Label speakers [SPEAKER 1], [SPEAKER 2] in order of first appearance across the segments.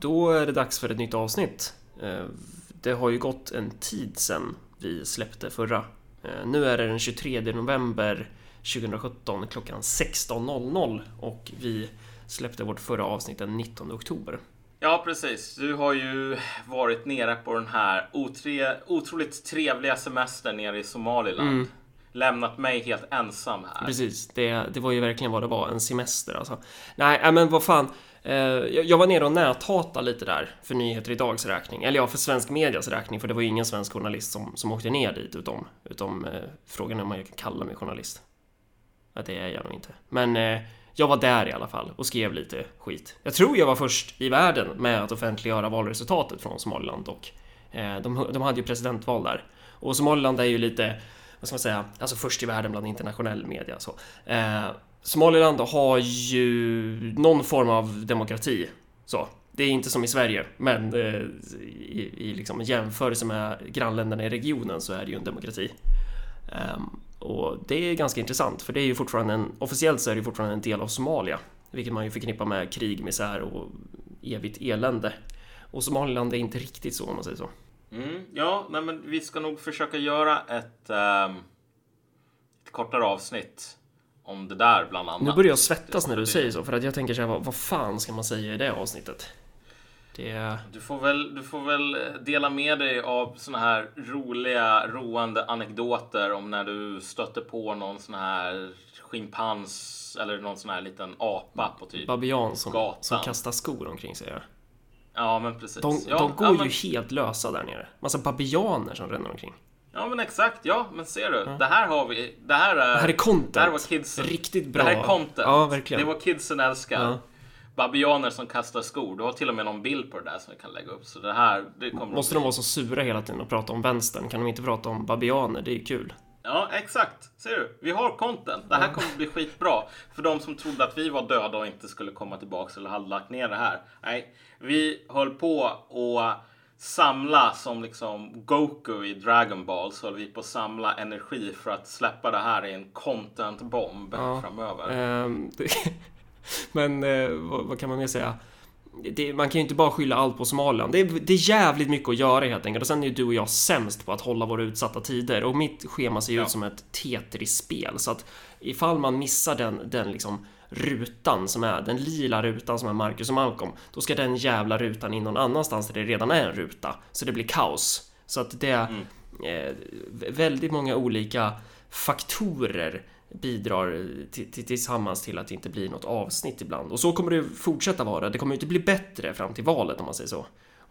[SPEAKER 1] då är det dags för ett nytt avsnitt. Eh, det har ju gått en tid sedan vi släppte förra. Eh, nu är det den 23 november 2017 klockan 16.00 och vi släppte vårt förra avsnitt den 19 oktober.
[SPEAKER 2] Ja, precis. Du har ju varit nere på den här otre, otroligt trevliga semestern nere i Somaliland. Mm. Lämnat mig helt ensam här.
[SPEAKER 1] Precis, det, det var ju verkligen vad det var, en semester alltså. Nej, men vad fan. Eh, jag var nere och näthatade lite där för Nyheter Idags räkning. Eller ja, för svensk medias räkning, för det var ju ingen svensk journalist som, som åkte ner dit utom, utom eh, frågan är om jag kan kalla mig journalist. Ja, det är jag nog inte. Men eh, jag var där i alla fall och skrev lite skit. Jag tror jag var först i världen med att offentliggöra valresultatet från Somaliland och eh, de, de hade ju presidentval där. Och Somaliland är ju lite, vad ska man säga, alltså först i världen bland internationell media. Så. Eh, Somaliland har ju någon form av demokrati. Så. Det är inte som i Sverige, men eh, i, i liksom jämförelse med grannländerna i regionen så är det ju en demokrati. Um, och det är ganska intressant, för det är ju fortfarande en, officiellt så är det fortfarande en del av Somalia, vilket man ju förknippar med krig, misär och evigt elände. Och Somaliland är inte riktigt så om man säger så.
[SPEAKER 2] Mm, ja, nej, men vi ska nog försöka göra ett, um, ett kortare avsnitt om det där bland annat.
[SPEAKER 1] Nu börjar jag svettas när du säger så, för att jag tänker så här, vad, vad fan ska man säga i det avsnittet?
[SPEAKER 2] Det... Du, får väl, du får väl dela med dig av såna här roliga, roande anekdoter om när du stötte på någon sån här schimpans eller någon sån här liten apa på typ
[SPEAKER 1] Babian som, gatan. som kastar skor omkring sig. Ja,
[SPEAKER 2] ja men precis.
[SPEAKER 1] De,
[SPEAKER 2] ja,
[SPEAKER 1] de går ja, men... ju helt lösa där nere. Massa babianer som ränner omkring.
[SPEAKER 2] Ja men exakt, ja men ser du. Ja. Det här har vi. Det här är...
[SPEAKER 1] Det här är content. Det
[SPEAKER 2] här
[SPEAKER 1] var kidsen. Riktigt bra.
[SPEAKER 2] Det här är content.
[SPEAKER 1] Ja, verkligen.
[SPEAKER 2] Det var kidsen älskar. Ja babianer som kastar skor. Du har till och med någon bild på det där som vi kan lägga upp. Så det här, det kommer
[SPEAKER 1] Måste de vara så sura hela tiden och prata om vänstern? Kan de inte prata om babianer? Det är ju kul.
[SPEAKER 2] Ja, exakt. Ser du? Vi har content. Det här kommer bli skitbra. För de som trodde att vi var döda och inte skulle komma tillbaks eller hade lagt ner det här. Nej, vi höll på att samla som liksom Goku i Dragon Ball så höll vi på att samla energi för att släppa det här i en content-bomb ja, framöver.
[SPEAKER 1] Det, Men eh, vad, vad, kan man mer säga? Det, man kan ju inte bara skylla allt på Somaliland. Det är, det är jävligt mycket att göra helt enkelt. Och sen är ju du och jag sämst på att hålla våra utsatta tider. Och mitt schema ser ju ja. ut som ett Tetris-spel. Så att ifall man missar den, den liksom rutan som är, den lila rutan som är Marcus och Malcolm, då ska den jävla rutan in någon annanstans där det redan är en ruta. Så det blir kaos. Så att det mm. eh, väldigt många olika faktorer bidrar tillsammans till att det inte blir något avsnitt ibland. Och så kommer det fortsätta vara. Det kommer inte bli bättre fram till valet om man säger så.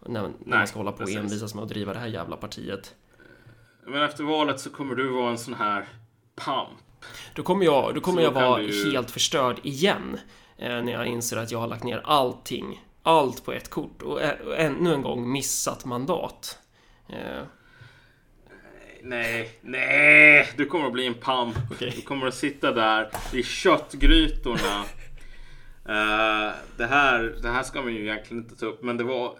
[SPEAKER 1] När, när Nej, man ska hålla på och envisas med att driva det här jävla partiet.
[SPEAKER 2] Men efter valet så kommer du vara en sån här pamp.
[SPEAKER 1] Då kommer jag, då kommer jag vara ju... helt förstörd igen. Eh, när jag inser att jag har lagt ner allting. Allt på ett kort och, och ännu en gång missat mandat. Eh,
[SPEAKER 2] nej, nej. Du kommer att bli en pamp. Okay. Du kommer att sitta där i köttgrytorna. uh, det, här, det här ska man ju egentligen inte ta upp, men det var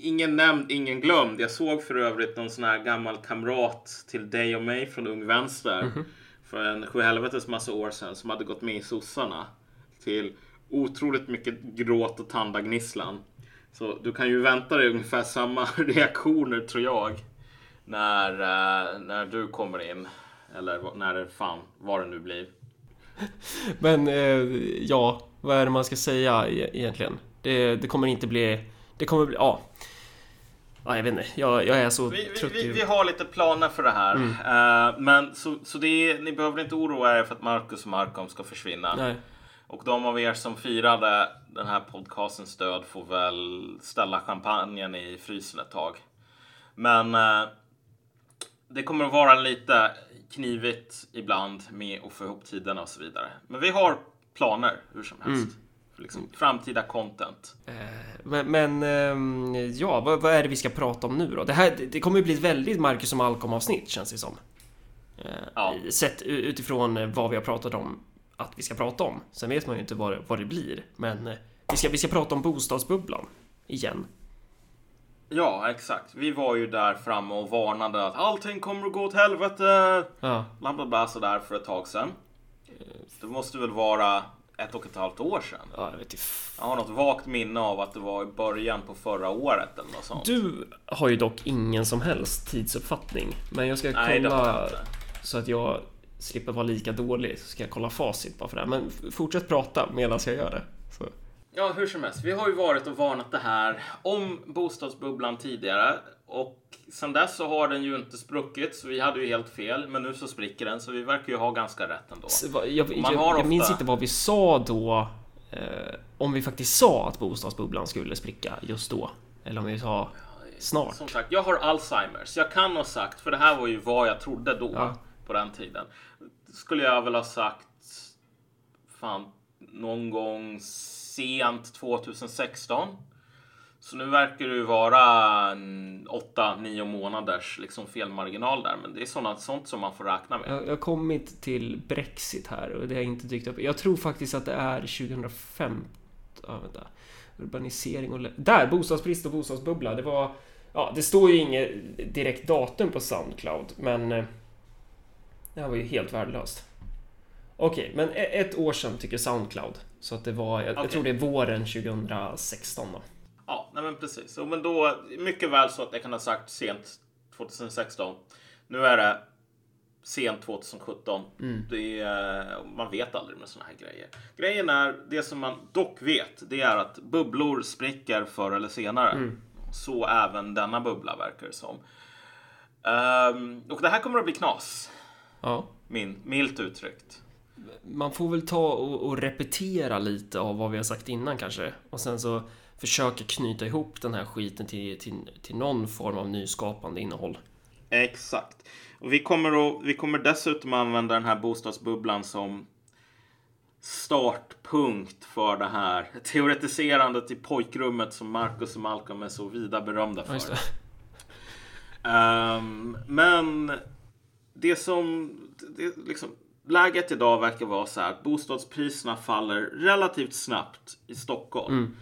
[SPEAKER 2] ingen nämnd, ingen glömd. Jag såg för övrigt någon sån här gammal kamrat till dig och mig från Ung Vänster. Mm -hmm. För en sjuhelvetes massa år sedan som hade gått med i sossarna. Till otroligt mycket gråt och tandagnisslan. Så du kan ju vänta dig ungefär samma reaktioner tror jag när, uh, när du kommer in. Eller när det fan, vad det nu blir.
[SPEAKER 1] Men uh, ja, vad är det man ska säga e-, egentligen? Det, det kommer inte bli... Det kommer bli... Ja. Ja, jag vet inte. Jag, jag är så
[SPEAKER 2] vi,
[SPEAKER 1] trött.
[SPEAKER 2] Vi, vi, har lite planer för det här. Mm. Uh, men så, så det är, ni behöver inte oroa er för att Marcus och Markom ska försvinna.
[SPEAKER 1] Nej.
[SPEAKER 2] Och de av er som firade den här podcastens död får väl ställa champagnen i frysen ett tag. Men uh, det kommer att vara lite knivigt ibland med att få ihop tiderna och så vidare. Men vi har planer hur som helst. Mm. Liksom framtida content.
[SPEAKER 1] Eh, men, men ehm, ja, vad, vad, är det vi ska prata om nu då? Det, här, det kommer ju bli ett väldigt Marcus och Malcolm avsnitt känns det som. Eh, ja. Sett utifrån vad vi har pratat om att vi ska prata om. Sen vet man ju inte vad, vad det blir. Men eh, vi ska, vi ska prata om bostadsbubblan igen.
[SPEAKER 2] Ja, exakt. Vi var ju där framme och varnade att allting kommer att gå åt helvete.
[SPEAKER 1] Ja.
[SPEAKER 2] Bla, bla, bla sådär för ett tag sedan. Det måste väl vara ett och ett halvt år sedan.
[SPEAKER 1] Ja, jag, vet inte.
[SPEAKER 2] jag har något vagt minne av att det var i början på förra året eller något sånt.
[SPEAKER 1] Du har ju dock ingen som helst tidsuppfattning. Men jag ska
[SPEAKER 2] Nej,
[SPEAKER 1] kolla så att jag slipper vara lika dålig. Så ska jag kolla facit bara för det här. Men fortsätt prata medan jag gör det. Så.
[SPEAKER 2] Ja, hur som helst. Vi har ju varit och varnat det här om bostadsbubblan tidigare och sen dess så har den ju inte spruckit så vi hade ju helt fel. Men nu så spricker den så vi verkar ju ha ganska rätt ändå.
[SPEAKER 1] Så Jag, jag, jag minns
[SPEAKER 2] ofta-
[SPEAKER 1] inte vad vi sa då. Eh, om vi faktiskt sa att bostadsbubblan skulle spricka just då. Eller om vi sa snart.
[SPEAKER 2] Som sagt, jag har Alzheimers. Jag kan ha sagt, för det här var ju vad jag trodde då
[SPEAKER 1] Ja.
[SPEAKER 2] på den tiden. Skulle jag väl ha sagt fan någon gång sent 2016. Så nu verkar det ju vara 8-9 månaders liksom felmarginal där. Men det är sådant, sånt som man får räkna med.
[SPEAKER 1] Jag, jag har kommit till Brexit här och det har inte dykt upp. Jag tror faktiskt att det är 2015. Ja, vänta. Urbanisering och... Där! Bostadsbrist och bostadsbubbla. Det var... Ja, det står ju inget direkt datum på Soundcloud, men... eh, Det här var ju helt värdelöst. Okej, men e- ett år sedan tycker Soundcloud. Så att det var... Jag, jag
[SPEAKER 2] Okej.
[SPEAKER 1] tror det är våren 2016 då.
[SPEAKER 2] Ja, nej men precis. Så, men då, mycket väl så att jag kan ha sagt sent 2016. Nu är det sent 2017. Det är, man vet aldrig med såna här grejer. Grejen är, det som man dock vet, det är att bubblor spricker förr eller senare. Så även denna bubbla verkar det som. Ehm, och det här kommer att bli knas.
[SPEAKER 1] Ja.
[SPEAKER 2] Min, milt uttryckt.
[SPEAKER 1] Man får väl ta och, och repetera lite av vad vi har sagt innan kanske. Och sen så försöka knyta ihop den här skiten till, till, till någon form av nyskapande innehåll.
[SPEAKER 2] Exakt. Och vi kommer, att, vi kommer dessutom använda den här bostadsbubblan som startpunkt för det här teoretiserandet i pojkrummet som Marcus och Malcolm är så vida berömda för. Ehm, men det som det, liksom, läget idag verkar vara så här att bostadspriserna faller relativt snabbt i Stockholm.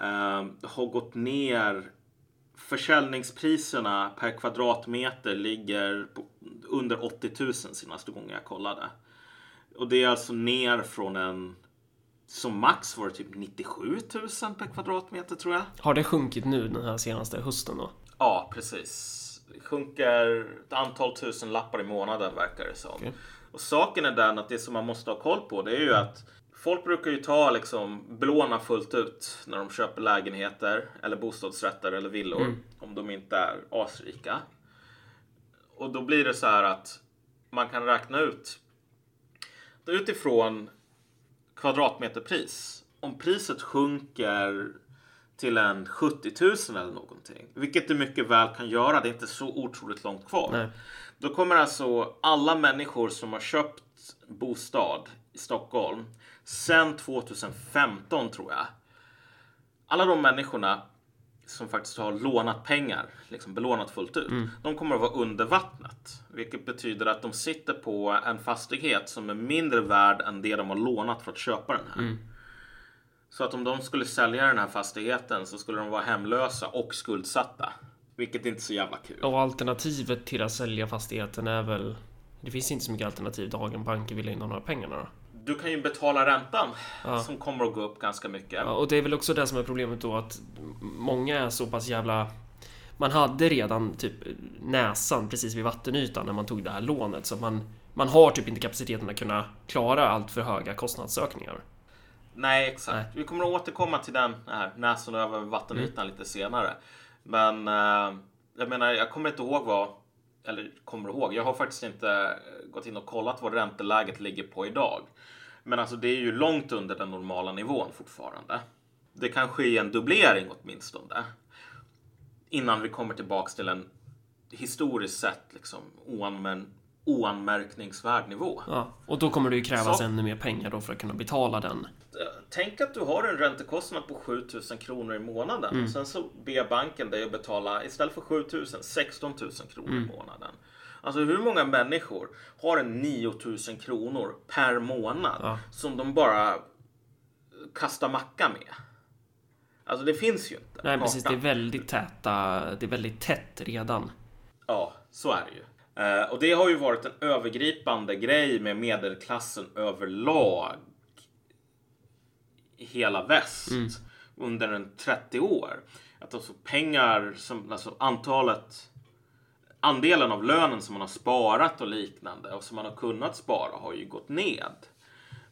[SPEAKER 2] Ehm, har gått ner. Försäljningspriserna per kvadratmeter ligger under 80 000 senaste gången jag kollade. Och det är alltså ner från en som max var det typ 97 000 per kvadratmeter tror jag.
[SPEAKER 1] Har det sjunkit nu den här senaste hösten då?
[SPEAKER 2] Ja, precis. Det sjunker ett antal tusen lappar i månaden verkar det som.
[SPEAKER 1] Okej.
[SPEAKER 2] Och saken är den att det som man måste ha koll på det är ju att folk brukar ju ta liksom belåna fullt ut när de köper lägenheter eller bostadsrätter eller villor om de inte är asrika. Och då blir det så här att man kan räkna ut utifrån kvadratmeterpris. Om priset sjunker till en 70 000 eller någonting, vilket det mycket väl kan göra. Det är inte så otroligt långt kvar.
[SPEAKER 1] Nej.
[SPEAKER 2] Då kommer alltså alla människor som har köpt bostad i Stockholm sedan 2015 tror jag. Alla de människorna som faktiskt har lånat pengar, liksom belånat fullt ut, de kommer att vara under vattnet. Vilket betyder att de sitter på en fastighet som är mindre värd än det de har lånat för att köpa den här. Så att om de skulle sälja den här fastigheten så skulle de vara hemlösa och skuldsatta. Vilket inte är så jävla kul.
[SPEAKER 1] Och alternativet till att sälja fastigheten är väl... Det finns inte så mycket alternativ dagen banker vill in de här pengarna då.
[SPEAKER 2] Du kan ju betala räntan
[SPEAKER 1] Ja.
[SPEAKER 2] som kommer att gå upp ganska mycket.
[SPEAKER 1] Ja, och det är väl också det som är problemet då att många är så pass jävla... Man hade redan typ näsan precis vid vattenytan när man tog det här lånet så man, man har typ inte kapaciteten att kunna klara allt för höga kostnadsökningar.
[SPEAKER 2] Nej, exakt.
[SPEAKER 1] Nej.
[SPEAKER 2] Vi kommer att återkomma till den här näsan över vattenytan
[SPEAKER 1] Mm.
[SPEAKER 2] lite senare. Men eh, jag menar, jag kommer inte ihåg vad, eller kommer ihåg, jag har faktiskt inte gått in och kollat vad ränteläget ligger på idag. Men alltså det är ju långt under den normala nivån fortfarande. Det kan ske en dubblering åtminstone. Innan vi kommer tillbaks till en historiskt sett liksom oanmän, oanmärkningsvärd nivå.
[SPEAKER 1] Ja, och då kommer det ju krävas
[SPEAKER 2] Så.
[SPEAKER 1] ännu mer pengar då för att kunna betala den.
[SPEAKER 2] Eh, Tänk att du har en räntekostnad på 7000 kronor i månaden. Och sen så ber banken dig att betala istället för 7000 16 000 kronor i månaden. Alltså hur många människor har en 9000 kronor per månad
[SPEAKER 1] Ja.
[SPEAKER 2] som de bara kastar macka med? Alltså det finns ju inte.
[SPEAKER 1] Nej, precis. Det är väldigt täta... Det är väldigt tätt redan.
[SPEAKER 2] Ja, så är det ju. Eh, och det har ju varit en övergripande grej med medelklassen överlag i hela väst mm. under en 30 år. Att alltså pengar, som, alltså antalet, andelen av lönen som man har sparat och liknande och som man har kunnat spara har ju gått ned.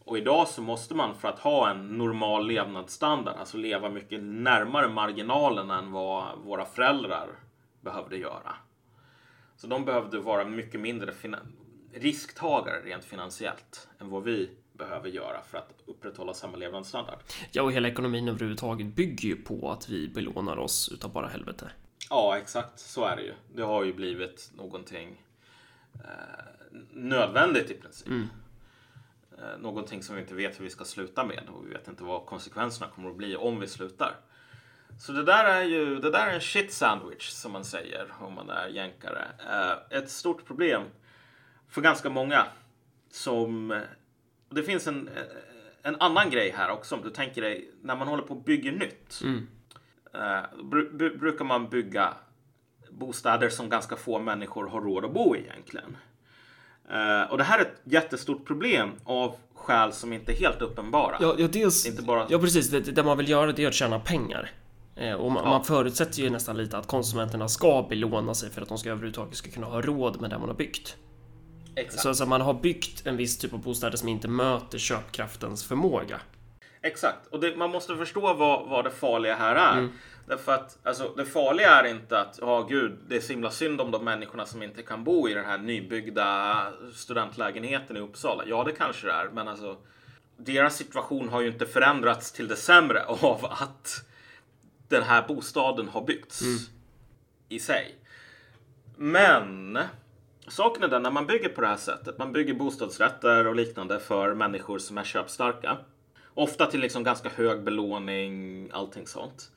[SPEAKER 2] Och idag så måste man för att ha en normal levnadsstandard, alltså leva mycket närmare marginalen än vad våra föräldrar behövde göra. Så de behövde vara mycket mindre risktagare rent finansiellt än vad vi behöver göra för att upprätthålla samma levnadsstandard.
[SPEAKER 1] Ja, och hela ekonomin överhuvudtaget bygger ju på att vi belånar oss utav bara helvete.
[SPEAKER 2] Ja, exakt så är det ju. Det har ju blivit någonting eh, nödvändigt i princip. Mm. Eh, någonting som vi inte vet hur vi ska sluta med och vi vet inte vad konsekvenserna kommer att bli om vi slutar. Så det där är ju det där är en shit sandwich som man säger om man är jänkare. Eh, ett stort problem för ganska många som det finns en, en annan grej här också om du tänker dig när man håller på och bygger nytt. Mm. Uh, br brukar man bygga bostäder som ganska få människor har råd att bo i egentligen. Uh, och det här är ett jättestort problem av skäl som inte är helt uppenbara.
[SPEAKER 1] Ja, ja, dels, inte bara... ja precis. Det, det man vill göra det är att tjäna pengar. Eh, och man, ja. man, förutsätter ju nästan lite att konsumenterna ska belåna sig för att de ska överhuvudtaget ska kunna ha råd med det man har byggt. Exakt. Så alltså man har byggt en viss typ av bostäder som inte möter köpkraftens förmåga.
[SPEAKER 2] Exakt, och det, man måste förstå vad, vad det farliga här är. Mm. Därför att alltså, det farliga är inte att, ja oh, gud, det är så himla synd om de människorna som inte kan bo i den här nybyggda studentlägenheten i Uppsala. Ja, det kanske det är, men alltså deras situation har ju inte förändrats till det sämre av att den här bostaden har byggts mm. i sig. Men saken är den, när man bygger på det här sättet, man bygger bostadsrätter och liknande för människor som är köpstarka. Ofta till liksom ganska hög belåning, allting sånt.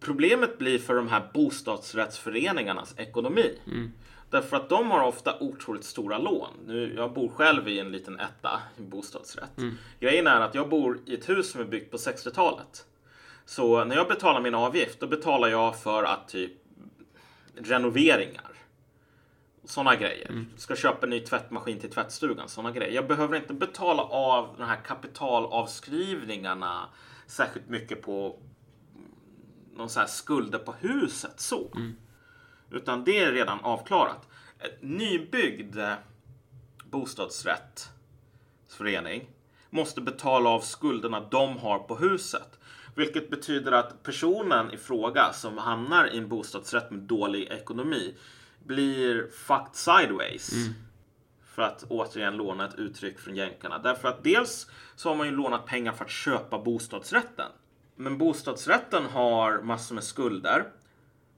[SPEAKER 2] Problemet blir för de här bostadsrättsföreningarnas ekonomi. Mm. Därför att de har ofta otroligt stora lån. Nu, jag bor själv i en liten etta, en bostadsrätt. Mm. Grejen är att jag bor i ett hus som är byggt på 60-talet. Så när jag betalar min avgift, då betalar jag för att typ renoveringar sådana grejer. Mm. Ska köpa en ny tvättmaskin till tvättstugan. Sådana grejer. Jag behöver inte betala av de här kapitalavskrivningarna särskilt mycket på någon så här skulder på huset så. Mm. Utan det är redan avklarat. Ett nybyggd bostadsrättsförening måste betala av skulderna de har på huset. Vilket betyder att personen i fråga som hamnar i en bostadsrätt med dålig ekonomi blir fucked sideways. Mm. För att återigen låna ett uttryck från jänkarna. Därför att dels så har man ju lånat pengar för att köpa bostadsrätten. Men bostadsrätten har massor med skulder.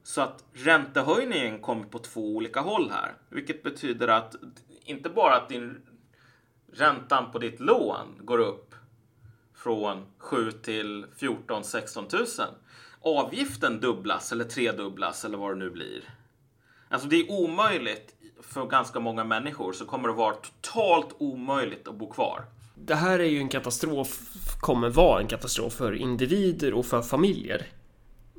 [SPEAKER 2] Så att räntehöjningen kommer på två olika håll här. Vilket betyder att inte bara att din räntan på ditt lån går upp från 7 till 14 16 000. Avgiften dubblas eller tredubblas eller vad det nu blir. Alltså det är omöjligt för ganska många människor så kommer det vara totalt omöjligt att bo kvar.
[SPEAKER 1] Det här är ju en katastrof, kommer vara en katastrof för individer och för familjer.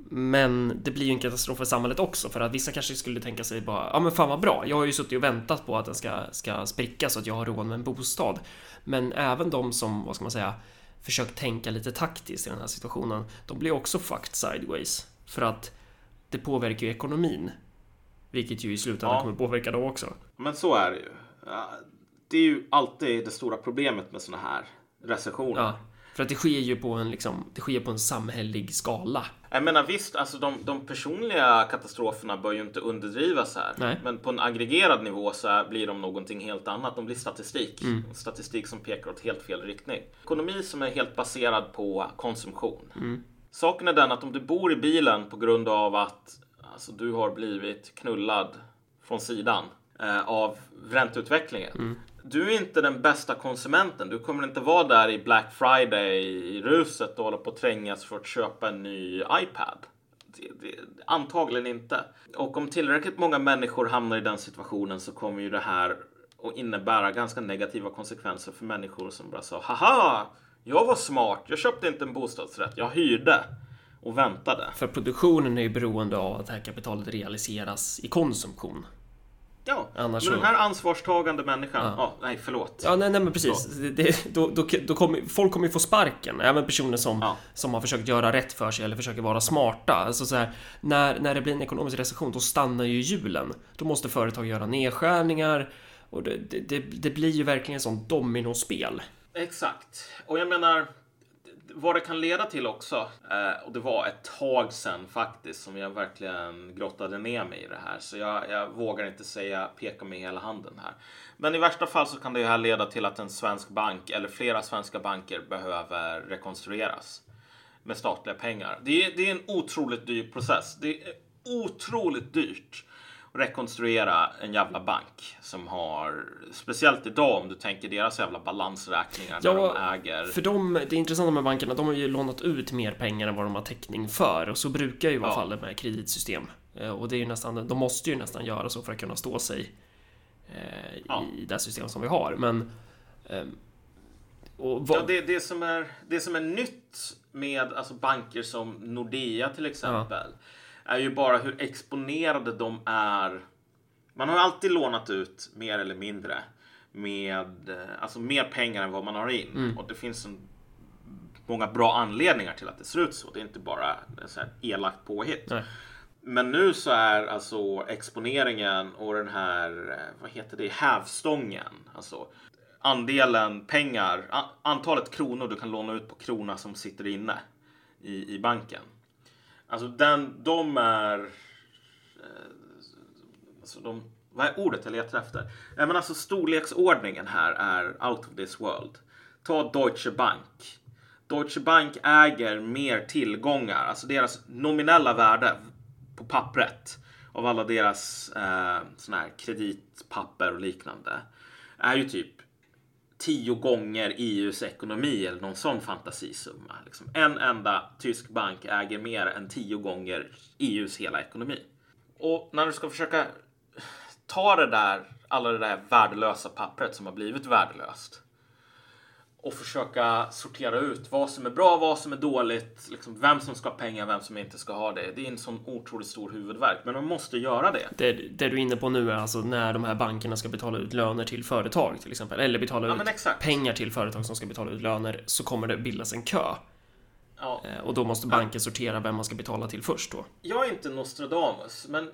[SPEAKER 1] Men det blir ju en katastrof för samhället också för att vissa kanske skulle tänka sig bara ja men fan vad bra, jag har ju suttit och väntat på att den ska, ska spricka så att jag har råd med en bostad. Men även de som, vad ska man säga, försökt tänka lite taktiskt i den här situationen, de blir också fucked sideways. För att det påverkar ju ekonomin. Vilket ju i slutändan ja. kommer påverka dem också.
[SPEAKER 2] Men så är det ju. Det är ju alltid det stora problemet med sådana här recessioner. Ja,
[SPEAKER 1] för att det sker ju på en, liksom, det sker på en samhällelig skala.
[SPEAKER 2] Jag menar visst, alltså de, de personliga katastroferna bör ju inte underdrivas här. Nej. Men på en aggregerad nivå så blir de någonting helt annat. De blir statistik. Mm. Statistik som pekar åt helt fel riktning. Ekonomi som är helt baserad på konsumtion. Mm. Saken är den att om du bor i bilen på grund av att Alltså du har blivit knullad från sidan eh, av ränteutvecklingen. Mm. Du är inte den bästa konsumenten. Du kommer inte vara där i Black Friday i ruset och hålla på att trängas för att köpa en ny iPad. Det, det, antagligen inte. Och om tillräckligt många människor hamnar i den situationen så kommer ju det här att innebära ganska negativa konsekvenser för människor som bara sa haha, jag var smart, jag köpte inte en bostadsrätt, jag hyrde och väntade.
[SPEAKER 1] För produktionen är ju beroende av att det här kapitalet realiseras i konsumtion.
[SPEAKER 2] Ja, Annars men den här ansvarstagande människan, ja. ja nej förlåt.
[SPEAKER 1] Ja, nej, nej men precis. Det, det, då, då, då kommer, folk kommer ju få sparken, även personer som, ja. som har försökt göra rätt för sig eller försöker vara smarta. Alltså så här, när, när det blir en ekonomisk recession, då stannar ju hjulen. Då måste företag göra nedskärningar och det, det, det blir ju verkligen ett sånt dominospel.
[SPEAKER 2] Exakt. Och jag menar, vad det kan leda till också, eh, och det var ett tag sedan faktiskt som jag verkligen grottade ner mig i det här, så jag, jag, vågar inte säga peka med hela handen här. Men i värsta fall så kan det här leda till att en svensk bank eller flera svenska banker behöver rekonstrueras med statliga pengar. Det är, det är en otroligt dyr process. Det är otroligt dyrt rekonstruera en jävla bank som har, speciellt idag om du tänker deras jävla balansräkningar ja, när de äger.
[SPEAKER 1] För dem, det intressanta med bankerna, de har ju lånat ut mer pengar än vad de har täckning för och så brukar ju vara ja. fallet med kreditsystem. Eh, och det är ju nästan, de måste ju nästan göra så för att kunna stå sig eh, ja. i det system som vi har. Men eh,
[SPEAKER 2] ja, det, det, som är, det som är nytt med alltså banker som Nordea till exempel ja är ju bara hur exponerade de är. Man har alltid lånat ut mer eller mindre med eh, alltså mer pengar än vad man har in mm. och det finns en, många bra anledningar till att det ser ut så. Det är inte bara så här elakt påhitt. Nej. Men nu så är alltså exponeringen och den här, eh, vad heter det, hävstången, alltså andelen pengar, antalet kronor du kan låna ut på krona som sitter inne i, i banken. Alltså den, de är... Eh, alltså de, vad är ordet jag letar efter? Nej, men alltså storleksordningen här är out of this world. Ta Deutsche Bank. Deutsche Bank äger mer tillgångar, alltså deras nominella värde på pappret av alla deras eh, såna här kreditpapper och liknande är ju typ tio gånger EUs ekonomi eller någon sån fantasisumma. Liksom en enda tysk bank äger mer än tio gånger EUs hela ekonomi. Och när du ska försöka ta det där, alla det där värdelösa pappret som har blivit värdelöst och försöka sortera ut vad som är bra, vad som är dåligt, liksom vem som ska ha pengar, vem som inte ska ha det. Det är en sån otroligt stor huvudvärk, men de måste göra det.
[SPEAKER 1] det. Det, du är inne på nu är alltså när de här bankerna ska betala ut löner till företag till exempel, eller betala ja, ut pengar till företag som ska betala ut löner, så kommer det bildas en kö. Ja. Eh, och då måste banken sortera vem man ska betala till först då.
[SPEAKER 2] Jag är inte Nostradamus, men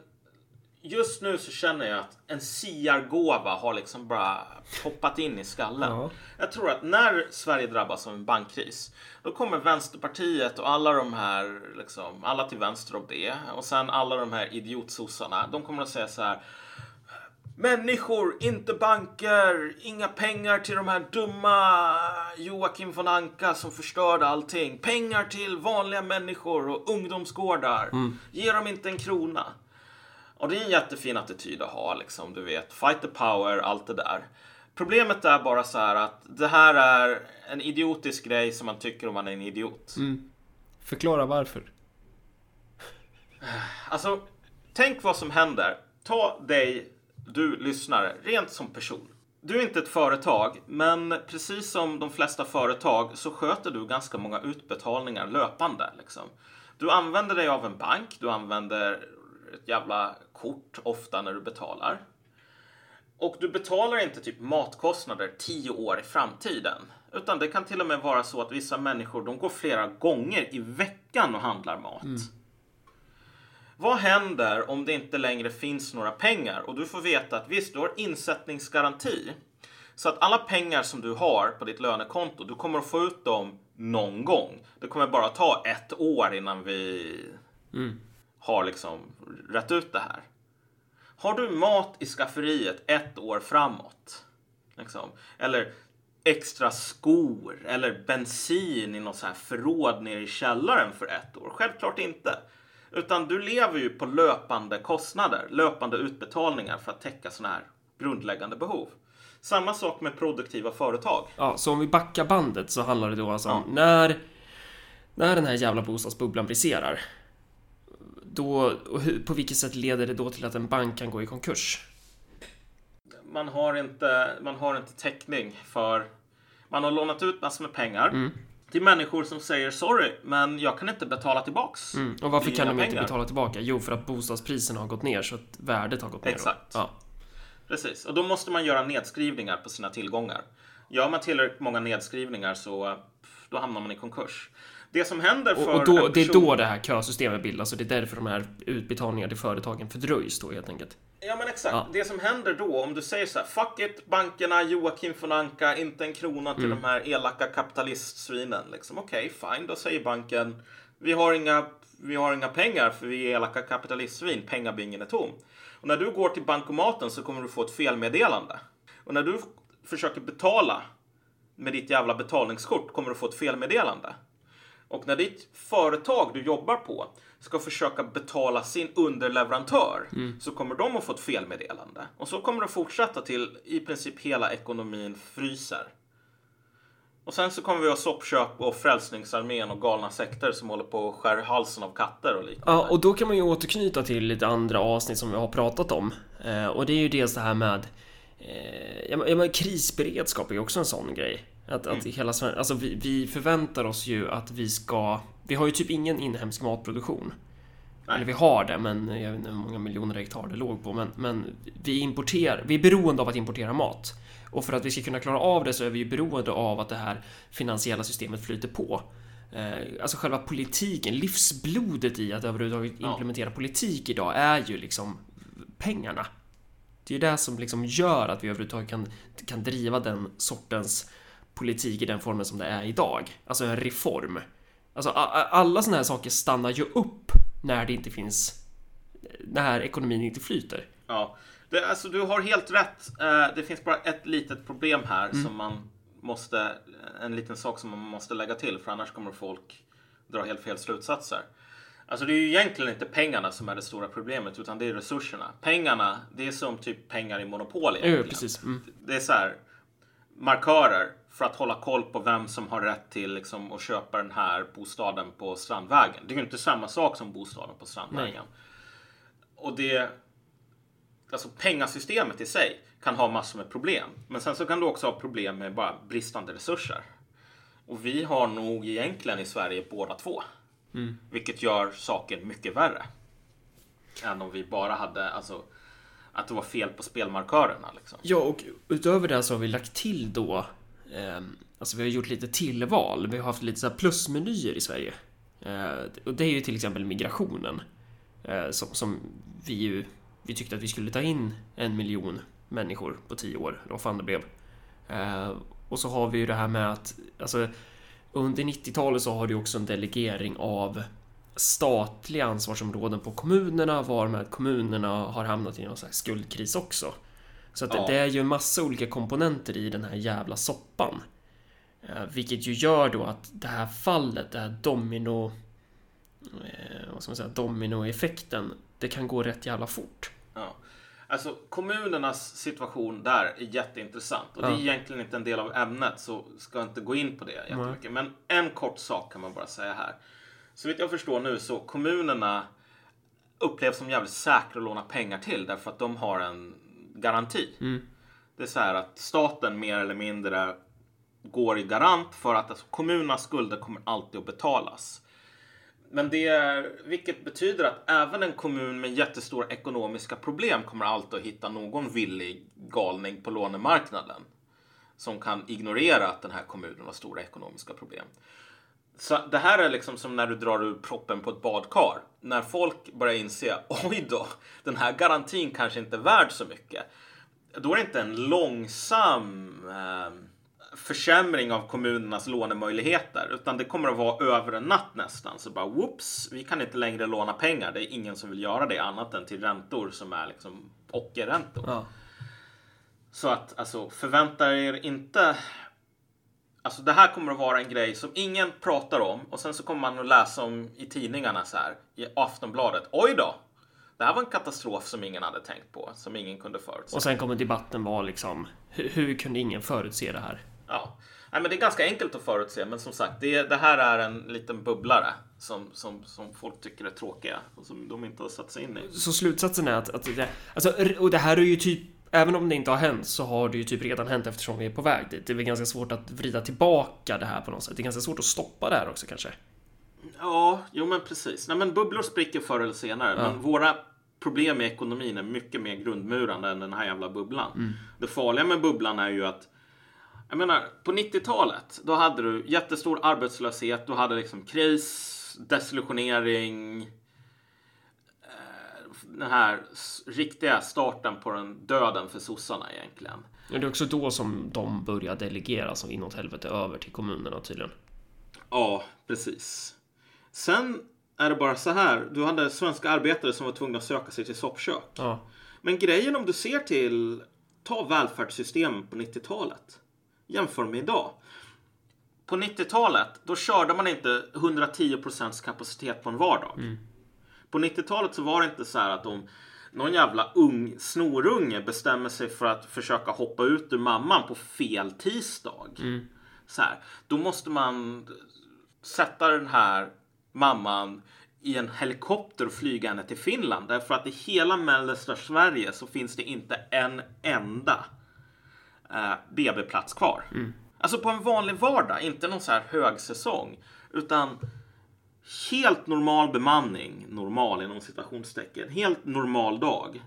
[SPEAKER 2] just nu så känner jag att en siargåva har liksom bara poppat in i skallen. Ja. Jag tror att när Sverige drabbas av en bankkris, då kommer Vänsterpartiet och alla de här, liksom, alla till vänster om det och sen alla de här idiotsossarna, de kommer att säga så här Människor, inte banker, inga pengar till de här dumma Joakim von Anka som förstörde allting. Pengar till vanliga människor och ungdomsgårdar. Mm. Ge dem inte en krona. Och det är en jättefin attityd att ha, liksom, du vet. Fight the power, allt det där. Problemet är bara så här att det här är en idiotisk grej som man tycker om man är en idiot. Mm.
[SPEAKER 1] Förklara varför.
[SPEAKER 2] Alltså, tänk vad som händer. Ta dig, du lyssnare, rent som person. Du är inte ett företag, men precis som de flesta företag så sköter du ganska många utbetalningar löpande. Liksom. Du använder dig av en bank, du använder ett jävla kort ofta när du betalar. Och du betalar inte typ matkostnader tio år i framtiden. Utan det kan till och med vara så att vissa människor de går flera gånger i veckan och handlar mat. Mm. Vad händer om det inte längre finns några pengar? Och du får veta att visst, du har insättningsgaranti. Så att alla pengar som du har på ditt lönekonto, du kommer att få ut dem någon gång. Det kommer bara ta ett år innan vi mm har liksom rätt ut det här. Har du mat i skafferiet ett år framåt, liksom, eller extra skor eller bensin i något så här förråd nere i källaren för ett år? Självklart inte. Utan du lever ju på löpande kostnader, löpande utbetalningar för att täcka sådana här grundläggande behov. Samma sak med produktiva företag.
[SPEAKER 1] Ja, så om vi backar bandet så handlar det då alltså om när, när den här jävla bostadsbubblan briserar då, på vilket sätt leder det då till att en bank kan gå i konkurs?
[SPEAKER 2] Man har inte, man har inte täckning för... Man har lånat ut massor med pengar mm. till människor som säger sorry, men jag kan inte betala tillbaks.
[SPEAKER 1] Mm. Och varför kan de pengar. inte betala tillbaka? Jo, för att bostadspriserna har gått ner så att värdet har gått ner.
[SPEAKER 2] Exakt. Ja. Precis, och då måste man göra nedskrivningar på sina tillgångar. Gör man tillräckligt många nedskrivningar så då hamnar man i konkurs. Det som händer för
[SPEAKER 1] och, och då, Det är då det här kösystemet bildas och det är därför de här utbetalningarna till företagen fördröjs då helt enkelt.
[SPEAKER 2] Ja men exakt. Ja. Det som händer då om du säger så här, fuck it, bankerna, Joakim von Anka, inte en krona till mm. de här elaka kapitalistsvinen. Liksom. Okej, okay, fine, då säger banken, vi har inga, vi har inga pengar för vi är elaka kapitalistsvin, pengabingen är tom. Och när du går till bankomaten så kommer du få ett felmeddelande. Och när du försöker betala med ditt jävla betalningskort kommer du få ett felmeddelande. Och när ditt företag du jobbar på ska försöka betala sin underleverantör mm. så kommer de att få ett felmeddelande. Och så kommer det fortsätta till i princip hela ekonomin fryser. Och sen så kommer vi ha soppköp och Frälsningsarmén och galna sekter som håller på och skär halsen av katter och liknande.
[SPEAKER 1] Ja, och då kan man ju återknyta till lite andra avsnitt som vi har pratat om. Eh, och det är ju dels det här med eh, ja, men, krisberedskap är ju också en sån grej. Att, att mm. hela Sverige, alltså vi, vi, förväntar oss ju att vi ska... Vi har ju typ ingen inhemsk matproduktion. Nej. Eller vi har det, men jag vet inte hur många miljoner hektar det låg på. Men, men vi importerar, vi är beroende av att importera mat. Och för att vi ska kunna klara av det så är vi ju beroende av att det här finansiella systemet flyter på. Eh, alltså själva politiken, livsblodet i att överhuvudtaget ja. implementera politik idag är ju liksom pengarna. Det är ju det som liksom gör att vi överhuvudtaget kan, kan driva den sortens politik i den formen som det är idag. Alltså en reform. Alltså alla sådana här saker stannar ju upp när det inte finns när ekonomin inte flyter.
[SPEAKER 2] Ja, det, alltså du har helt rätt. Eh, det finns bara ett litet problem här mm. som man måste, en liten sak som man måste lägga till för annars kommer folk dra helt fel slutsatser. Alltså det är ju egentligen inte pengarna som är det stora problemet utan det är resurserna. Pengarna, det är som typ pengar i monopol egentligen.
[SPEAKER 1] Ja, precis. Mm.
[SPEAKER 2] Det är så här, markörer för att hålla koll på vem som har rätt till liksom, att köpa den här bostaden på Strandvägen. Det är ju inte samma sak som bostaden på Strandvägen. Nej. Och det... Alltså pengasystemet i sig kan ha massor med problem. Men sen så kan du också ha problem med bara bristande resurser. Och vi har nog egentligen i Sverige båda två. Mm. Vilket gör saken mycket värre. Än om vi bara hade, alltså att det var fel på spelmarkörerna. Liksom.
[SPEAKER 1] Ja, och utöver det så har vi lagt till då Ehm, alltså vi har gjort lite tillval. Vi har haft lite så plusmenyer i Sverige. Eh, och det är ju till exempel migrationen. Eh, som, som, vi ju Vi tyckte att vi skulle ta in en miljon människor på tio år. Eller vad fan det blev. Eh, och så har vi ju det här med att Alltså Under 90-talet så har du också en delegering av statliga ansvarsområden på kommunerna varmed kommunerna har hamnat i någon slags skuldkris också. Så att ja. det är ju en massa olika komponenter i den här jävla soppan. Eh, vilket ju gör då att det här fallet, det här domino... Eh, vad ska man säga? Dominoeffekten, det kan gå rätt jävla fort.
[SPEAKER 2] Ja. Alltså kommunernas situation där är jätteintressant och ja. det är egentligen inte en del av ämnet så ska jag inte gå in på det jättemycket. Men en kort sak kan man bara säga här. Så vitt jag förstår nu så kommunerna upplevs som jävligt säkra att låna pengar till därför att de har en garanti. Mm. Det är så här att staten mer eller mindre går i garant för att alltså, kommunernas skulder kommer alltid att betalas. Men det är, vilket betyder att även en kommun med jättestora ekonomiska problem kommer alltid att hitta någon villig galning på lånemarknaden som kan ignorera att den här kommunen har stora ekonomiska problem. Så det här är liksom som när du drar ur proppen på ett badkar. När folk börjar inse, oj då, den här garantin kanske inte är värd så mycket. Då är det inte en långsam eh, försämring av kommunernas lånemöjligheter, utan det kommer att vara över en natt nästan. Så bara whoops, vi kan inte längre låna pengar. Det är ingen som vill göra det annat än till räntor som är liksom ockerräntor. Ja. Så att alltså förvänta er inte Alltså det här kommer att vara en grej som ingen pratar om och sen så kommer man att läsa om i tidningarna så här i Aftonbladet. Oj då! Det här var en katastrof som ingen hade tänkt på, som ingen kunde förutse.
[SPEAKER 1] Och sen kommer debatten vara liksom, hur, hur kunde ingen förutse det här?
[SPEAKER 2] Ja, Nej, men det är ganska enkelt att förutse, men som sagt, det, det här är en liten bubblare som, som, som folk tycker är tråkiga och som de inte har satt sig in i.
[SPEAKER 1] Så slutsatsen är att, att det, alltså, och det här är ju typ Även om det inte har hänt så har det ju typ redan hänt eftersom vi är på väg dit. Det är väl ganska svårt att vrida tillbaka det här på något sätt. Det är ganska svårt att stoppa det här också kanske.
[SPEAKER 2] Ja, jo men precis. Nej men bubblor spricker förr eller senare. Ja. Men våra problem i ekonomin är mycket mer grundmurande än den här jävla bubblan.
[SPEAKER 1] Mm.
[SPEAKER 2] Det farliga med bubblan är ju att jag menar, på 90-talet, då hade du jättestor arbetslöshet, du hade liksom kris, desillusionering, den här riktiga starten på den döden för sossarna egentligen.
[SPEAKER 1] Ja, Det är också då som de börjar delegera som inåt helvete över till kommunerna tydligen.
[SPEAKER 2] Ja, precis. Sen är det bara så här, du hade svenska arbetare som var tvungna att söka sig till soppkök.
[SPEAKER 1] Ja,
[SPEAKER 2] Men grejen om du ser till, ta välfärdssystem på 90-talet. Jämför med idag. På 90-talet, då körde man inte 110% kapacitet på en vardag. På 90-talet så var det inte så här att om någon jävla ung snorunge bestämmer sig för att försöka hoppa ut ur mamman på fel tisdag. Så här, då måste man sätta den här mamman i en helikopter och flyga henne till Finland. Därför att i hela mellersta Sverige så finns det inte en enda eh, BB-plats kvar. Alltså på en vanlig vardag, inte någon så här högsäsong. Utan helt normal bemanning, normal inom citationstecken, helt normal dag.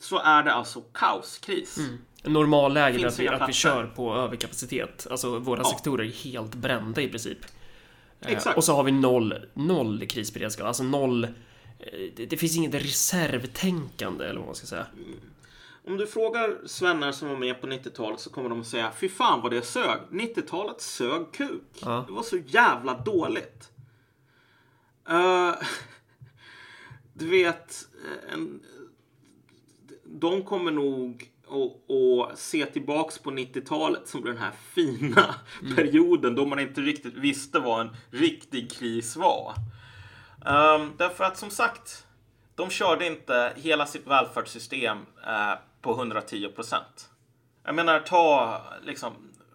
[SPEAKER 2] Så är det alltså kaoskris.
[SPEAKER 1] normalläget är att vi, att vi kör på överkapacitet. Alltså våra
[SPEAKER 2] Ja.
[SPEAKER 1] sektorer är helt brända i princip. Eh,
[SPEAKER 2] Exakt.
[SPEAKER 1] Och så har vi noll, noll krisberedskap, alltså noll... eh, Det, det finns inget reservtänkande eller vad man ska säga.
[SPEAKER 2] Om du frågar svennar som var med på 90-talet så kommer de att säga Fy fan vad det sög. 90-talet sög kuk.
[SPEAKER 1] Ja.
[SPEAKER 2] Det var så jävla dåligt. Eh, du vet, eh, en, de kommer nog att, se tillbaks på 90-talet som den här fina perioden då man inte riktigt visste vad en riktig kris var. Um, därför att som sagt, de körde inte hela sitt välfärdssystem eh, på 110 procent. Jag menar, ta liksom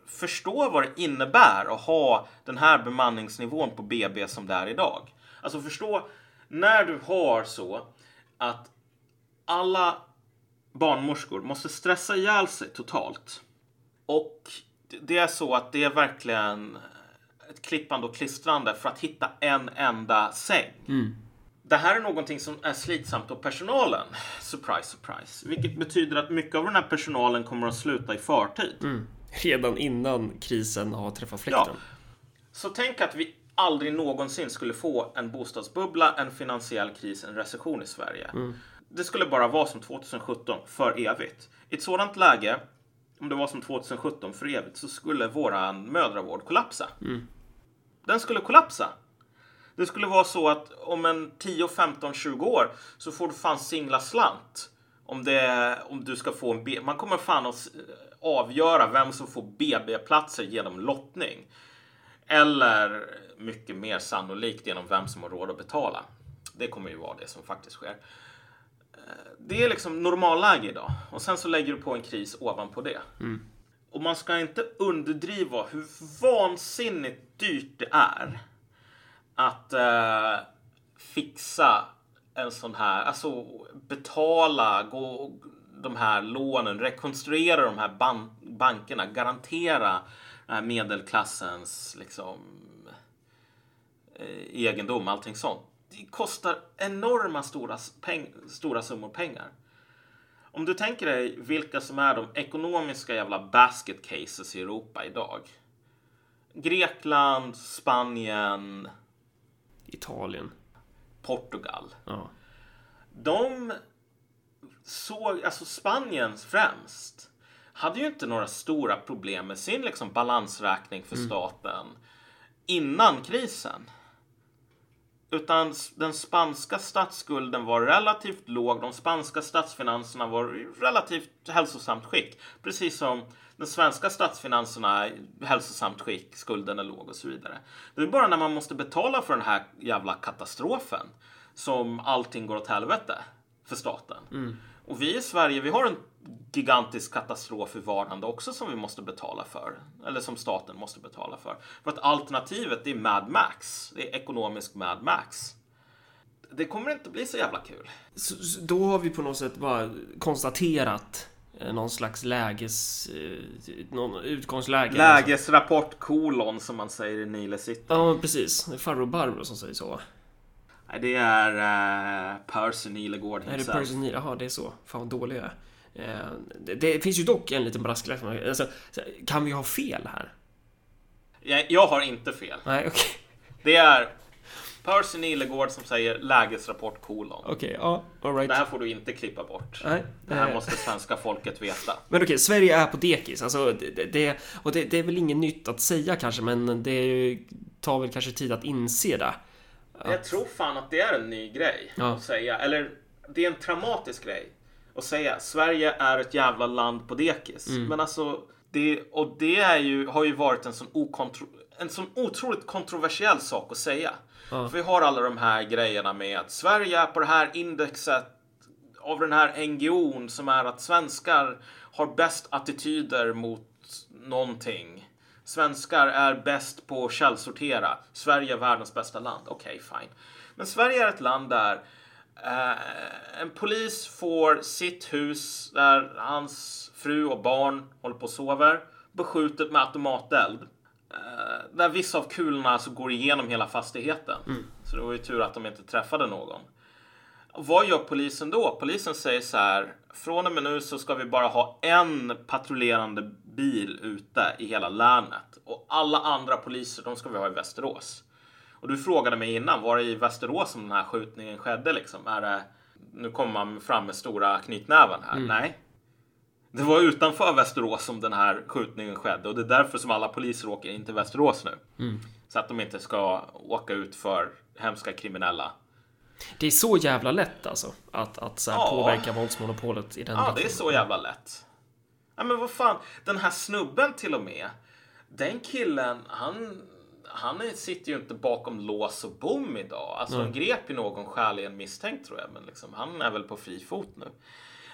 [SPEAKER 2] förstå vad det innebär att ha den här bemanningsnivån på BB som det är idag. Alltså förstå när du har så att alla barnmorskor måste stressa ihjäl sig totalt. Och det är så att det är verkligen ett klippande och klistrande för att hitta en enda säng. Det här är någonting som är slitsamt av personalen. Surprise, surprise. Vilket betyder att mycket av den här personalen kommer att sluta i förtid.
[SPEAKER 1] Redan innan krisen har träffat fläkten.
[SPEAKER 2] Så tänk att vi aldrig någonsin skulle få en bostadsbubbla, en finansiell kris, en recession i Sverige. Det skulle bara vara som 2017 för evigt. I ett sådant läge, om det var som 2017 för evigt, så skulle våran mödravård kollapsa. Den skulle kollapsa. Det skulle vara så att om en 10, 15, 20 år så får du fan singla slant. Om, det, om du ska få en B. Man kommer fan att s- avgöra vem som får BB-platser genom lottning. Eller mycket mer sannolikt genom vem som har råd att betala. Det kommer ju vara det som faktiskt sker. Eh, Det är liksom normalläge idag. Och sen så lägger du på en kris ovanpå det. Och man ska inte underdriva hur vansinnigt dyrt det är att eh, fixa en sån här, alltså betala, gå de här lånen, rekonstruera de här ban- bankerna, garantera den här medelklassens liksom eh, egendom, allting sånt. Det kostar enorma stora, peng- stora summor pengar. Om du tänker dig vilka som är de ekonomiska jävla basket cases i Europa idag. Grekland, Spanien,
[SPEAKER 1] Italien.
[SPEAKER 2] Portugal.
[SPEAKER 1] Ja.
[SPEAKER 2] De såg, alltså Spanien främst, hade ju inte några stora problem med sin liksom balansräkning för staten innan krisen. Utan den spanska statsskulden var relativt låg. De spanska statsfinanserna var i relativt hälsosamt skick. Precis som de svenska statsfinanserna är hälsosamt skick, skulden är låg och så vidare. Det är bara när man måste betala för den här jävla katastrofen som allting går åt helvete för staten. Och vi i Sverige, vi har en gigantisk katastrof i vardagen också som vi måste betala för. Eller som staten måste betala för. För att alternativet är Mad Max. Det är ekonomisk Mad Max. Det kommer inte bli så jävla kul.
[SPEAKER 1] Så, så då har vi på något sätt bara konstaterat eh, någon slags läges... eh, Någon utgångsläge.
[SPEAKER 2] Lägesrapport kolon som man säger i Nile City.
[SPEAKER 1] Ja, precis. Det är farbror Barbro som säger så.
[SPEAKER 2] Nej, det är uh, Percy Nilegård
[SPEAKER 1] himself. Är det Percy Nilegård? Jaha, det är så. Fan vad dålig jag är. Eh, det, det, finns ju dock en liten brasklapp. Alltså, kan vi ha fel här?
[SPEAKER 2] Jag, jag har inte fel.
[SPEAKER 1] Nej. Okay.
[SPEAKER 2] Det är Percy Nilegård som säger lägesrapport kolon.
[SPEAKER 1] Okej, okay, ja, all right.
[SPEAKER 2] Det här får du inte klippa bort. Nej, det här måste svenska folket veta.
[SPEAKER 1] Men okej, okay, Sverige är på dekis. Alltså, det, det, och det, det, är väl inget nytt att säga kanske, men det tar väl kanske tid att inse det.
[SPEAKER 2] Jag tror fan att det är en ny grej ja. att säga. Eller, det är en traumatisk grej att säga. Sverige är ett jävla land på dekis. Mm. Men alltså, det, och det är ju, har ju varit en sån, okontro, en sån otroligt kontroversiell sak att säga. Ja. För vi har alla de här grejerna med att Sverige är på det här indexet av den här NGOn som är att svenskar har bäst attityder mot någonting. Svenskar är bäst på att källsortera. Sverige är världens bästa land. Okej, okay, fine. Men Sverige är ett land där en polis får sitt hus där hans fru och barn håller på och sover beskjutet med automateld. Eh, där vissa av kulorna alltså går igenom hela fastigheten. Mm. Så det var ju tur att de inte träffade någon. Vad gör polisen då? Polisen säger så här. Från och med nu så ska vi bara ha en patrullerande bil ute i hela länet. Och alla andra poliser, de ska vi ha i Västerås. Och du frågade mig innan, var det i Västerås som den här skjutningen skedde liksom? Är det, nu kommer man fram med stora knytnäven här. Mm. Nej, det var utanför Västerås som den här skjutningen skedde och det är därför som alla poliser åker in till Västerås nu. Mm. Så att de inte ska åka ut för hemska kriminella.
[SPEAKER 1] Det är så jävla lätt alltså att, att så ja. påverka våldsmonopolet i den
[SPEAKER 2] Ja, det är så jävla lätt. Ja, men vad fan, den här snubben till och med. Den killen, han, han sitter ju inte bakom lås och bom idag. Alltså, mm. de grep ju någon skäligen misstänkt tror jag, men liksom, han är väl på fri fot nu.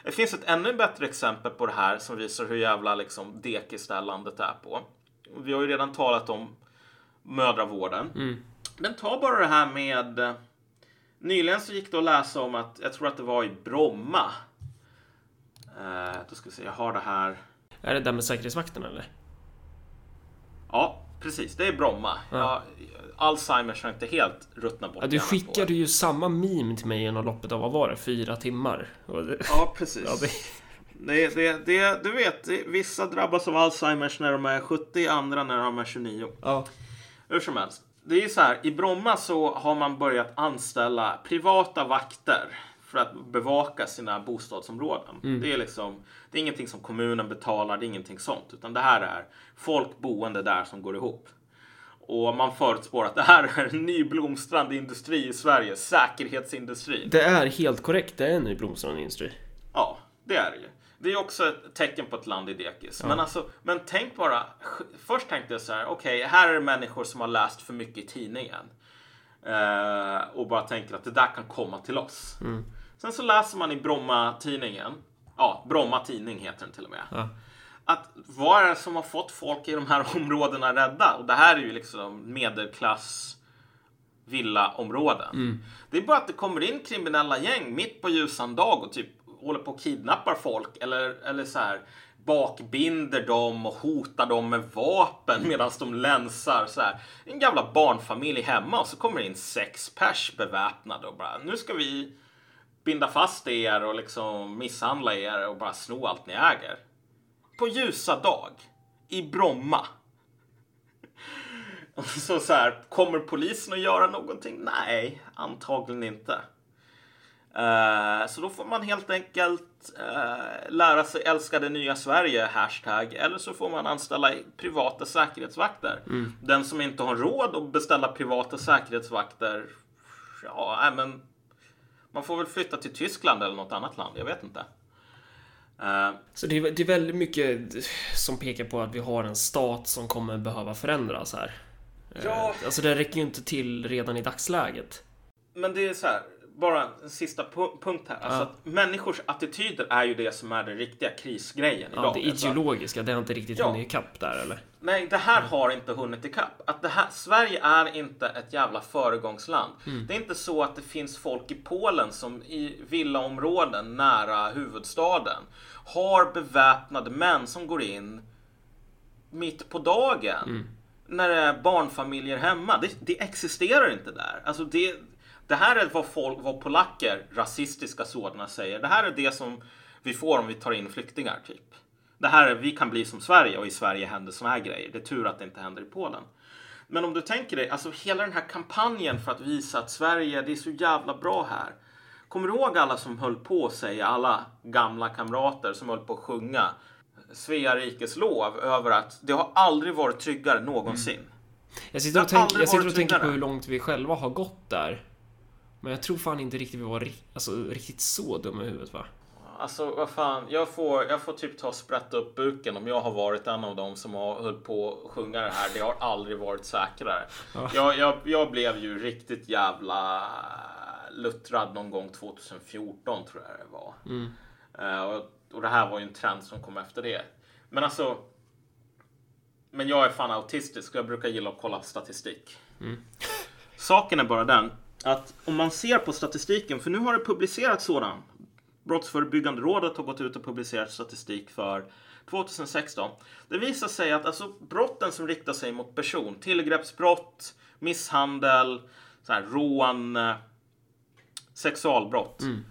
[SPEAKER 2] Det finns ett ännu bättre exempel på det här som visar hur jävla liksom dekis det här landet är på. Vi har ju redan talat om mödravården. Mm. Men ta bara det här med... Nyligen så gick det att läsa om att, jag tror att det var i Bromma. Eh, då ska vi se, jag har det här.
[SPEAKER 1] Är det där med säkerhetsvakten eller?
[SPEAKER 2] Ja, precis. Det är Bromma. Ja. Jag, Alzheimers har inte helt ruttnat bort.
[SPEAKER 1] Ja, du skickade ju samma meme till mig inom loppet av, vad var det, fyra timmar?
[SPEAKER 2] Ja, precis. Ja, det... Det, det, det, du vet, vissa drabbas av Alzheimers när de är 70, andra när de är 29. Ja. Hur som helst. Det är ju så här, i Bromma så har man börjat anställa privata vakter för att bevaka sina bostadsområden. Mm. Det är liksom, det är ingenting som kommunen betalar, det är ingenting sånt, utan det här är folk boende där som går ihop. Och man förutspår att det här är en ny blomstrande industri i Sverige, säkerhetsindustri.
[SPEAKER 1] Det är helt korrekt, det är en ny blomstrande industri.
[SPEAKER 2] Ja, det är det ju. Det är också ett tecken på ett land i dekis. Ja. Men, alltså, men tänk bara, först tänkte jag så här, okej, okay, här är det människor som har läst för mycket i tidningen. Eh, och bara tänker att det där kan komma till oss. Mm. Sen så läser man i Bromma-tidningen, ja, Bromma tidning heter den till och med. Ja att vad är det som har fått folk i de här områdena rädda? Och det här är ju liksom medelklass villaområden. Mm. Det är bara att det kommer in kriminella gäng mitt på ljusan dag och typ håller på och kidnappar folk eller, eller så här bakbinder dem och hotar dem med vapen medan de länsar så här. En jävla barnfamilj hemma och så kommer det in sex pers beväpnade och bara nu ska vi binda fast er och liksom misshandla er och bara sno allt ni äger på ljusa dag i Bromma. Så, så här, kommer polisen att göra någonting? Nej, antagligen inte. Uh, så då får man helt enkelt uh, lära sig älska det nya Sverige, hashtag. Eller så får man anställa privata säkerhetsvakter. Mm. Den som inte har råd att beställa privata säkerhetsvakter, ja, men man får väl flytta till Tyskland eller något annat land, jag vet inte.
[SPEAKER 1] Uh, så det är, det är väldigt mycket som pekar på att vi har en stat som kommer behöva förändras här. Ja. Uh, alltså det räcker ju inte till redan i dagsläget.
[SPEAKER 2] Men det är så här, bara en sista punkt här. Alltså att människors attityder är ju det som är den riktiga krisgrejen
[SPEAKER 1] ja, Det ideologiska, det har inte riktigt ja. hunnit ikapp där eller?
[SPEAKER 2] Nej, det här har inte hunnit ikapp. Att det här, Sverige är inte ett jävla föregångsland. Mm. Det är inte så att det finns folk i Polen som i villaområden nära huvudstaden har beväpnade män som går in mitt på dagen. Mm. När det är barnfamiljer hemma. Det, det existerar inte där. Alltså det Det här är vad, folk, vad polacker, rasistiska sådana, säger. Det här är det som vi får om vi tar in flyktingar, typ. Det här är, vi kan bli som Sverige och i Sverige händer såna här grejer. Det är tur att det inte händer i Polen. Men om du tänker dig, alltså hela den här kampanjen för att visa att Sverige, det är så jävla bra här. Kommer du ihåg alla som höll på säga, alla gamla kamrater som höll på att sjunga Svea rikes lov över att det har aldrig varit tryggare någonsin. Mm.
[SPEAKER 1] Jag sitter och, tänk, jag sitter och tänker på hur långt vi själva har gått där. Men jag tror fan inte riktigt vi var alltså, riktigt så dumma i huvudet va?
[SPEAKER 2] Alltså vad fan, jag får, jag får typ ta och sprätta upp buken om jag har varit en av dem som har höll på att sjunga det här. Det har aldrig varit säkrare. Ja. Jag, jag, jag blev ju riktigt jävla luttrad någon gång 2014 tror jag det var. Mm. Uh, och, och det här var ju en trend som kom efter det. Men alltså. Men jag är fan autistisk och jag brukar gilla att kolla statistik. Mm. Saken är bara den att om man ser på statistiken, för nu har det publicerats sådan Brottsförebyggande rådet har gått ut och publicerat statistik för 2016. Det visar sig att alltså, brotten som riktar sig mot person, tillgreppsbrott, misshandel, så här, rån, eh, sexualbrott, mm.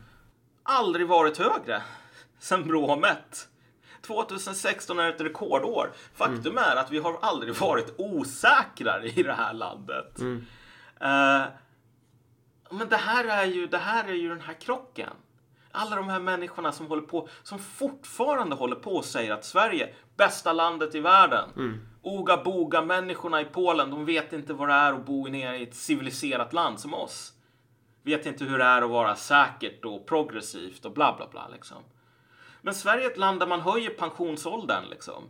[SPEAKER 2] aldrig varit högre sen Brå mätt. 2016 är ett rekordår. Faktum mm. är att vi har aldrig varit osäkrare i det här landet. Mm. Uh, men det här, är ju, det här är ju den här krocken. Alla de här människorna som håller på, som fortfarande håller på och säger att Sverige, bästa landet i världen. Mm. Oga boga människorna i Polen, de vet inte vad det är att bo nere i ett civiliserat land som oss. Vet inte hur det är att vara säkert och progressivt och bla bla bla liksom. Men Sverige är ett land där man höjer pensionsåldern liksom.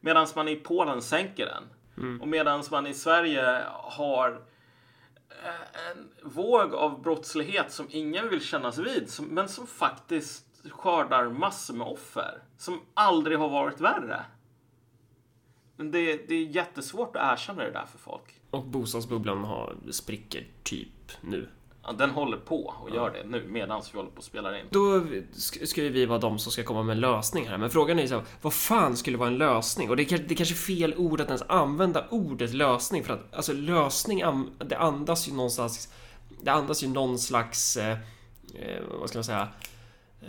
[SPEAKER 2] Medan man i Polen sänker den. Mm. Och medan man i Sverige har Eh, en våg av brottslighet som ingen vill kännas vid, som, men som faktiskt skördar massor med offer. Som aldrig har varit värre. Men det, det är jättesvårt att erkänna det där för folk.
[SPEAKER 1] Och bostadsbubblan har, spricker typ nu.
[SPEAKER 2] Ja, den håller på och gör det nu medan vi håller på att spela in.
[SPEAKER 1] Då ska ju vi vara de som ska komma med en lösning här. Men frågan är så vad fan skulle vara en lösning? Och det är, det är kanske fel ord att ens använda ordet lösning. För att alltså lösning, det andas ju någonstans... Det andas ju någon slags... Eh, eh, vad ska man säga? Eh,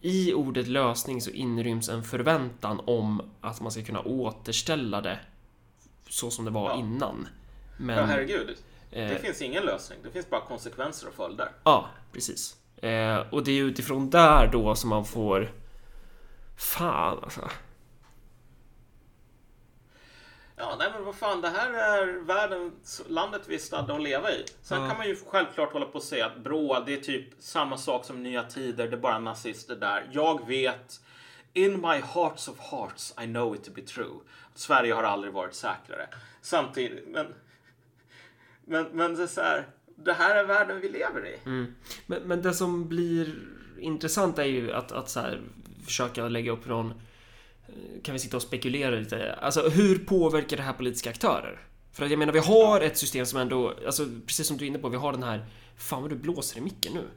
[SPEAKER 1] I ordet lösning så inryms en förväntan om att man ska kunna återställa det så som det var ja. innan.
[SPEAKER 2] Men, ja, herregud. Det eh, finns ingen lösning. Det finns bara konsekvenser och följder.
[SPEAKER 1] Ja, precis. Eh, och det är utifrån där då som man får... Fan alltså.
[SPEAKER 2] Ja, nej men vad fan, det här är världen, landet vi är stadda att leva i. Sen ja. kan man ju självklart hålla på och säga att Brå, det är typ samma sak som Nya Tider, det är bara nazister där. Jag vet, in my hearts of hearts, I know it to be true. Sverige har aldrig varit säkrare. Samtidigt, men men, men det är så här, det här är världen vi lever i.
[SPEAKER 1] Mm. Men, men det som blir intressant är ju att, att så här, försöka lägga upp någon... Kan vi sitta och spekulera lite? Alltså hur påverkar det här politiska aktörer? För att jag menar, vi har ett system som ändå, alltså precis som du är inne på, vi har den här... Fan vad du blåser i micken nu.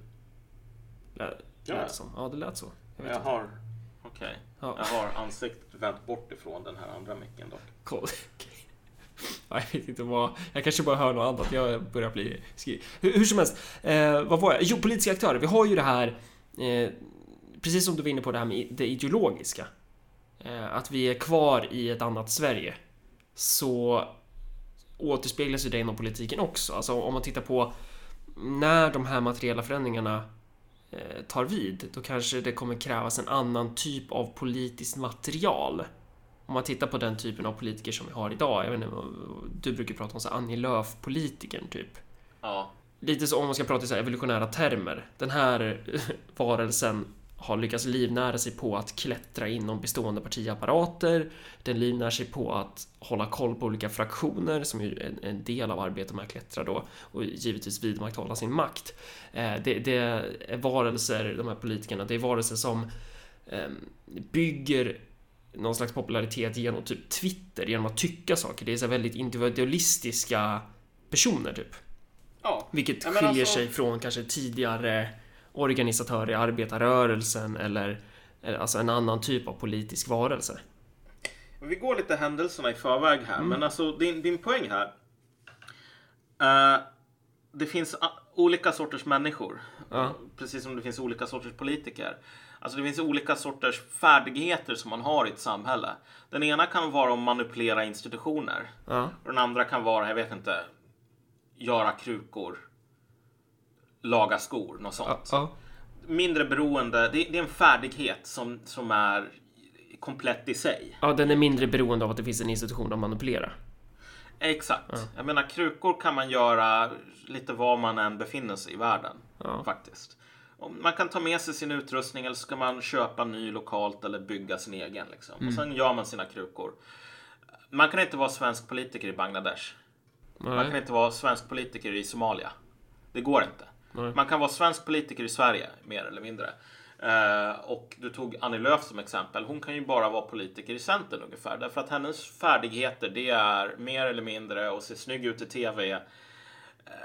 [SPEAKER 1] Lät, ja. lät som. Ja, det lät så.
[SPEAKER 2] Jag, jag har... Okej. Okay. Ja. Jag har ansiktet vänt bort ifrån den här andra micken dock.
[SPEAKER 1] Cool. jag vet inte vad... Jag kanske bara hör något annat. Jag börjar bli skriv. Hur, hur som helst. Eh, vad var jag? Jo, politiska aktörer. Vi har ju det här... Eh, precis som du var inne på det här med det ideologiska. Eh, att vi är kvar i ett annat Sverige. Så återspeglas ju det inom politiken också. Alltså om man tittar på när de här materiella förändringarna eh, tar vid, då kanske det kommer krävas en annan typ av politiskt material om man tittar på den typen av politiker som vi har idag, jag vet inte, du brukar prata om så Annie Lööf-politikern typ.
[SPEAKER 2] Ja.
[SPEAKER 1] Lite så om man ska prata i så evolutionära termer. Den här varelsen har lyckats livnära sig på att klättra inom bestående partiapparater. Den livnär sig på att hålla koll på olika fraktioner som är en, del av arbetet med att klättra då och givetvis vidmakthålla sin makt. Eh, det, det är varelser, de här politikerna, det är varelser som ehm, bygger någon slags popularitet genom typ Twitter, genom att tycka saker. Det är så väldigt individualistiska personer typ.
[SPEAKER 2] Ja.
[SPEAKER 1] Vilket skiljer alltså... sig från kanske tidigare organisatörer i arbetarrörelsen eller, eller alltså en annan typ av politisk varelse.
[SPEAKER 2] Vi går lite händelserna i förväg här, mm. men alltså din, din poäng här. Uh, det finns olika sorters människor.
[SPEAKER 1] Ja.
[SPEAKER 2] Precis som det finns olika sorters politiker. Alltså det finns olika sorters färdigheter som man har i ett samhälle. Den ena kan vara att manipulera institutioner.
[SPEAKER 1] Ja.
[SPEAKER 2] Och den andra kan vara, jag vet inte, göra krukor, laga skor, något sånt.
[SPEAKER 1] Ja.
[SPEAKER 2] Mindre beroende, det, det är en färdighet som, som är komplett i sig.
[SPEAKER 1] ja, den är mindre beroende av att det finns en institution att manipulera.
[SPEAKER 2] Exakt. Jag menar, krukor kan man göra lite var man än befinner sig i världen.
[SPEAKER 1] Ja.
[SPEAKER 2] Faktiskt. Om Man kan ta med sig sin utrustning eller så ska man köpa ny lokalt eller bygga sin egen. Liksom. Och sen gör man sina krukor. Man kan inte vara svensk politiker i Bangladesh. Man kan
[SPEAKER 1] Nej.
[SPEAKER 2] inte vara svensk politiker i Somalia. Det går inte.
[SPEAKER 1] Nej.
[SPEAKER 2] Man kan vara svensk politiker i Sverige, mer eller mindre. Eh, och du tog Annie Lööf som exempel. Hon kan ju bara vara politiker i Centern ungefär. Därför att hennes färdigheter, det är mer eller mindre att se snygg ut i TV eh,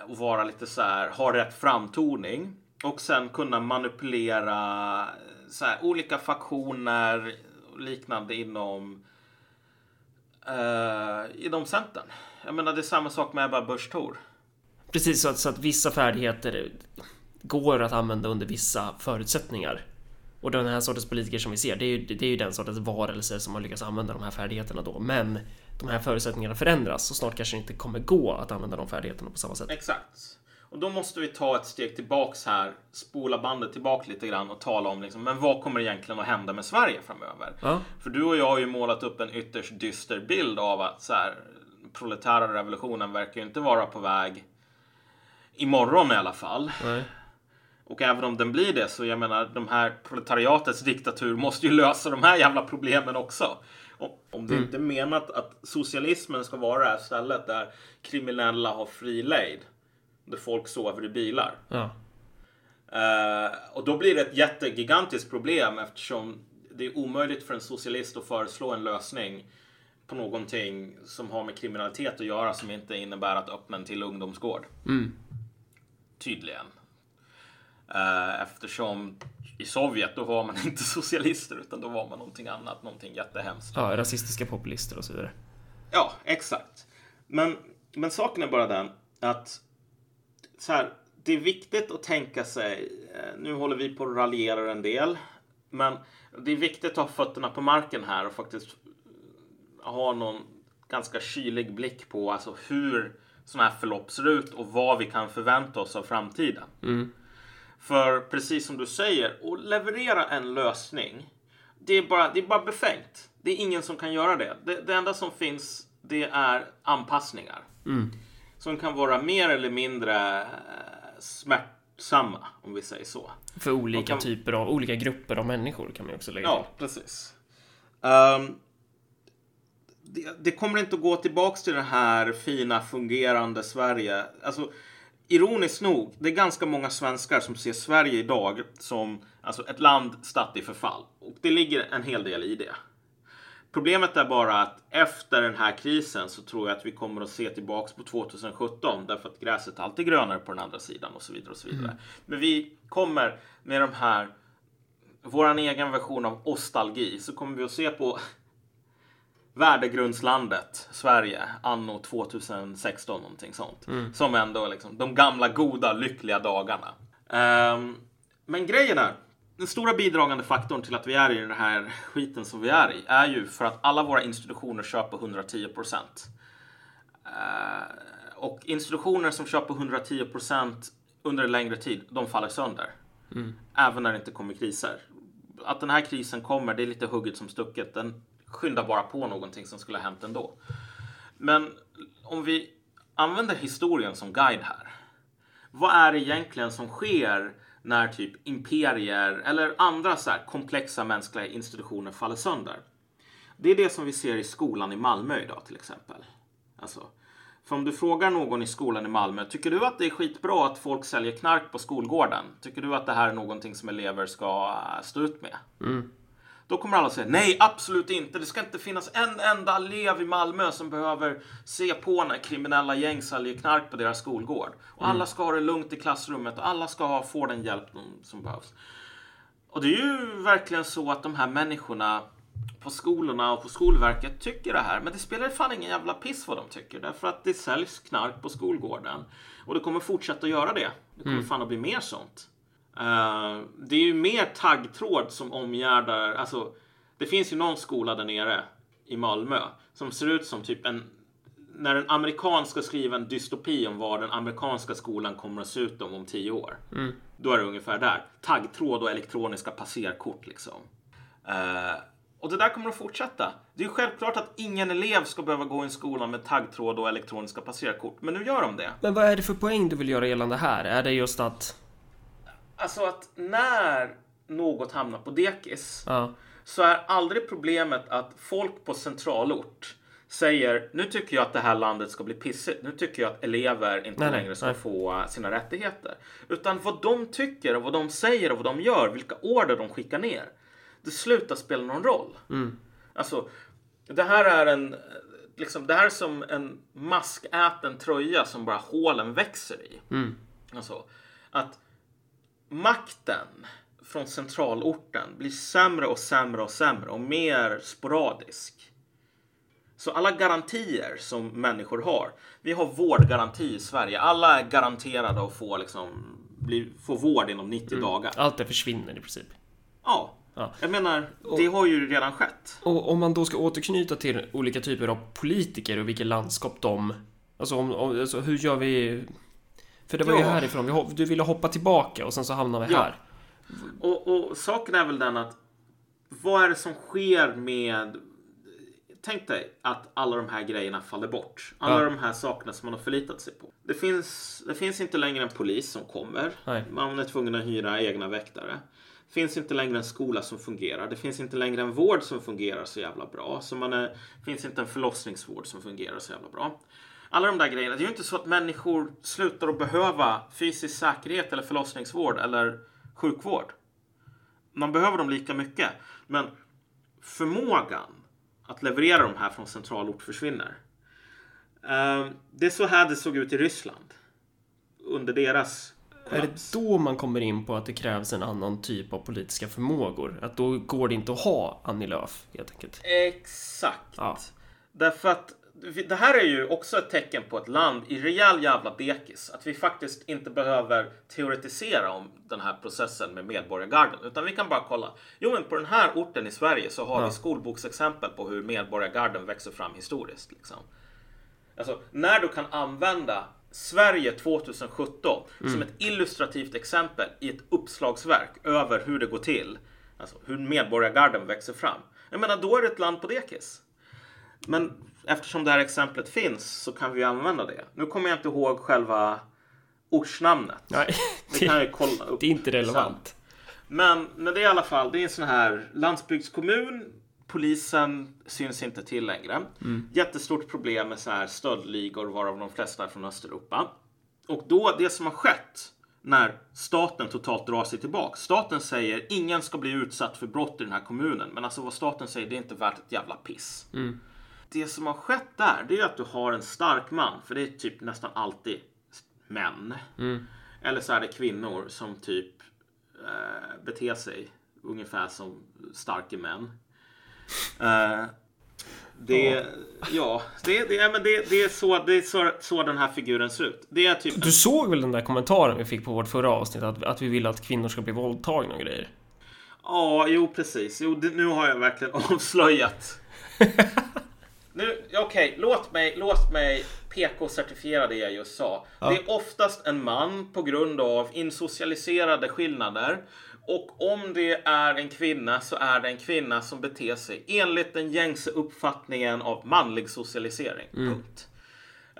[SPEAKER 2] och vara lite så här, ha rätt framtoning. Och sen kunna manipulera eh, så här, olika faktioner och liknande inom eh, inom Centern. Jag menar, det är samma sak med Ebba Busch Thor.
[SPEAKER 1] Precis så att, så att vissa färdigheter går att använda under vissa förutsättningar. Och den här sortens politiker som vi ser, det är ju, det är ju den sortens varelser som har lyckats använda de här färdigheterna då. Men de här förutsättningarna förändras och snart kanske det inte kommer gå att använda de färdigheterna på samma sätt.
[SPEAKER 2] Exakt. Och då måste vi ta ett steg tillbaks här, spola bandet tillbaka lite grann och tala om liksom, men vad kommer egentligen att hända med Sverige framöver?
[SPEAKER 1] Ja,
[SPEAKER 2] För du och jag har ju målat upp en ytterst dyster bild av att så här, proletära revolutionen verkar ju inte vara på väg imorgon i alla fall.
[SPEAKER 1] nej.
[SPEAKER 2] Och även om den blir det så jag menar de här proletariatets diktatur måste ju lösa de här jävla problemen också. Om- Om det inte är menat att socialismen ska vara det här stället där kriminella har fri lejd. Där folk sover i bilar.
[SPEAKER 1] Ja,
[SPEAKER 2] Eh, och då blir det ett jättegigantiskt problem eftersom det är omöjligt för en socialist att föreslå en lösning på någonting som har med kriminalitet att göra som inte innebär att öppna en till ungdomsgård. Tydligen. Eh, eftersom i Sovjet då var man inte socialister utan då var man någonting annat, någonting jättehemskt.
[SPEAKER 1] ja rasistiska populister och så vidare.
[SPEAKER 2] Ja, exakt. Men, men saken är bara den att så här, det är viktigt att tänka sig, eh, nu håller vi på att raljera en del, men det är viktigt att ha fötterna på marken här och faktiskt ha någon ganska kylig blick på alltså hur sådana här förlopp ser ut och vad vi kan förvänta oss av framtiden. För precis som du säger, att leverera en lösning, det är bara, det är bara befängt. Det är ingen som kan göra det. Det, det enda som finns, det är anpassningar. Som kan vara mer eller mindre eh, smärtsamma, om vi säger så.
[SPEAKER 1] För olika
[SPEAKER 2] kan-
[SPEAKER 1] typer av, olika grupper av människor kan man ju också lägga
[SPEAKER 2] Ja, precis. Ehm, det, det kommer inte att gå tillbaks till det här fina fungerande Sverige. Alltså, ironiskt nog, det är ganska många svenskar som ser Sverige idag som alltså, ett land statt i förfall. Och det ligger en hel del i det. Problemet är bara att efter den här krisen så tror jag att vi kommer att se tillbaks på 2017 därför att gräset är alltid grönare på den andra sidan och så vidare och så vidare. Men vi kommer med de här våran egen version av nostalgi så kommer vi att se på värdegrundslandet Sverige anno 2016 någonting sånt. Som ändå liksom de gamla goda lyckliga dagarna. Ehm, men grejen är, den stora bidragande faktorn till att vi är i den här skiten som vi är i är ju för att alla våra institutioner köper 110 procent. Eh, och institutioner som köper 110 procent under en längre tid, de faller sönder. Även när det inte kommer kriser. Att den här krisen kommer, det är lite hugget som stucket. Den skyndar bara på någonting som skulle ha hänt ändå. Men om vi använder historien som guide här. Vad är det egentligen som sker när typ imperier eller andra så här komplexa mänskliga institutioner faller sönder? Det är det som vi ser i skolan i Malmö idag till exempel. Alltså, för om du frågar någon i skolan i Malmö, tycker du att det är skitbra att folk säljer knark på skolgården? Tycker du att det här är någonting som elever ska äh, stå ut med? Mm. Då kommer alla säga nej, absolut inte. Det ska inte finnas en enda elev i Malmö som behöver se på när kriminella gäng säljer knark på deras skolgård. Och alla ska ha det lugnt i klassrummet och alla ska få den hjälp som behövs. Och det är ju verkligen så att de här människorna på skolorna och på Skolverket tycker det här. Men det spelar fan ingen jävla piss vad de tycker. Därför att det säljs knark på skolgården. Och det kommer fortsätta att göra det. Det kommer mm. fan att bli mer sånt. Uh, det är ju mer taggtråd som omgärdar, alltså det finns ju någon skola där nere i Malmö som ser ut som typ en när en amerikan ska skriva en dystopi om vad den amerikanska skolan kommer att se ut om om tio år. Mm. Då är det ungefär där. Taggtråd och elektroniska passerkort liksom. Uh, och det där kommer att fortsätta. Det är ju självklart att ingen elev ska behöva gå i en skola med taggtråd och elektroniska passerkort. Men nu gör de det.
[SPEAKER 1] Men vad är det för poäng du vill göra gällande här? Är det just att...
[SPEAKER 2] Alltså att när något hamnar på dekis ja. så är aldrig problemet att folk på centralort säger nu tycker jag att det här landet ska bli pissigt. Nu tycker jag att elever inte nej, längre ska nej. få sina rättigheter. Utan vad de tycker och vad de säger och vad de gör, vilka order de skickar ner. Det slutar spela någon roll. Mm. Alltså, det här är en liksom, det här är som en maskäten tröja som bara hålen växer i. Mm. Alltså, att makten från centralorten blir sämre och sämre och sämre och mer sporadisk. Så alla garantier som människor har. Vi har vårdgaranti i Sverige. Alla är garanterade att få, liksom, bli, få vård inom 90 mm. dagar.
[SPEAKER 1] Allt det försvinner i princip.
[SPEAKER 2] Ja. ja. Jag menar, det har ju redan skett.
[SPEAKER 1] Och om man då ska återknyta till olika typer av politiker och vilket landskap de... Alltså, om, alltså hur gör vi... För det var ja. ju härifrån, du ville hoppa tillbaka och sen så hamnar vi här.
[SPEAKER 2] Och, och saken är väl den att vad är det som sker med tänk dig att alla de här grejerna faller bort. Alla ja. de här sakerna som man har förlitat sig på. Det finns, det finns inte längre en polis som kommer. Nej. Man är tvungen att hyra egna väktare. Det finns inte längre en skola som fungerar. Det finns inte längre en vård som fungerar så jävla bra. Så man är, det finns inte en förlossningsvård som fungerar så jävla bra. Alla de där grejerna. Det är ju inte så att människor slutar att behöva fysisk säkerhet eller förlossningsvård eller sjukvård. Man behöver dem lika mycket. Men förmågan att leverera de här från centralort försvinner. Ehm, det är så här det såg ut i Ryssland. Under deras
[SPEAKER 1] Är det då man kommer in på att det krävs en annan typ av politiska förmågor? Att då går det inte att ha Annie Lööf helt enkelt?
[SPEAKER 2] Exakt. Ja. Därför att det här är ju också ett tecken på ett land i rejäl jävla bekis. Att vi faktiskt inte behöver teoretisera om den här processen med medborgargarden. Utan vi kan bara kolla. Jo, men på den här orten i Sverige så har ja. vi skolboksexempel på hur medborgargarden växer fram historiskt. Liksom. Alltså, när du kan använda Sverige 2017 mm. som ett illustrativt exempel i ett uppslagsverk över hur det går till. Alltså hur medborgargarden växer fram. Jag menar, då är det ett land på dekis. Men eftersom det här exemplet finns så kan vi använda det. Nu kommer jag inte ihåg själva ortsnamnet.
[SPEAKER 1] Nej, det, det kan jag kolla upp. Det är inte relevant. Sen.
[SPEAKER 2] Men, men det är i alla fall, det är en sån här landsbygdskommun. Polisen syns inte till längre. Mm. Jättestort problem med så här stöldligor varav de flesta är från Östeuropa. Och då, det som har skett när staten totalt drar sig tillbaka. Staten säger ingen ska bli utsatt för brott i den här kommunen. Men alltså vad staten säger, det är inte värt ett jävla piss. Mm det som har skett där, det är att du har en stark man. För det är typ nästan alltid män. Mm. Eller så är det kvinnor som typ eh, beter sig ungefär som starka män. Eh, det, ja, det, det, men det, det är, så, det är så, så den här figuren ser ut. Det är typ
[SPEAKER 1] du såg väl den där kommentaren vi fick på vårt förra avsnitt? Att, att vi vill att kvinnor ska bli våldtagna och grejer.
[SPEAKER 2] Ja, jo precis. Jo, det, nu har jag verkligen avslöjat Nu, okej, okay, låt mig, låt mig PK-certifiera det jag just sa. Ja. Det är oftast en man på grund av insocialiserade skillnader. Och om det är en kvinna så är det en kvinna som beter sig enligt den gängse uppfattningen av manlig socialisering. Mm. Punkt.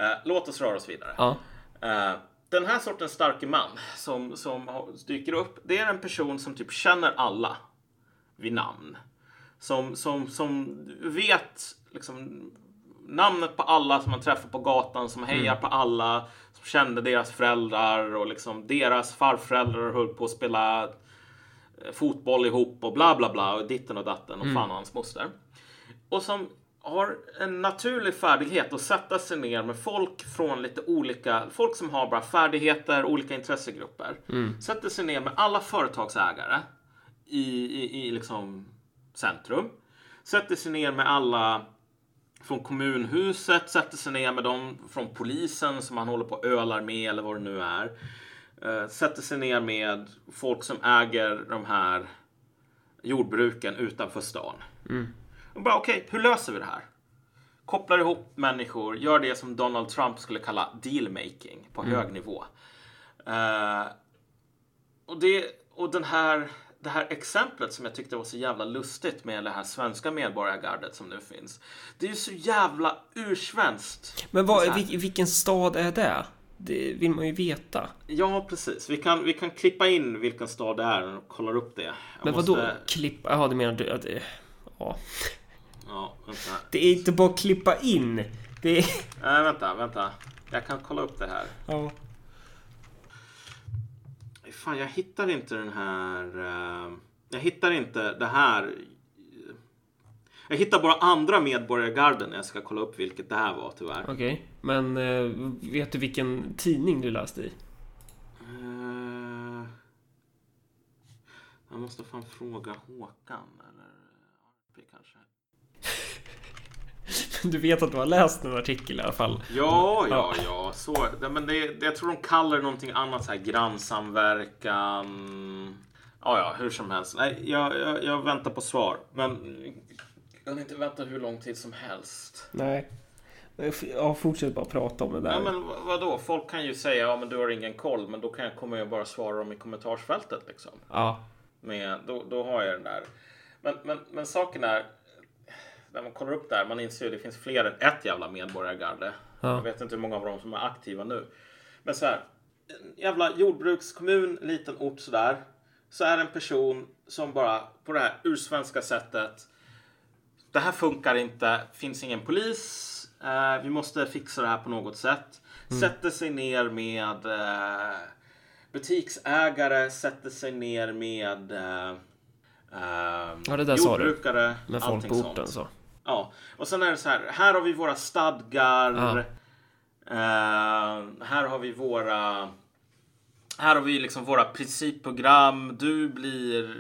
[SPEAKER 2] Uh, låt oss röra oss vidare. Ja. Uh, den här sortens starke man som, som dyker upp, det är en person som typ känner alla vid namn. Som, som, som vet liksom, namnet på alla som man träffar på gatan, som hejar mm. på alla, som kände deras föräldrar och liksom deras farföräldrar höll på att spela eh, fotboll ihop och bla bla bla och ditten och datten och mm. fan och hans moster. Och som har en naturlig färdighet att sätta sig ner med folk från lite olika, folk som har bara färdigheter, olika intressegrupper. Mm. Sätter sig ner med alla företagsägare i, i, i liksom centrum sätter sig ner med alla från kommunhuset, sätter sig ner med dem från polisen som han håller på och ölar med eller vad det nu är. Uh, sätter sig ner med folk som äger de här jordbruken utanför stan. Mm. Och bara okej, okay, hur löser vi det här? Kopplar ihop människor, gör det som Donald Trump skulle kalla dealmaking på mm. hög nivå. Uh, och, det, och den här, det här exemplet som jag tyckte var så jävla lustigt med det här svenska medborgargardet som nu finns. Det är ju så jävla ursvenskt.
[SPEAKER 1] Men vad, vilken stad är det? Det vill man ju veta.
[SPEAKER 2] Ja, precis. Vi kan, vi kan klippa in vilken stad det är och kollar upp det. Jag
[SPEAKER 1] Men måste... vadå klippa? Jaha, det menar du att det...
[SPEAKER 2] Ja. Ja, vänta.
[SPEAKER 1] Det är inte bara att klippa in. Det är...
[SPEAKER 2] Nej, vänta, vänta. Jag kan kolla upp det här.
[SPEAKER 1] Ja.
[SPEAKER 2] Fan, jag hittar inte den här... Uh... Jag hittar inte det här jag hittar bara andra medborgargarden när jag ska kolla upp vilket det här var tyvärr.
[SPEAKER 1] Okej, okay. men uh, vet du vilken tidning du läste i?
[SPEAKER 2] Uh, jag måste fan fråga Håkan eller RP kanske.
[SPEAKER 1] Du vet att du har läst en artikel i alla fall?
[SPEAKER 2] Ja, ja, ja. Så, men det, jag tror de kallar det någonting annat så här grannsamverkan. Ja, ja, hur som helst. Nej, jag, jag, jag väntar på svar. Men jag kan inte vänta hur lång tid som helst.
[SPEAKER 1] Nej. Ja, fortsätt bara prata om det där.
[SPEAKER 2] Ja, men vadå? Folk kan ju säga ja, men du har ingen koll, men då kan jag komma och bara svara dem i kommentarsfältet liksom.
[SPEAKER 1] Ja.
[SPEAKER 2] Med, då, då har jag den där. Men, men, men saken är, när man kollar upp där, man inser ju att det finns fler än ett jävla medborgargarde. Ja. Jag vet inte hur många av dem som är aktiva nu. Men så här, en jävla jordbrukskommun, liten ort sådär. Så är det en person som bara på det här ursvenska sättet det här funkar inte, finns ingen polis, eh, vi måste fixa det här på något sätt. Mm. Sätter sig ner med eh, butiksägare, sätter sig ner med eh, ja, det där jordbrukare.
[SPEAKER 1] Sa du. Med folk på orten så.
[SPEAKER 2] Ja, och sen är det så här, här har vi våra stadgar. Ja. Uh, här har vi våra här har vi liksom våra principprogram. Du blir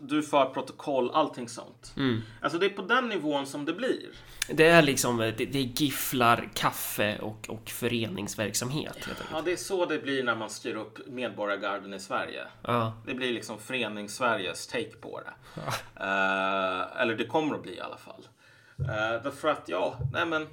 [SPEAKER 2] du för protokoll, allting sånt.
[SPEAKER 1] Mm.
[SPEAKER 2] Alltså det är på den nivån som det blir.
[SPEAKER 1] Det är liksom, det, det är gifflar, kaffe och, och föreningsverksamhet.
[SPEAKER 2] Ja, det är så det blir när man styr upp Medborgargarden i Sverige.
[SPEAKER 1] Ja.
[SPEAKER 2] Det blir liksom Förenings-Sveriges take på det. Ja. Uh, eller det kommer att bli i alla fall. Uh, därför att, ja, nej men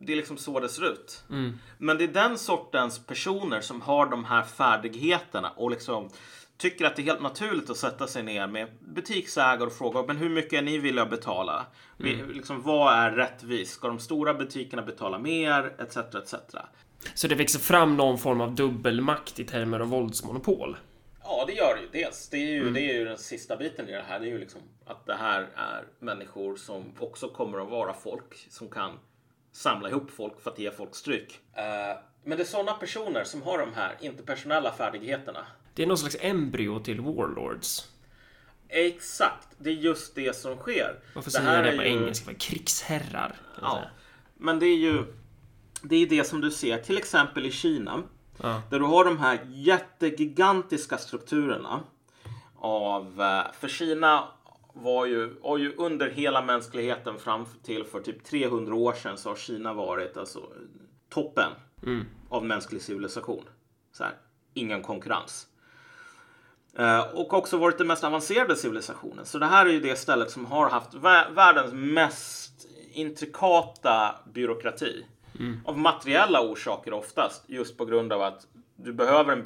[SPEAKER 2] det är liksom så det ser ut.
[SPEAKER 1] Mm.
[SPEAKER 2] Men det är den sortens personer som har de här färdigheterna och liksom tycker att det är helt naturligt att sätta sig ner med butiksägare och fråga men hur mycket är ni villiga att betala? Mm. Liksom, vad är rättvist? Ska de stora butikerna betala mer? Etc. etc.
[SPEAKER 1] Så det växer fram någon form av dubbelmakt i termer av våldsmonopol?
[SPEAKER 2] Ja, det gör det ju. Dels. Det är ju, mm. det är ju den sista biten i det här. Det är ju liksom att det här är människor som också kommer att vara folk som kan samla ihop folk för att ge folk stryk. Uh, men det är sådana personer som har de här interpersonella färdigheterna
[SPEAKER 1] det är någon slags embryo till Warlords.
[SPEAKER 2] Exakt, det är just det som sker.
[SPEAKER 1] Varför säger jag det på ju... engelska? Krigsherrar.
[SPEAKER 2] Ja, men det är ju det är det som du ser till exempel i Kina.
[SPEAKER 1] Ja.
[SPEAKER 2] Där du har de här jättegigantiska strukturerna. Av, eh, för Kina var ju, var ju under hela mänskligheten fram till för typ 300 år sedan så har Kina varit alltså toppen
[SPEAKER 1] mm.
[SPEAKER 2] av mänsklig civilisation. Så här, ingen konkurrens. Eh, och också varit den mest avancerade civilisationen. Så det här är ju det stället som har haft världens mest intrikata byråkrati.
[SPEAKER 1] Mm.
[SPEAKER 2] Av materiella orsaker oftast. Just på grund av att du behöver en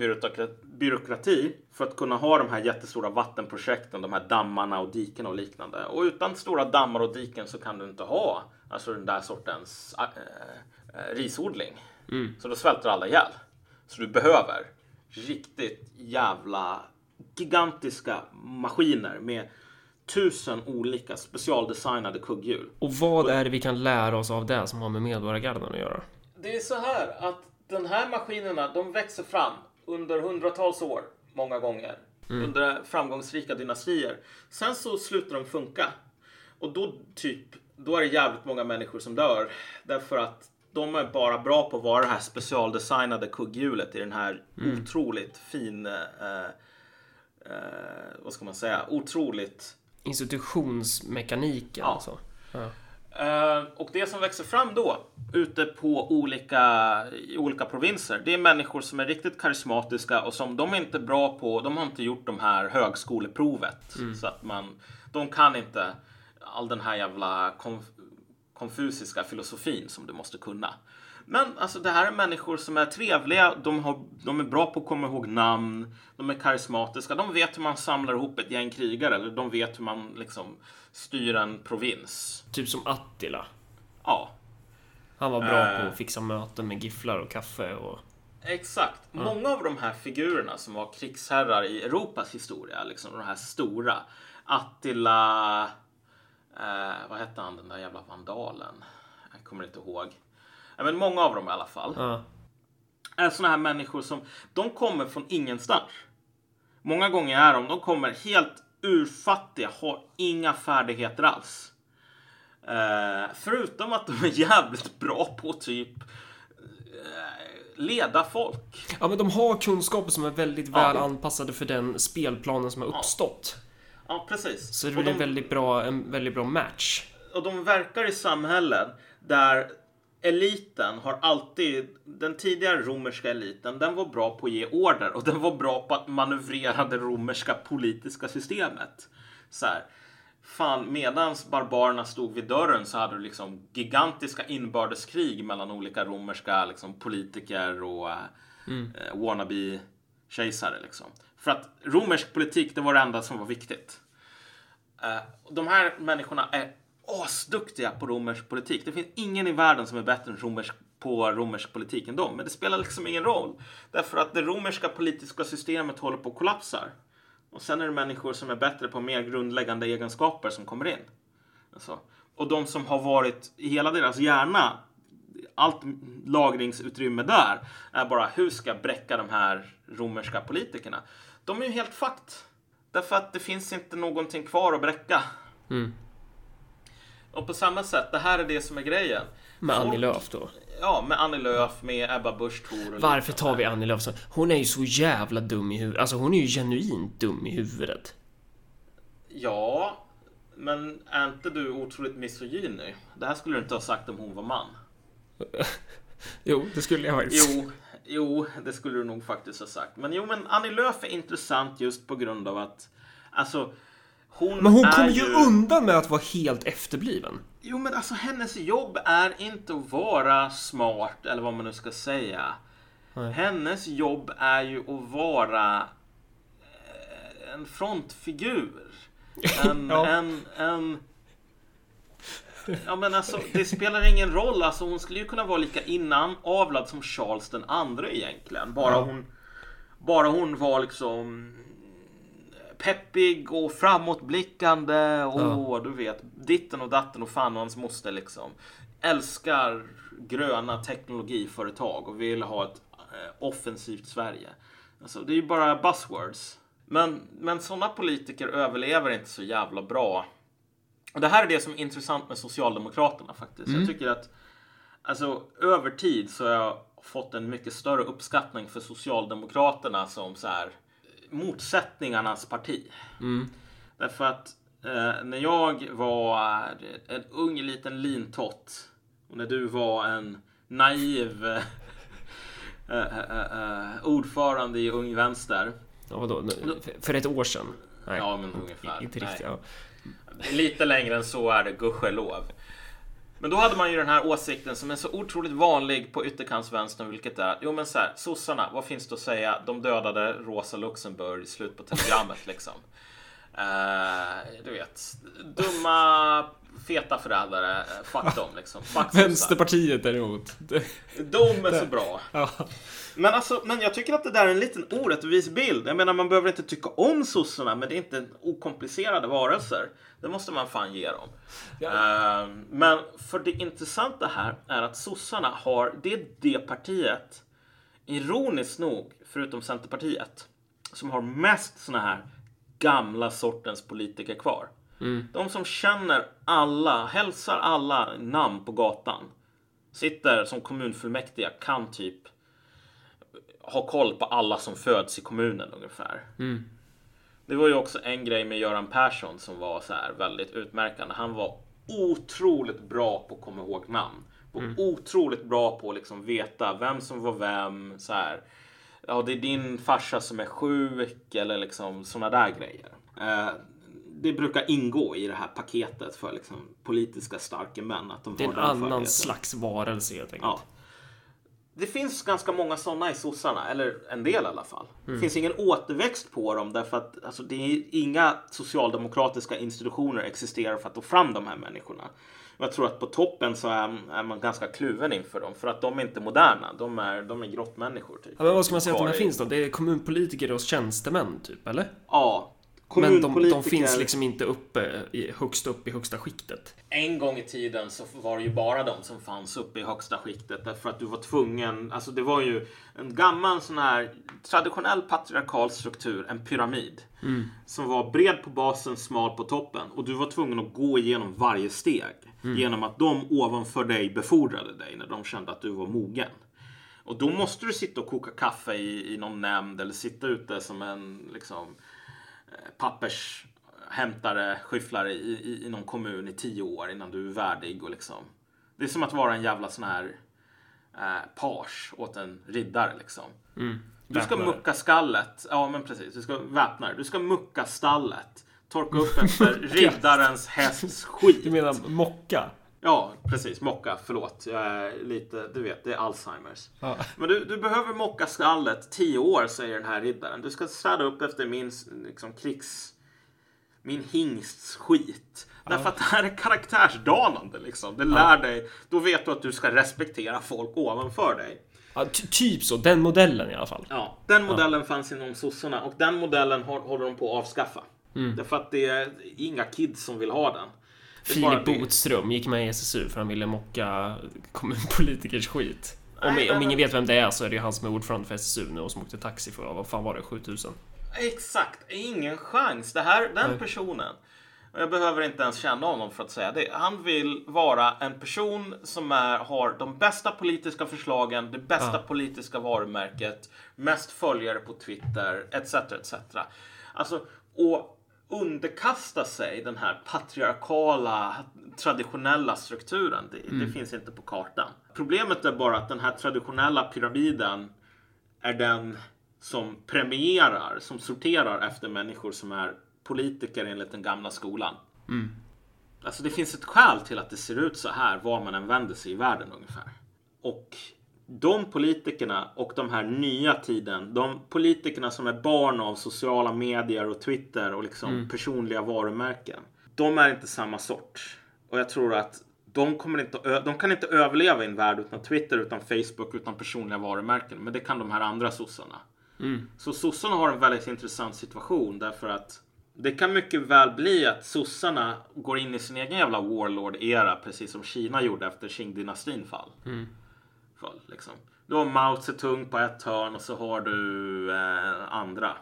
[SPEAKER 2] byråkrati för att kunna ha de här jättestora vattenprojekten, de här dammarna och diken och liknande. Och utan stora dammar och diken så kan du inte ha alltså den där sortens äh, äh, risodling.
[SPEAKER 1] Mm.
[SPEAKER 2] Så då svälter alla ihjäl. Så du behöver riktigt jävla gigantiska maskiner med tusen olika specialdesignade kugghjul.
[SPEAKER 1] Och vad är det vi kan lära oss av det som har med Medborgargarden att göra?
[SPEAKER 2] Det är så här att de här maskinerna, de växer fram under hundratals år, många gånger. Mm. Under framgångsrika dynastier. Sen så slutar de funka. Och då typ, då är det jävligt många människor som dör. Därför att de är bara bra på att vara det här specialdesignade kugghjulet i den här mm. otroligt fin eh, eh, vad ska man säga, otroligt
[SPEAKER 1] institutionsmekaniken. Ja. Så. Ja.
[SPEAKER 2] Uh, och det som växer fram då ute på olika, i olika provinser, det är människor som är riktigt karismatiska och som de är inte bra på, de har inte gjort de här högskoleprovet. Mm. Så att man, de kan inte all den här jävla konf konfusiska filosofin som du måste kunna. Men alltså det här är människor som är trevliga, de, har, de är bra på att komma ihåg namn, de är karismatiska, de vet hur man samlar ihop ett gäng krigare eller de vet hur man liksom styr en provins.
[SPEAKER 1] Typ som Attila.
[SPEAKER 2] Ja.
[SPEAKER 1] Han var bra uh, på att fixa möten med gifflar och kaffe och...
[SPEAKER 2] Exakt. Ja. Många av de här figurerna som var krigsherrar i Europas historia, liksom de här stora. Attila... Eh, vad hette han den där jävla vandalen? Jag kommer inte ihåg men många av dem i alla fall. Ja. Är såna här människor som, de kommer från ingenstans. Många gånger är de, de kommer helt urfattiga, har inga färdigheter alls. Eh, förutom att de är jävligt bra på typ eh, leda folk.
[SPEAKER 1] Ja, men de har kunskaper som är väldigt väl ja. anpassade för den spelplanen som har uppstått.
[SPEAKER 2] Ja, ja precis.
[SPEAKER 1] Så det blir de, en, väldigt bra, en väldigt bra match.
[SPEAKER 2] Och de verkar i samhällen där eliten har alltid, den tidigare romerska eliten, den var bra på att ge order och den var bra på att manövrera det romerska politiska systemet. Så här, fan, medans barbarerna stod vid dörren så hade du liksom gigantiska inbördeskrig mellan olika romerska liksom, politiker och mm. eh, wannabe kejsare liksom. För att romersk politik, det var det enda som var viktigt. Eh, de här människorna är asduktiga på romersk politik. Det finns ingen i världen som är bättre än romersk, på romersk politik än dem. Men det spelar liksom ingen roll. Därför att det romerska politiska systemet håller på att kollapsa. Och sen är det människor som är bättre på mer grundläggande egenskaper som kommer in. Alltså. Och de som har varit i hela deras hjärna, allt lagringsutrymme där, är bara hur ska jag bräcka de här romerska politikerna? De är ju helt fucked. Därför att det finns inte någonting kvar att bräcka. Mm. Och på samma sätt, det här är det som är grejen.
[SPEAKER 1] Med Annie Lööf då?
[SPEAKER 2] Ja, med Annie Lööf, med Ebba Busch Thor.
[SPEAKER 1] Varför tar vi Annie Lööf så? Hon är ju så jävla dum i huvudet. Alltså hon är ju genuint dum i huvudet.
[SPEAKER 2] Ja, men är inte du otroligt misogyn nu? Det här skulle du inte ha sagt om hon var man.
[SPEAKER 1] jo, det skulle jag faktiskt.
[SPEAKER 2] Jo, jo, det skulle du nog faktiskt ha sagt. Men jo, men Annie Lööf är intressant just på grund av att Alltså
[SPEAKER 1] hon men hon kommer ju undan med att vara helt efterbliven.
[SPEAKER 2] Jo, men alltså hennes jobb är inte att vara smart eller vad man nu ska säga. Nej. Hennes jobb är ju att vara eh, en frontfigur. En, ja. en, en Ja men alltså det spelar ingen roll. Alltså hon skulle ju kunna vara lika innan avlad som Charles den andre egentligen. Bara hon Bara hon var liksom peppig och framåtblickande och ja. du vet ditten och datten och fan och hans moster liksom. Älskar gröna teknologiföretag och vill ha ett eh, offensivt Sverige. Alltså, det är ju bara buzzwords. Men, men sådana politiker överlever inte så jävla bra. Och det här är det som är intressant med Socialdemokraterna faktiskt. Mm. Jag tycker att alltså, över tid så har jag fått en mycket större uppskattning för Socialdemokraterna som så här motsättningarnas parti. Mm. Därför att eh, när jag var en ung liten lintott och när du var en naiv eh, eh, eh, eh ordförande i Ung Vänster.
[SPEAKER 1] Ja, vadå? För ett år sedan?
[SPEAKER 2] Nej, ja, men ungefär. Inte riktigt, ja. Lite längre än så är det, gudskelov. Men då hade man ju den här åsikten som är så otroligt vanlig på ytterkantsvänstern, vilket är jo men så här, sossarna, vad finns det att säga? De dödade Rosa Luxemburg, slut på telegrammet liksom. Uh, du vet, dumma feta förrädare, fuck dem liksom. Fuck
[SPEAKER 1] Vänsterpartiet däremot.
[SPEAKER 2] De är så bra. Ja. Men, alltså, men jag tycker att det där är en liten orättvis bild. Jag menar, man behöver inte tycka om sossarna, men det är inte okomplicerade varelser. Det måste man fan ge dem. Ja. Uh, men för det intressanta här är att sossarna har, det är det partiet, ironiskt nog, förutom Centerpartiet, som har mest såna här gamla sortens politiker kvar. Mm. De som känner alla, hälsar alla namn på gatan. Sitter som kommunfullmäktiga, kan typ ha koll på alla som föds i kommunen ungefär. Mm. Det var ju också en grej med Göran Persson som var så här väldigt utmärkande. Han var otroligt bra på att komma ihåg namn. Och mm. otroligt bra på att liksom veta vem som var vem. Så här. Ja, det är din farsa som är sjuk eller liksom sådana där grejer. Eh, det brukar ingå i det här paketet för liksom politiska starka män. Att de
[SPEAKER 1] det är en annan slags varelse helt enkelt. Ja.
[SPEAKER 2] Det finns ganska många sådana i sossarna, eller en del i alla fall. Mm. Det finns ingen återväxt på dem därför att alltså, det är inga socialdemokratiska institutioner existerar för att få fram de här människorna. Jag tror att på toppen så är, är, man ganska kluven inför dem för att de är inte moderna. De är, de är grottmänniskor. Typ.
[SPEAKER 1] Ja, men vad ska man säga att de här finns då? Det är kommunpolitiker och tjänstemän typ, eller?
[SPEAKER 2] Ja,
[SPEAKER 1] men de, de, finns liksom inte uppe i, högst upp i högsta skiktet.
[SPEAKER 2] En gång i tiden så var det ju bara de som fanns uppe i högsta skiktet därför att du var tvungen. Alltså det var ju en gammal sån här traditionell patriarkal struktur, en pyramid. Mm. Som var bred på basen, smal på toppen. Och du var tvungen att gå igenom varje steg. Mm. Genom att de ovanför dig befordrade dig när de kände att du var mogen. Och då måste du sitta och koka kaffe i, i någon nämnd eller sitta ute som en liksom pappershämtare, skyfflare i, i, i någon kommun i tio år innan du är värdig. Och liksom. Det är som att vara en jävla sån här eh, page åt en riddare. Liksom. Mm. Du ska mucka skallet. Ja, men precis. Du ska väpna Du ska mucka stallet. Torka upp efter riddarens hästs skit.
[SPEAKER 1] Du menar mocka?
[SPEAKER 2] Ja, precis. Mocka. Förlåt. Jag är lite, du vet, det är Alzheimers. Ja. Men du, du behöver mocka skallet tio år, säger den här riddaren. Du ska städa upp efter min liksom, krigs... Min hingsts skit. Ja. Därför att det här är karaktärsdanande liksom. Det lär ja. dig. Då vet du att du ska respektera folk ovanför dig.
[SPEAKER 1] Ja, typ så. Den modellen i alla fall.
[SPEAKER 2] Ja, den modellen fanns inom sossarna och den modellen håller de på att avskaffa. Mm. Därför att det är inga kids som vill ha den.
[SPEAKER 1] Filip Botström gick med i SSU för han ville mocka kommunpolitikers skit. Om, Nej, om ingen vet vem det är så är det ju han som är ordförande för SSU nu och som åkte taxi för, vad fan var det, 7000?
[SPEAKER 2] Exakt, ingen chans. Det här, den personen, och jag behöver inte ens känna honom för att säga det. Han vill vara en person som är, har de bästa politiska förslagen, det bästa ja. politiska varumärket, mest följare på Twitter, etc. etc. Alltså, och underkasta sig den här patriarkala traditionella strukturen. Det, mm. det, finns inte på kartan. Problemet är bara att den här traditionella pyramiden är den som premierar, som sorterar efter människor som är politiker enligt den gamla skolan. Mm. Alltså det finns ett skäl till att det ser ut så här var man än vänder sig i världen ungefär. Och de politikerna och de här nya tiden, de politikerna som är barn av sociala medier och Twitter och liksom mm. personliga varumärken. De är inte samma sort. Och jag tror att de, kommer inte, de kan inte överleva i en värld utan Twitter, utan Facebook, utan personliga varumärken. Men det kan de här andra sossarna. Mm. Så sossarna har en väldigt intressant situation därför att det kan mycket väl bli att sossarna går in i sin egen jävla warlord-era precis som Kina gjorde efter Qing-dynastin fall. Mm fall. Liksom. Du har Mao Zedong på ett hörn och så har du eh, andra.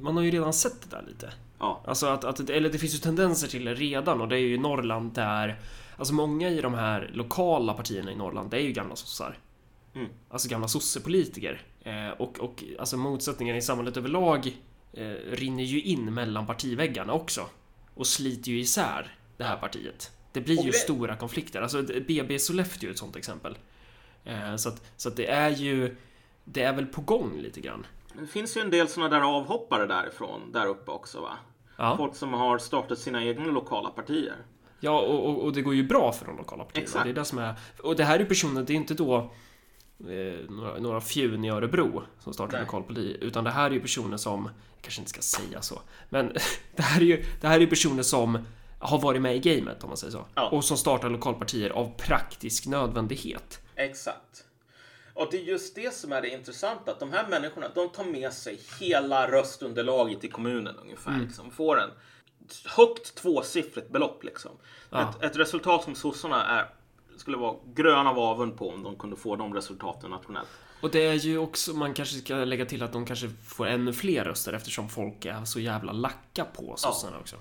[SPEAKER 1] Man har ju redan sett det där lite. Ja. Alltså att, att, eller det finns ju tendenser till det redan och det är ju i Norrland där Alltså många i de här lokala partierna i Norrland, det är ju gamla sossar. Mm. Alltså gamla sossepolitiker. Eh, och, och alltså motsättningarna i samhället överlag eh, rinner ju in mellan partiväggarna också. Och sliter ju isär det här partiet. Det blir ju det... stora konflikter. Alltså BB Sollefteå är ett sånt exempel. Eh, så att, så att det är ju Det är väl på gång lite grann.
[SPEAKER 2] Det finns ju en del sådana där avhoppare därifrån där uppe också va? Ja. Folk som har startat sina egna lokala partier.
[SPEAKER 1] Ja, och, och, och det går ju bra för de lokala partierna. Exakt. Det är det som är, och det här är personer, det är inte då eh, några, några fjun i Örebro som startar lokalparti, utan det här är ju personer som, jag kanske inte ska säga så, men det här är ju, det här är ju personer som har varit med i gamet om man säger så. Ja. Och som startar lokalpartier av praktisk nödvändighet.
[SPEAKER 2] Exakt. Och det är just det som är det intressanta, att de här människorna, de tar med sig hela röstunderlaget i kommunen ungefär. Mm. Liksom, får en högt tvåsiffrigt belopp liksom. Ja. Ett, ett, resultat som sossarna är, skulle vara gröna av avund på om de kunde få de resultaten nationellt.
[SPEAKER 1] Och det är ju också, man kanske ska lägga till att de kanske får ännu fler röster eftersom folk är så jävla lacka på sossarna ja. också.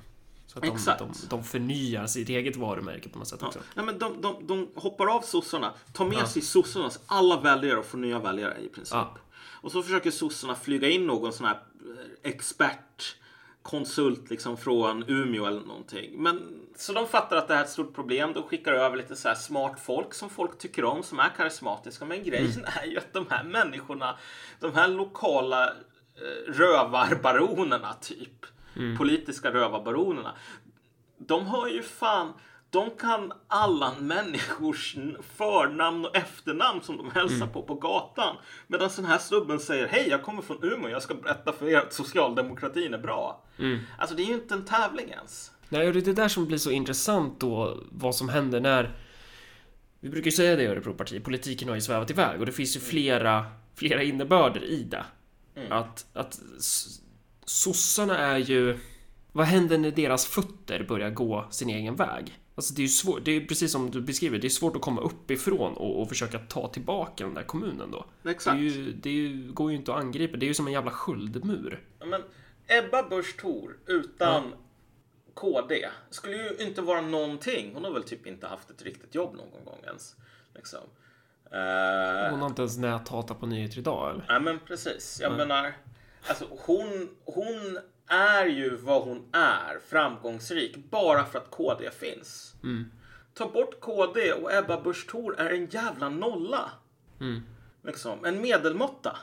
[SPEAKER 1] Så att de, Exakt. De, de förnyar sitt eget varumärke på något sätt också.
[SPEAKER 2] Ja. men de, de, de hoppar av sossarna, tar med ja. sig sossarnas alla väljare och får nya väljare i princip. Ja. Och så försöker sossarna flyga in någon sån här eh, expert konsult liksom från Umeå eller någonting. Men, så de fattar att det här är ett stort problem. De skickar över lite så här smart folk som folk tycker om, som är karismatiska. Men grejen mm. är ju att de här människorna, de här lokala eh, rövarbaronerna typ, mm. politiska rövarbaronerna, de har ju fan de kan alla människors förnamn och efternamn som de hälsar mm. på på gatan. Medan den här snubben säger Hej, jag kommer från Umeå. Jag ska berätta för er att socialdemokratin är bra. Mm. Alltså, det är ju inte en tävling ens.
[SPEAKER 1] Nej, och det är det där som blir så intressant då. Vad som händer när vi brukar ju säga det i Örebropartiet, politiken har ju svävat iväg och det finns ju flera, flera innebörder i det. Mm. Att, att sossarna är ju... Vad händer när deras fötter börjar gå sin egen väg? Alltså det är ju svårt, det är precis som du beskriver, det är svårt att komma uppifrån och, och försöka ta tillbaka den där kommunen då.
[SPEAKER 2] Exakt.
[SPEAKER 1] Det, är ju, det ju, går ju inte att angripa, det är ju som en jävla sköldmur.
[SPEAKER 2] men Ebba Busch Thor utan ja. KD skulle ju inte vara någonting. Hon har väl typ inte haft ett riktigt jobb någon gång ens. Liksom.
[SPEAKER 1] Uh, hon har inte ens näthatat på nyheter idag eller?
[SPEAKER 2] Nej men precis. Jag Nej. menar, alltså hon, hon är ju vad hon är, framgångsrik, bara för att KD finns. Mm. Ta bort KD och Ebba Busch Thor är en jävla nolla. Mm. Liksom, en medelmåtta.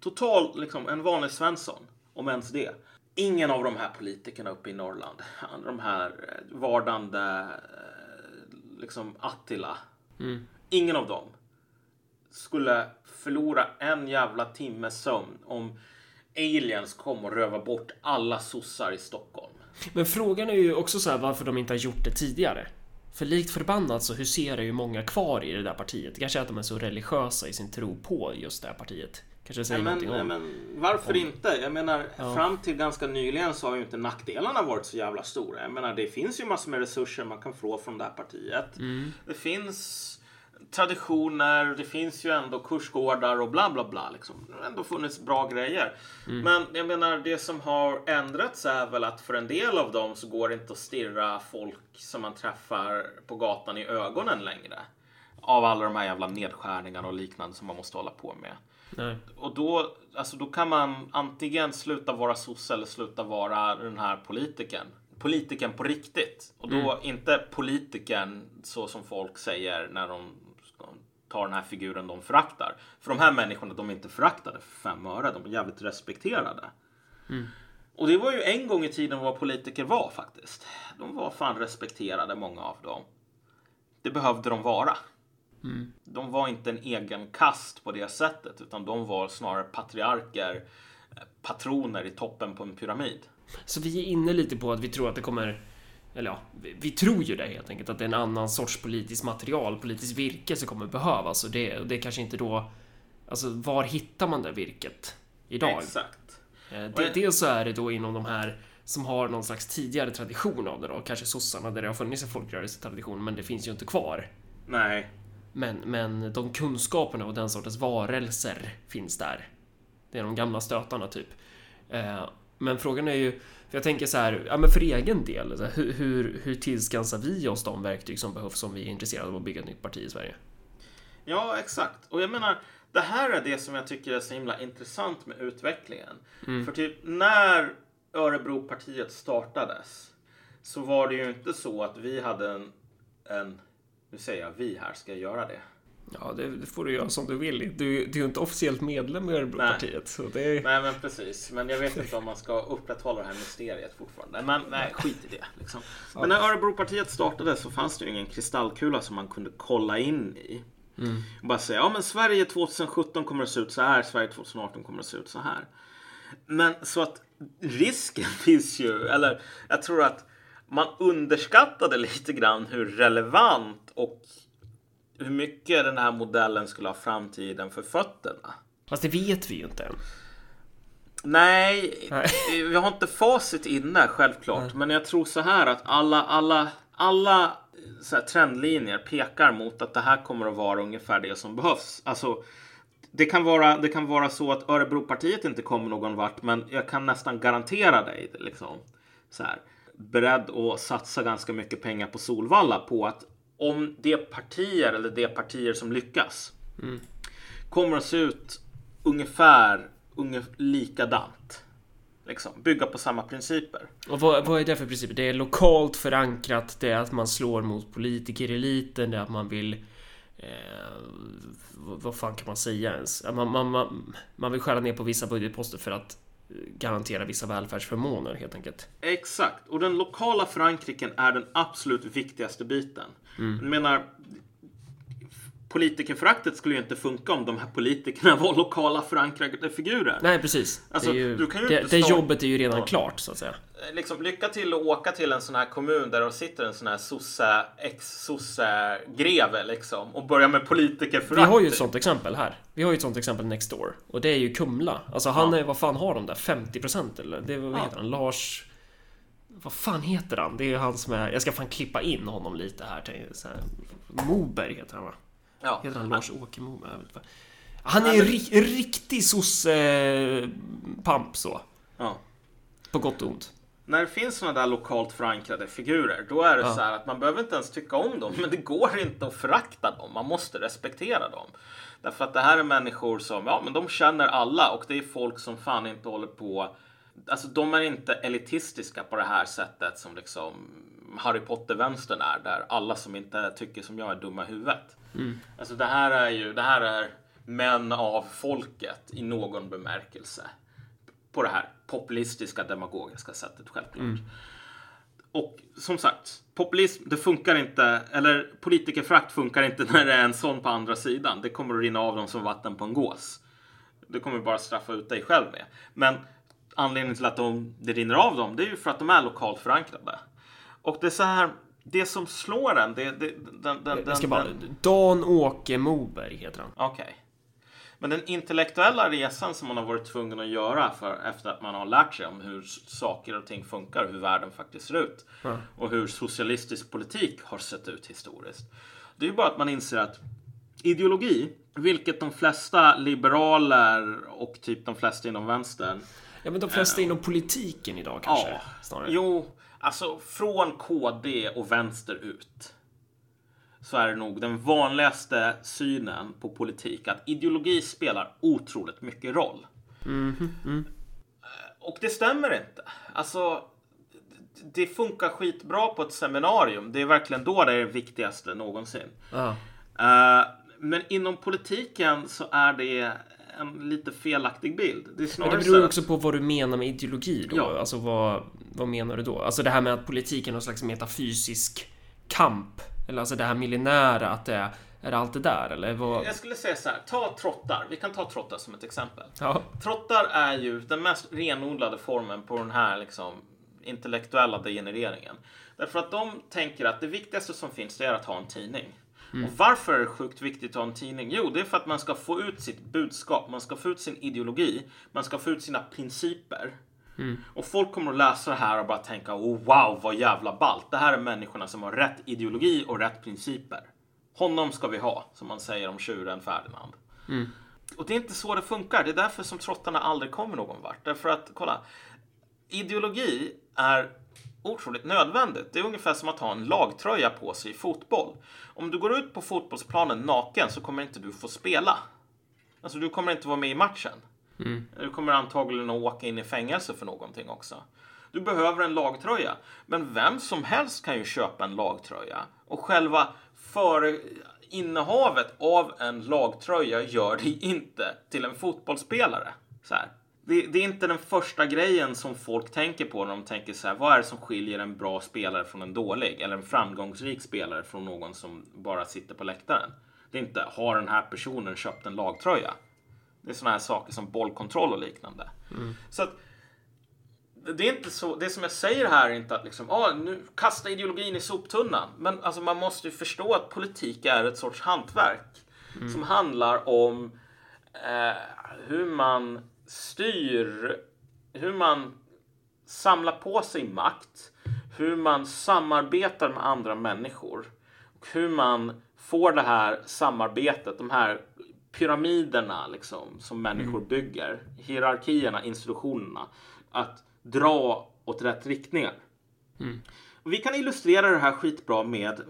[SPEAKER 2] Total, liksom, en vanlig Svensson, om ens det. Ingen av de här politikerna uppe i Norrland, de här eh, vardande eh, liksom Attila. Mm. Ingen av dem skulle förlora en jävla timmes sömn om aliens kom och röva bort alla sossar i Stockholm.
[SPEAKER 1] Men frågan är ju också så här varför de inte har gjort det tidigare. För likt förbannat så huserar ju många kvar i det där partiet. Kanske att de är så religiösa i sin tro på just det här partiet. Kanske säger
[SPEAKER 2] nej,
[SPEAKER 1] men, någonting
[SPEAKER 2] om. men varför om... inte? Jag menar, ja. fram till ganska nyligen så har ju inte nackdelarna varit så jävla stora. Jag menar, det finns ju massor med resurser man kan få från det här partiet. Mm. Det finns traditioner, det finns ju ändå kursgårdar och bla bla bla. Liksom. Det har ändå funnits bra grejer. Mm. Men jag menar, det som har ändrats är väl att för en del av dem så går det inte att stirra folk som man träffar på gatan i ögonen längre. Av alla de här jävla nedskärningarna och liknande som man måste hålla på med. Nej. Och då, alltså, då kan man antingen sluta vara sosse eller sluta vara den här politikern politiken på riktigt. Och då mm. inte politiken så som folk säger när de tar den här figuren de föraktar. För de här människorna, de är inte föraktade för fem öre. De är jävligt respekterade. Mm. Och det var ju en gång i tiden vad politiker var faktiskt. De var fan respekterade, många av dem. Det behövde de vara. Mm. De var inte en egen kast på det sättet, utan de var snarare patriarker, patroner i toppen på en pyramid.
[SPEAKER 1] Så vi är inne lite på att vi tror att det kommer eller ja, vi, vi, tror ju det helt enkelt att det är en annan sorts politiskt material, politiskt virke som kommer behövas och det, det är kanske inte då Alltså var hittar man det virket idag?
[SPEAKER 2] Exakt.
[SPEAKER 1] Eh, det, dels så är det då inom de här som har någon slags tidigare tradition av det då, kanske sossarna där det har funnits en folkrörelsetradition men det finns ju inte kvar.
[SPEAKER 2] Nej.
[SPEAKER 1] Men, men de kunskaperna och den sortens varelser finns där. Det är de gamla stötarna typ. Eh, men frågan är ju för jag tänker så här, ja men för egen del, här, hur, hur, hur tillskansar vi oss de verktyg som behövs om vi är intresserade av att bygga ett nytt parti i Sverige?
[SPEAKER 2] Ja, exakt. Och jag menar, det här är det som jag tycker är så himla intressant med utvecklingen. Mm. För typ när Örebropartiet startades så var det ju inte så att vi hade en, en nu säger jag vi här, ska jag göra det?
[SPEAKER 1] Ja, det, det, får du göra som du vill. Du, du är ju inte officiellt medlem i Örebropartiet.
[SPEAKER 2] Nej. Är... nej, men precis. Men jag vet inte om man ska upprätthålla det här mysteriet fortfarande. Men nej, skit i det. Liksom. Men när Örebropartiet startade så fanns det ju ingen kristallkula som man kunde kolla in i. Mm. Och bara säga, ja men Sverige 2017 kommer att se ut så här, Sverige 2018 kommer att se ut så här. Men så att risken finns ju, eller jag tror att man underskattade lite grann hur relevant och hur mycket den här modellen skulle ha framtiden för fötterna.
[SPEAKER 1] Fast det vet vi ju inte än.
[SPEAKER 2] Nej, Nej. vi har inte facit inne självklart. Nej. Men jag tror så här att alla, alla, alla så trendlinjer pekar mot att det här kommer att vara ungefär det som behövs. Alltså, det kan vara, det kan vara så att Örebropartiet inte kommer någon vart, men jag kan nästan garantera dig liksom, så här, beredd att satsa ganska mycket pengar på Solvalla på att om de partier eller de partier som lyckas mm. kommer att se ut ungefär, ungefär likadant. Liksom, bygga på samma principer.
[SPEAKER 1] Och vad, vad är det för principer? Det är lokalt förankrat, det är att man slår mot politikereliten, det är att man vill eh, vad fan kan man säga ens? Man, man, man, man vill skära ner på vissa budgetposter för att garantera vissa välfärdsförmåner helt enkelt.
[SPEAKER 2] Exakt, och den lokala förankringen är den absolut viktigaste biten. Mm. Jag menar, politikerföraktet skulle ju inte funka om de här politikerna var lokala förankrade figurer.
[SPEAKER 1] Nej, precis. Alltså, det, ju, det, det jobbet är ju redan ja. klart, så att säga.
[SPEAKER 2] Eh, liksom, lycka till att åka till en sån här kommun där det sitter en sån här sosse, ex-sosse-greve liksom och börja med politikerförakt.
[SPEAKER 1] Vi har ju ett sånt exempel här. Vi har ju ett sånt exempel next door. Och det är ju Kumla. Alltså han ja. är, vad fan har de där? 50% eller? Det, vad heter han? Lars... Vad fan heter han? Det är ju han som är... Jag ska fan klippa in honom lite här. Så här Moberg heter han va? Ja. Heter han Lars-Åke Moberg? Han är en riktig sosse-pamp så. Ja. På gott och ont
[SPEAKER 2] när det finns sådana där lokalt förankrade figurer, då är det ja. så här att man behöver inte ens tycka om dem, men det går inte att förakta dem. Man måste respektera dem. Därför att det här är människor som, ja men de känner alla och det är folk som fan inte håller på Alltså de är inte elitistiska på det här sättet som liksom Harry Potter-vänstern är, där alla som inte tycker som jag är dumma i huvudet. Mm. Alltså det här är ju, det här är män av folket i någon bemärkelse på det här populistiska demagogiska sättet självklart. Mm. Och som sagt, populism, det funkar inte, eller politikerfrakt funkar inte när det är en sån på andra sidan. Det kommer att rinna av dem som vatten på en gås. Det kommer bara straffa ut dig själv med. Men anledningen till att de, det rinner av dem, det är ju för att de är lokalt förankrade. Och det är så här, det som slår en, det, det den, den,
[SPEAKER 1] Jag ska bara, Dan-Åke Moberg heter han.
[SPEAKER 2] Okej. Okay. Men den intellektuella resan som man har varit tvungen att göra för, efter att man har lärt sig om hur saker och ting funkar, hur världen faktiskt ser ut mm. och hur socialistisk politik har sett ut historiskt. Det är ju bara att man inser att ideologi, vilket de flesta liberaler och typ de flesta inom vänstern
[SPEAKER 1] Ja, men de flesta inom politiken idag kanske? Ja,
[SPEAKER 2] snarare. Jo, alltså från KD och vänster ut så är det nog den vanligaste synen på politik att ideologi spelar otroligt mycket roll. Mm, mm. Och det stämmer inte. Alltså, det funkar skitbra på ett seminarium. Det är verkligen då det är det viktigaste någonsin. Ah. Uh, men inom politiken så är det en lite felaktig bild.
[SPEAKER 1] Det, är snarare det beror också på vad du menar med ideologi då. Ja. Alltså vad, vad menar du då? Alltså det här med att politiken är någon slags metafysisk kamp eller alltså det här millinära, att det är, är det allt det där eller? Vad...
[SPEAKER 2] Jag skulle säga så här, ta trottar. Vi kan ta trottar som ett exempel. Ja. Trottar är ju den mest renodlade formen på den här liksom intellektuella degenereringen. Därför att de tänker att det viktigaste som finns är att ha en tidning. Mm. Och varför är det sjukt viktigt att ha en tidning? Jo, det är för att man ska få ut sitt budskap, man ska få ut sin ideologi, man ska få ut sina principer. Mm. Och folk kommer att läsa det här och bara tänka oh, wow vad jävla ballt. Det här är människorna som har rätt ideologi och rätt principer. Honom ska vi ha, som man säger om tjuren Ferdinand. Mm. Och det är inte så det funkar. Det är därför som trottarna aldrig kommer någon vart. Därför att, kolla. Ideologi är otroligt nödvändigt. Det är ungefär som att ha en lagtröja på sig i fotboll. Om du går ut på fotbollsplanen naken så kommer inte du få spela. Alltså, du kommer inte vara med i matchen. Mm. Du kommer antagligen att åka in i fängelse för någonting också. Du behöver en lagtröja. Men vem som helst kan ju köpa en lagtröja. Och själva för innehavet av en lagtröja gör dig inte till en fotbollsspelare. Så här. Det, det, är inte den första grejen som folk tänker på när de tänker så här. Vad är det som skiljer en bra spelare från en dålig? Eller en framgångsrik spelare från någon som bara sitter på läktaren? Det är inte, har den här personen köpt en lagtröja? Det är sådana här saker som bollkontroll och liknande. Mm. Så att det är inte så. Det som jag säger här är inte att liksom, ah, nu kasta ideologin i soptunnan. Men alltså, man måste ju förstå att politik är ett sorts hantverk mm. som handlar om eh, hur man styr, hur man samlar på sig makt, hur man samarbetar med andra människor och hur man får det här samarbetet, de här pyramiderna liksom, som människor mm. bygger, hierarkierna, institutionerna, att dra åt rätt riktningar. Mm. vi kan illustrera det här skitbra med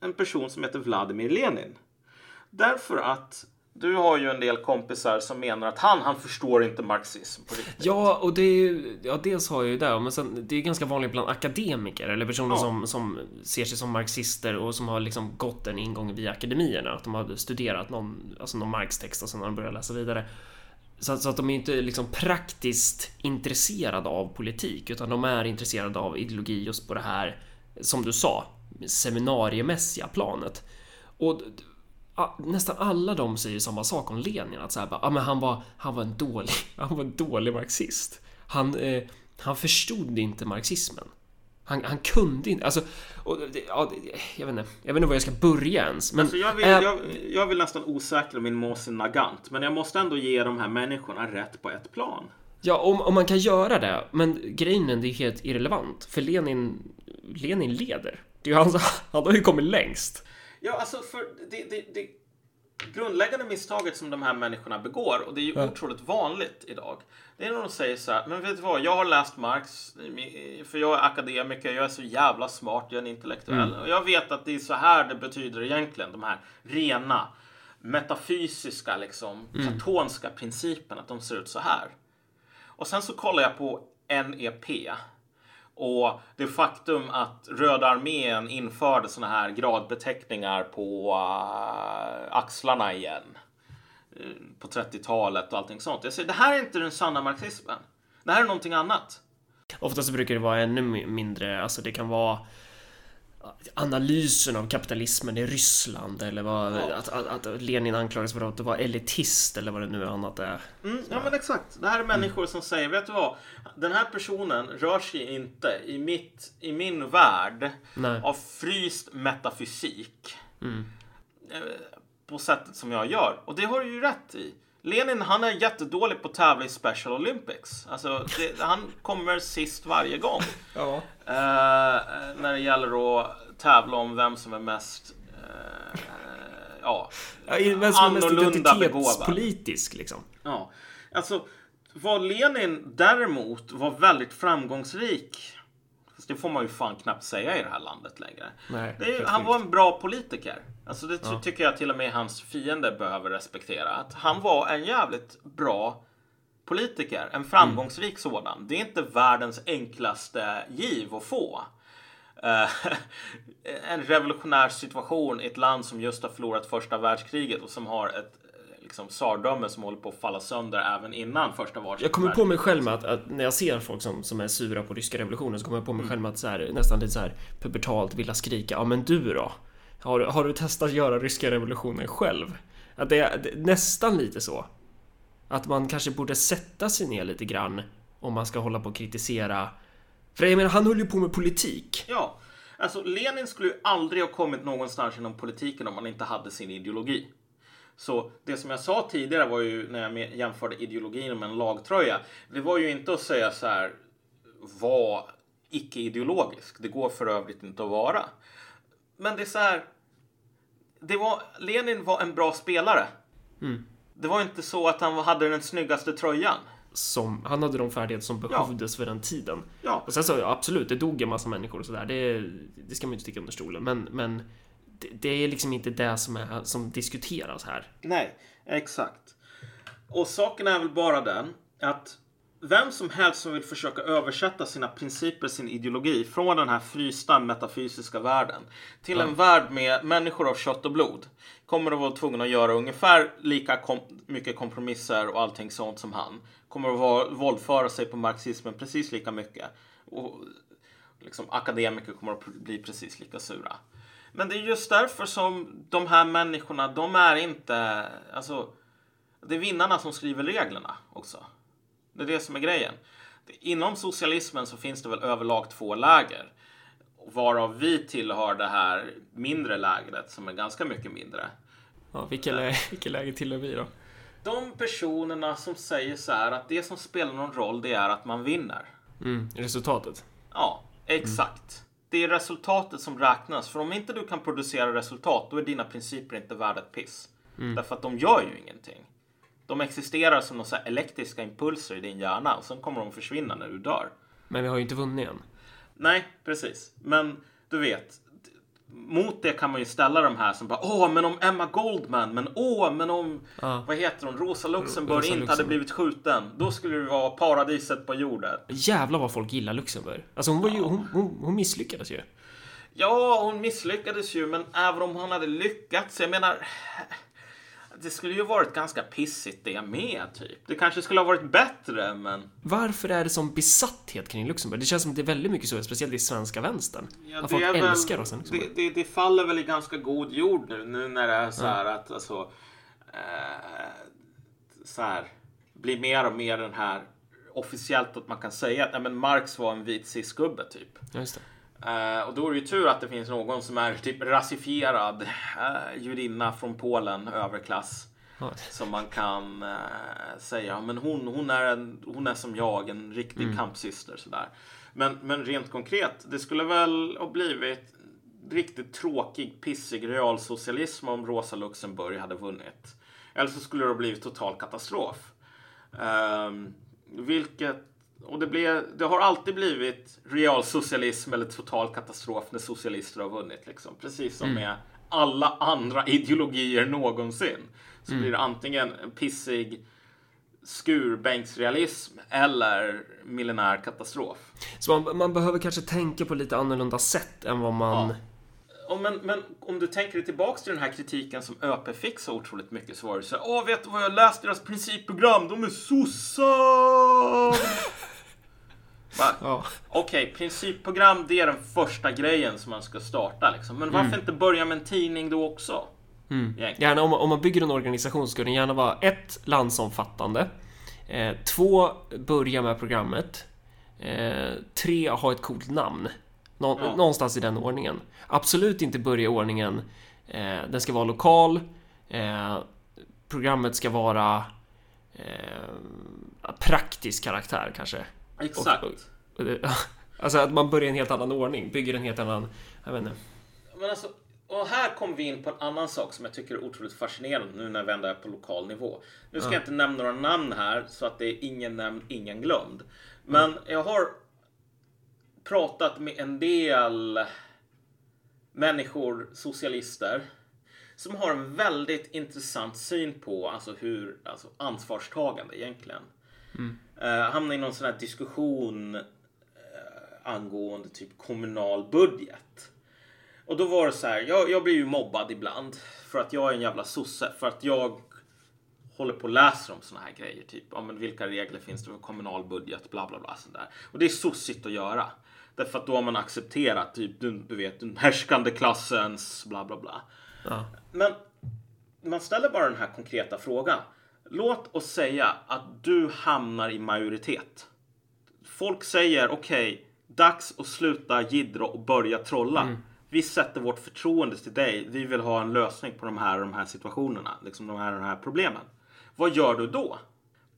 [SPEAKER 2] en person som heter Vladimir Lenin. Därför att du har ju en del kompisar som menar att han, han förstår inte marxism på riktigt.
[SPEAKER 1] Ja, och det är ju, ja dels har jag ju det, men sen det är ganska vanligt bland akademiker eller personer
[SPEAKER 2] Ja.
[SPEAKER 1] som, som ser sig som marxister och som har liksom gått en ingång via akademierna, att de har studerat någon, alltså någon Marx-text och sen har de börjat läsa vidare. Så, att- så att de är inte liksom praktiskt intresserade av politik, utan de är intresserade av ideologi just på det här, som du sa, seminariemässiga planet. Och nästan alla de säger samma sak om Lenin, att så här, bara, ah, men han, var, han var en dålig, han var en dålig marxist. Han, eh, han förstod inte marxismen. Han, han kunde inte, alltså, och, ja, jag vet inte, jag vet inte var jag ska börja ens. Men,
[SPEAKER 2] Alltså jag, vill,
[SPEAKER 1] eh,
[SPEAKER 2] jag, jag vill nästan osäkra min Mohsen Nagant, men jag måste ändå ge de här människorna rätt på ett plan.
[SPEAKER 1] Ja, om, om man kan göra det, men grejen är det är helt irrelevant. För Lenin, Lenin leder. Det är ju han, han har ju kommit längst.
[SPEAKER 2] Ja, alltså för det, det, det grundläggande misstaget som de här människorna begår, och det är ju otroligt vanligt idag, det är när de säger så här, men vet du vad, jag har läst Marx, för jag är akademiker, jag är så jävla smart, jag är en intellektuell, och jag vet att det är så här det betyder egentligen, de här rena, metafysiska, liksom, platonska principerna, att de ser ut så här. Och sen så kollar jag på NEP. Och det faktum att Röda armén införde såna här gradbeteckningar på uh, axlarna igen. Eh, på 30-talet och allting sånt. Jag säger, det här är inte den sanna marxismen. Det här är någonting annat.
[SPEAKER 1] Oftast så brukar det vara ännu mindre, alltså det kan vara analysen av kapitalismen i Ryssland eller vad,
[SPEAKER 2] Ja.
[SPEAKER 1] att, att, att Lenin anklagas för att vara elitist eller vad det nu annat är.
[SPEAKER 2] Mm, ja men exakt. Det här är människor som säger, vet du vad? Den här personen rör sig inte i, mitt, i min värld
[SPEAKER 1] Nej.
[SPEAKER 2] av fryst metafysik. Eh, På sättet som jag gör. Och det har du ju rätt i. Lenin han är jättedålig på att tävla i Special Olympics. Alltså, det, han kommer sist varje gång.
[SPEAKER 1] Ja.
[SPEAKER 2] Eh, när det gäller att tävla om vem som är mest eh, ja,
[SPEAKER 1] Ja, vem som
[SPEAKER 2] Annorlunda begåvad.
[SPEAKER 1] identitetspolitisk liksom.
[SPEAKER 2] Ja, alltså vad Lenin däremot var väldigt framgångsrik. Fast det får man ju fan knappt säga i det här landet längre.
[SPEAKER 1] Nej,
[SPEAKER 2] är, han var en bra politiker. Alltså det ty- tycker jag till och med hans fiende behöver respektera. Att han var en jävligt bra politiker. En framgångsrik sådan. Det är inte världens enklaste giv att få. Eh, en revolutionär situation i ett land som just har förlorat första världskriget och som har ett liksom, tsardöme som håller på att falla sönder även innan första världskriget.
[SPEAKER 1] Jag kommer på mig själv med att, att när jag ser folk som, som är sura på ryska revolutionen så kommer jag på mig själv med att så här, nästan lite så här pubertalt vilja skrika Ja men du då? Har, du- har du testat att göra ryska revolutionen själv? Att det är, det är nästan lite så. Att man kanske borde sätta sig ner lite grann om man ska hålla på och kritisera. För jag menar, han höll ju på med politik.
[SPEAKER 2] Ja, alltså Lenin skulle ju aldrig ha kommit någonstans inom politiken om han inte hade sin ideologi. Så det som jag sa tidigare var ju när jag jämförde ideologin med en lagtröja. Det var ju inte att säga så här var icke-ideologisk. Det går för övrigt inte att vara. Men det är så här. Det var, Lenin var en bra spelare. Det var inte så att han hade den snyggaste tröjan.
[SPEAKER 1] Som, han hade de färdigheter som behövdes för den tiden.
[SPEAKER 2] Ja.
[SPEAKER 1] Och sen så, ja, absolut, det dog en massa människor och sådär. Det, det ska man ju inte sticka under stolen. Men, men det, det är liksom inte det som, är, som diskuteras här.
[SPEAKER 2] Nej, exakt. Och saken är väl bara den att vem som helst som vill försöka översätta sina principer, sin ideologi från den här frysta metafysiska världen till en värld med människor av kött och blod kommer att vara tvungen att göra ungefär lika kom- mycket kompromisser och allting sånt som han. Kommer att vara, våldföra sig på marxismen precis lika mycket. Och liksom, akademiker kommer att bli precis lika sura. Men det är just därför som de här människorna, de är inte, alltså, det är vinnarna som skriver reglerna också. Det är det som är grejen. Inom socialismen så finns det väl överlag två läger. Varav vi tillhör det här mindre lägret som är ganska mycket mindre.
[SPEAKER 1] Ja, vilket, lä vilket läge tillhör vi då?
[SPEAKER 2] De personerna som säger så här att det som spelar någon roll det är att man vinner.
[SPEAKER 1] Mm, resultatet.
[SPEAKER 2] Ja, exakt. Det är resultatet som räknas. För om inte du kan producera resultat, då är dina principer inte värda ett piss. Därför att de gör ju ingenting. De existerar som några elektriska impulser i din hjärna och sen kommer de försvinna när du dör.
[SPEAKER 1] Men vi har ju inte vunnit än.
[SPEAKER 2] Nej, precis. Men du vet, mot det kan man ju ställa de här som bara åh, men om Emma Goldman, men åh, men om
[SPEAKER 1] Ja.
[SPEAKER 2] vad heter hon, Rosa Luxemburg
[SPEAKER 1] Rosa
[SPEAKER 2] inte hade
[SPEAKER 1] Luxemburg.
[SPEAKER 2] blivit skjuten. Då skulle det vara paradiset på jorden.
[SPEAKER 1] Jävlar vad folk gillar Luxemburg. Alltså hon, var ju, hon, hon, hon misslyckades ju.
[SPEAKER 2] Ja, hon misslyckades ju, men även om hon hade lyckats, jag menar. Det skulle ju varit ganska pissigt det med, typ. Det kanske skulle ha varit bättre, men...
[SPEAKER 1] Varför är det som besatthet kring Luxemburg? Det känns som att det är väldigt mycket så, speciellt i svenska vänstern.
[SPEAKER 2] Ja,
[SPEAKER 1] att folk
[SPEAKER 2] väl-
[SPEAKER 1] älskar Luxemburg.
[SPEAKER 2] det, det, det faller väl i ganska god jord nu, nu när det är så här att alltså... Eh, så här, blir mer och mer den här officiellt att man kan säga att nej, men Marx var en vit cis-gubbe, typ.
[SPEAKER 1] Ja, just det.
[SPEAKER 2] Eh, och då är det ju tur att det finns någon som är typ rasifierad uh, judinna från Polen, överklass.
[SPEAKER 1] Ja.
[SPEAKER 2] Som man kan eh, säga, men hon, hon, är en, hon är som jag, en riktig kampsyster. Sådär. Men, men rent konkret, det skulle väl ha blivit riktigt tråkig, pissig realsocialism om Rosa Luxemburg hade vunnit. Eller så skulle det ha blivit total katastrof. Ehm, vilket, och det, blev, det har alltid blivit realsocialism eller total katastrof när socialister har vunnit. Liksom. Precis som med alla andra ideologier någonsin. Så blir det antingen en pissig skurbänksrealism eller millenär katastrof.
[SPEAKER 1] Så man, man behöver kanske tänka på lite annorlunda sätt än vad man...
[SPEAKER 2] Ja. Och men, men om du tänker dig tillbaks till den här kritiken som ÖP fick så otroligt mycket så var det så Åh, vet du vad jag har läst deras principprogram? De är sossar!
[SPEAKER 1] Ja.
[SPEAKER 2] Okej, principprogram det är den första grejen som man ska starta liksom. Men varför inte börja med en tidning då också? Egentligen.
[SPEAKER 1] Gärna om, man- om man bygger en organisation så ska den gärna vara ett, landsomfattande. Eh, två, börja med programmet. Eh, tre, ha ett coolt namn. Nå,
[SPEAKER 2] Ja.
[SPEAKER 1] Någonstans i den ordningen. Absolut inte börja i ordningen. Eh, den ska vara lokal. Eh, programmet ska vara eh, praktisk karaktär kanske.
[SPEAKER 2] Exakt.
[SPEAKER 1] Och- och det- Alltså att man börjar i en helt annan ordning, bygger en helt annan... Jag vet inte.
[SPEAKER 2] Men alltså, och här kommer vi in på en annan sak som jag tycker är otroligt fascinerande nu när vi ändå är på lokal nivå. Nu ska jag inte nämna några namn här så att det är ingen nämnd, ingen glömd. Men jag har pratat med en del människor, socialister, som har en väldigt intressant syn på alltså hur, alltså ansvarstagande egentligen. Uh, hamnar i någon sån här diskussion eh, angående typ kommunal budget. Och då var det så här, jag, jag blir ju mobbad ibland för att jag är en jävla sosse. För att jag håller på och läser om såna här grejer. Typ, ja, men vilka regler finns det för kommunal budget, bla bla bla. Sånt där. Och det är sossigt att göra. Därför att då har man accepterat, typ, du, du vet, den härskande klassens bla bla bla.
[SPEAKER 1] Ja.
[SPEAKER 2] Men man ställer bara den här konkreta frågan. Låt oss säga att du hamnar i majoritet. Folk säger okej, dags att sluta jiddra och börja trolla. Vi sätter vårt förtroende till dig. Vi vill ha en lösning på de här de här situationerna, liksom de här de här problemen. Vad gör du då?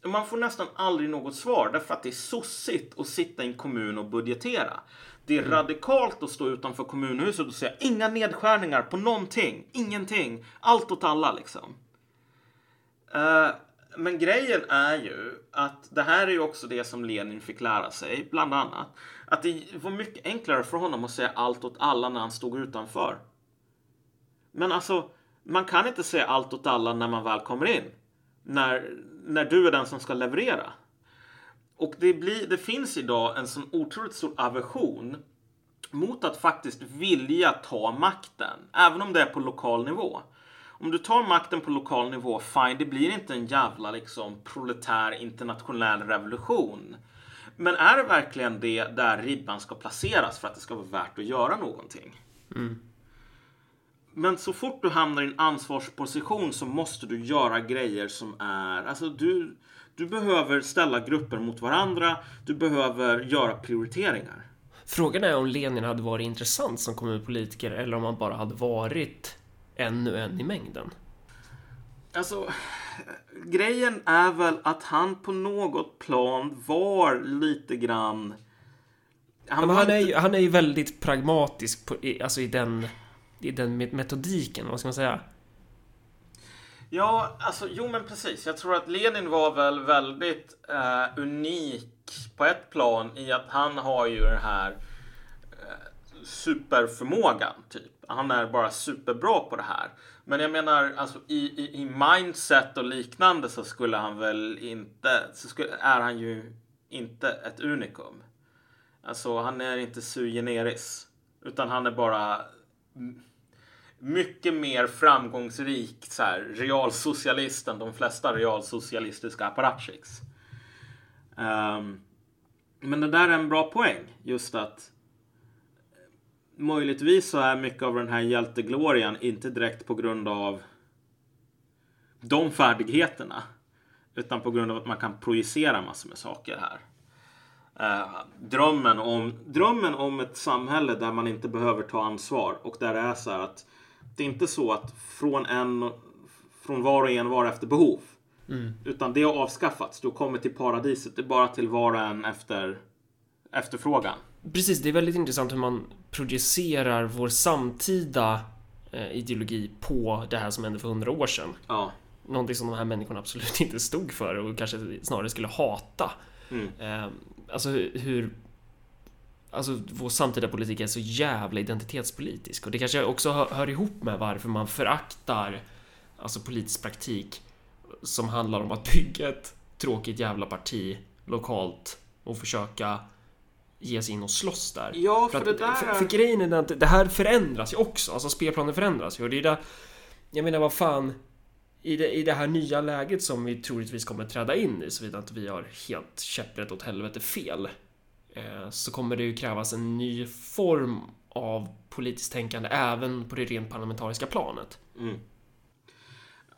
[SPEAKER 2] Man får nästan aldrig något svar därför att det är sossigt att sitta i en kommun och budgetera. Det är radikalt att stå utanför kommunhuset och säga inga nedskärningar på någonting, ingenting, allt åt alla liksom. Eh, men grejen är ju att det här är ju också det som Lenin fick lära sig, bland annat. Att det var mycket enklare för honom att säga allt åt alla när han stod utanför. Men alltså, man kan inte säga allt åt alla när man väl kommer in. När, när du är den som ska leverera. Och det, blir, det finns idag en sån otroligt stor aversion mot att faktiskt vilja ta makten, även om det är på lokal nivå. Om du tar makten på lokal nivå, fine, det blir inte en jävla liksom proletär internationell revolution. Men är det verkligen det där ribban ska placeras för att det ska vara värt att göra någonting? Men så fort du hamnar i en ansvarsposition så måste du göra grejer som är... Alltså du, du behöver ställa grupper mot varandra. Du behöver göra prioriteringar.
[SPEAKER 1] Frågan är om Lenin hade varit intressant som kommunpolitiker eller om han bara hade varit ännu en i mängden.
[SPEAKER 2] Alltså, grejen är väl att han på något plan var lite grann...
[SPEAKER 1] Men
[SPEAKER 2] var
[SPEAKER 1] han, är ju, han är ju väldigt pragmatisk på, i, alltså i den, i den met- metodiken, vad ska man säga?
[SPEAKER 2] Ja, alltså jo men precis. Jag tror att Lenin var väl väldigt eh, unik på ett plan i att han har ju det här eh, superförmågan. Typ. Han är bara superbra på det här. Men jag menar, alltså, i, i, i mindset och liknande så skulle han väl inte, så skulle, är han ju inte ett unikum. Alltså han är inte sui generis. Utan han är bara mycket mer framgångsrik så här, realsocialist än de flesta realsocialistiska apparatchiks. Um, men det där är en bra poäng. Just att möjligtvis så är mycket av den här hjälteglorian inte direkt på grund av de färdigheterna. Utan på grund av att man kan projicera massor med saker här. Uh, drömmen, om, drömmen om ett samhälle där man inte behöver ta ansvar och där det är så här att det är inte så att från, en, från var och en var efter behov. Mm. Utan det har avskaffats. Du kommer till paradiset. Det är bara till var och en efter efterfrågan.
[SPEAKER 1] Precis, det är väldigt intressant hur man projicerar vår samtida eh, ideologi på det här som hände för hundra år sedan.
[SPEAKER 2] Ja.
[SPEAKER 1] Någonting som de här människorna absolut inte stod för och kanske snarare skulle hata. Mm. Eh, alltså hur Alltså vår samtida politik är så jävla identitetspolitisk och det kanske också hör, hör ihop med varför man föraktar Alltså politisk praktik som handlar om att bygga ett tråkigt jävla parti lokalt och försöka ge sig in och slåss där.
[SPEAKER 2] Ja, för,
[SPEAKER 1] för
[SPEAKER 2] att, det där...
[SPEAKER 1] För, för grejen är att det här förändras ju också. Alltså spelplanen förändras ju och det är där... Jag menar, vad fan... I det, I det här nya läget som vi troligtvis kommer träda in i, såvida inte vi har helt käpprätt åt helvete fel, eh, så kommer det ju krävas en ny form av politiskt tänkande även på det rent parlamentariska planet.
[SPEAKER 2] Mm.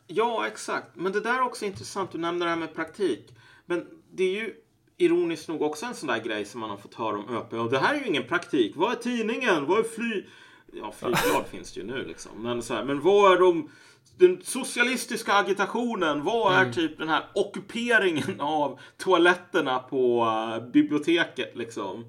[SPEAKER 2] Ja, exakt. Men det där är också intressant. Du nämnde det här med praktik. Men det är ju ironiskt nog också en sån där grej som man har fått höra om ÖP. Och det här är ju ingen praktik. Vad är tidningen? Vad är fly... Ja, flygblad finns det ju nu liksom. Men, så här, men vad är de... Den socialistiska agitationen, vad är mm. typ den här ockuperingen av toaletterna på uh, biblioteket liksom?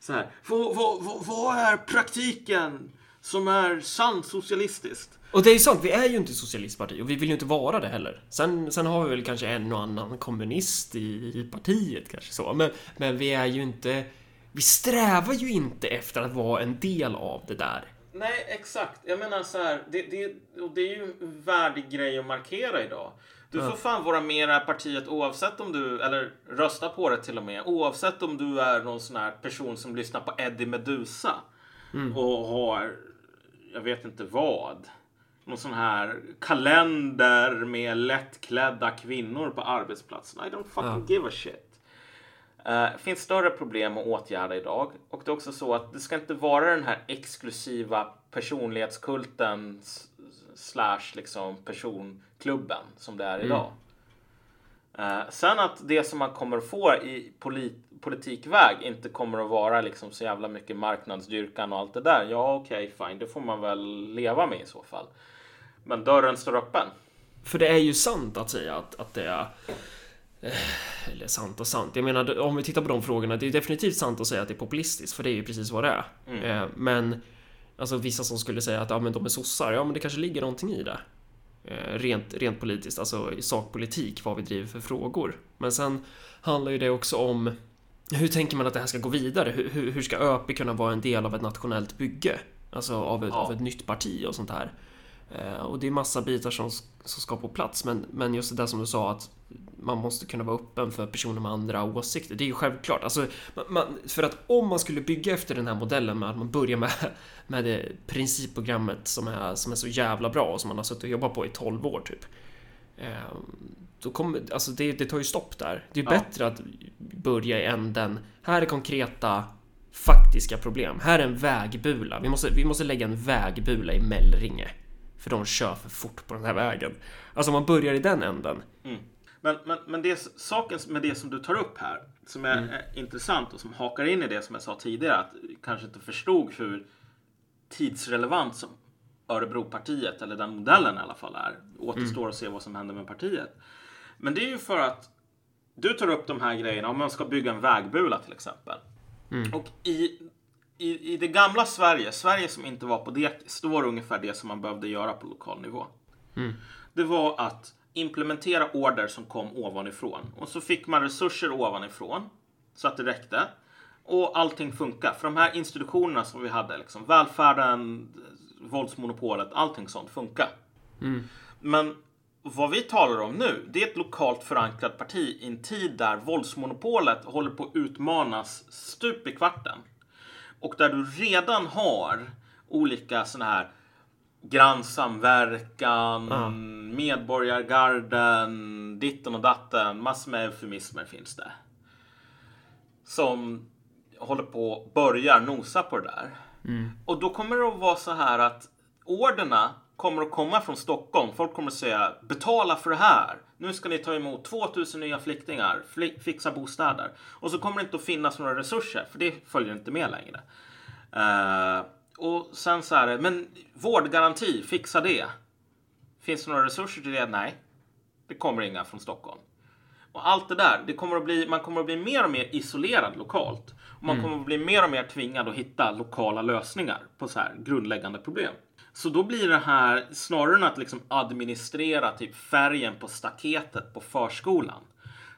[SPEAKER 2] Så här, vad, vad, vad, vad är praktiken som är sant socialistiskt?
[SPEAKER 1] Och det är ju sant, vi är ju inte socialistparti och vi vill ju inte vara det heller. Sen, sen har vi väl kanske en och annan kommunist i, i partiet kanske så. Men, men vi är ju inte... Vi strävar ju inte efter att vara en del av det där.
[SPEAKER 2] Nej, exakt. Jag menar så här, det, det, det är ju en värdig grej att markera idag. Du får fan vara med i det här partiet oavsett om du, eller rösta på det till och med, oavsett om du är någon sån här person som lyssnar på Eddie Medusa mm. och har, jag vet inte vad någon sån här kalender med lättklädda kvinnor på arbetsplatsen. I don't fucking give a shit. Uh, finns större problem att åtgärda idag och det är också så att det ska inte vara den här exklusiva personlighetskulten slash liksom personklubben som det är mm. idag. Uh, sen att det som man kommer få i polit politikväg inte kommer att vara liksom så jävla mycket marknadsdyrkan och allt det där. Ja, okej, okay, fine, det får man väl leva med i så fall. Men dörren står öppen.
[SPEAKER 1] För det är ju sant att säga att, att det är... Eh, eller sant och sant. Jag menar, om vi tittar på de frågorna, det är definitivt sant att säga att det är populistiskt, för det är ju precis vad det är. Mm. Eh, men Alltså vissa som skulle säga att ja, men de är sossar, ja men det kanske ligger någonting i det. Eh, rent, rent politiskt, alltså i sakpolitik, vad vi driver för frågor. Men sen handlar ju det också om hur tänker man att det här ska gå vidare? Hur, hur ska ÖP kunna vara en del av ett nationellt bygge? Alltså av ett, ja. av ett nytt parti och sånt här. Eh, och det är massa bitar som, som ska på plats men, men just det där som du sa att man måste kunna vara öppen för personer med andra åsikter. Det är ju självklart. Alltså, man, för att om man skulle bygga efter den här modellen med att man börjar med, med det principprogrammet som är, som är så jävla bra och som man har suttit och jobbat på i 12 år typ. Eh, då kommer, alltså det, det tar ju stopp där. Det är ja. bättre att börja i änden. Här är konkreta faktiska problem. Här är en vägbula. Vi måste, vi måste lägga en vägbula i Mellringe. För de kör för fort på den här vägen. Alltså man börjar i den änden.
[SPEAKER 2] Mm. Men, men, men det saken med det som du tar upp här som är, mm. intressant och som hakar in i det som jag sa tidigare att kanske inte förstod hur tidsrelevant som Örebropartiet eller den modellen i alla fall är. Återstår mm. att se vad som händer med partiet. Men det är ju för att du tar upp de här grejerna om man ska bygga en vägbula till exempel. Mm. Och i i, i det gamla Sverige, Sverige som inte var på det, står ungefär det som man behövde göra på lokal nivå. Mm. Det var att implementera order som kom ovanifrån. Och så fick man resurser ovanifrån så att det räckte. Och allting funkar. För de här institutionerna som vi hade, liksom, välfärden, våldsmonopolet, allting sånt funkar.
[SPEAKER 1] Mm.
[SPEAKER 2] Men vad vi talar om nu, det är ett lokalt förankrat parti i en tid där våldsmonopolet håller på att utmanas stup i kvarten. Och där du redan har olika sådana här grannsamverkan,
[SPEAKER 1] Ja.
[SPEAKER 2] medborgargarden, ditten och datten. Massor med eufemismer finns det. Som håller på börjar nosa på det där. Mm. Och då kommer det att vara så här att orderna kommer att komma från Stockholm. Folk kommer att säga betala för det här. Nu ska ni ta emot 2000 nya flyktingar, fixa bostäder. Och så kommer det inte att finnas några resurser, för det följer inte med längre. Uh, och sen så här, men vårdgaranti, fixa det. Finns det några resurser till det? Nej, det kommer inga från Stockholm. Och allt det där, det kommer att bli, man kommer att bli mer och mer isolerad lokalt. Och man kommer att bli mer och mer tvingad att hitta lokala lösningar på så här grundläggande problem. Så då blir det här, snarare än att liksom administrera typ färgen på staketet på förskolan,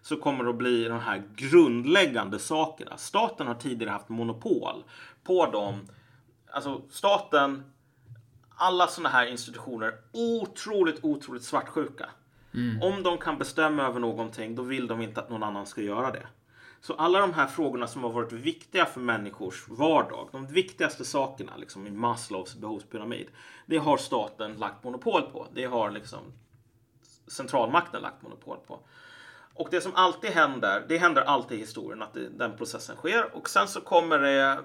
[SPEAKER 2] så kommer det att bli de här grundläggande sakerna. Staten har tidigare haft monopol på dem. Alltså staten, alla sådana här institutioner, otroligt, otroligt svartsjuka. Om de kan bestämma över någonting, då vill de inte att någon annan ska göra det. Så alla de här frågorna som har varit viktiga för människors vardag, de viktigaste sakerna liksom, i Maslows behovspyramid, det har staten lagt monopol på. Det har liksom centralmakten lagt monopol på. Och det som alltid händer, det händer alltid i historien att det, den processen sker och sen så kommer det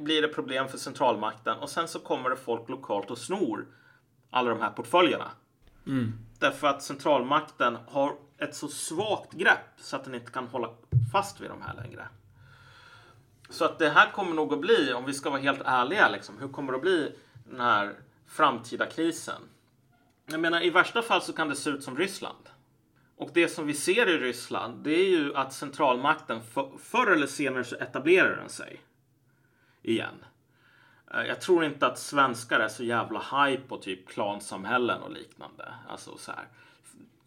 [SPEAKER 2] blir det problem för centralmakten och sen så kommer det folk lokalt och snor alla de här portföljerna. Därför att centralmakten har ett så svagt grepp så att den inte kan hålla fast vid de här längre. Så att det här kommer nog att bli, om vi ska vara helt ärliga, liksom, hur kommer det att bli den här framtida krisen? Jag menar, i värsta fall så kan det se ut som Ryssland. Och det som vi ser i Ryssland, det är ju att centralmakten för, förr eller senare så etablerar den sig igen. Eh, Jag tror inte att svenskar är så jävla hype på typ klansamhällen och liknande. Alltså så här,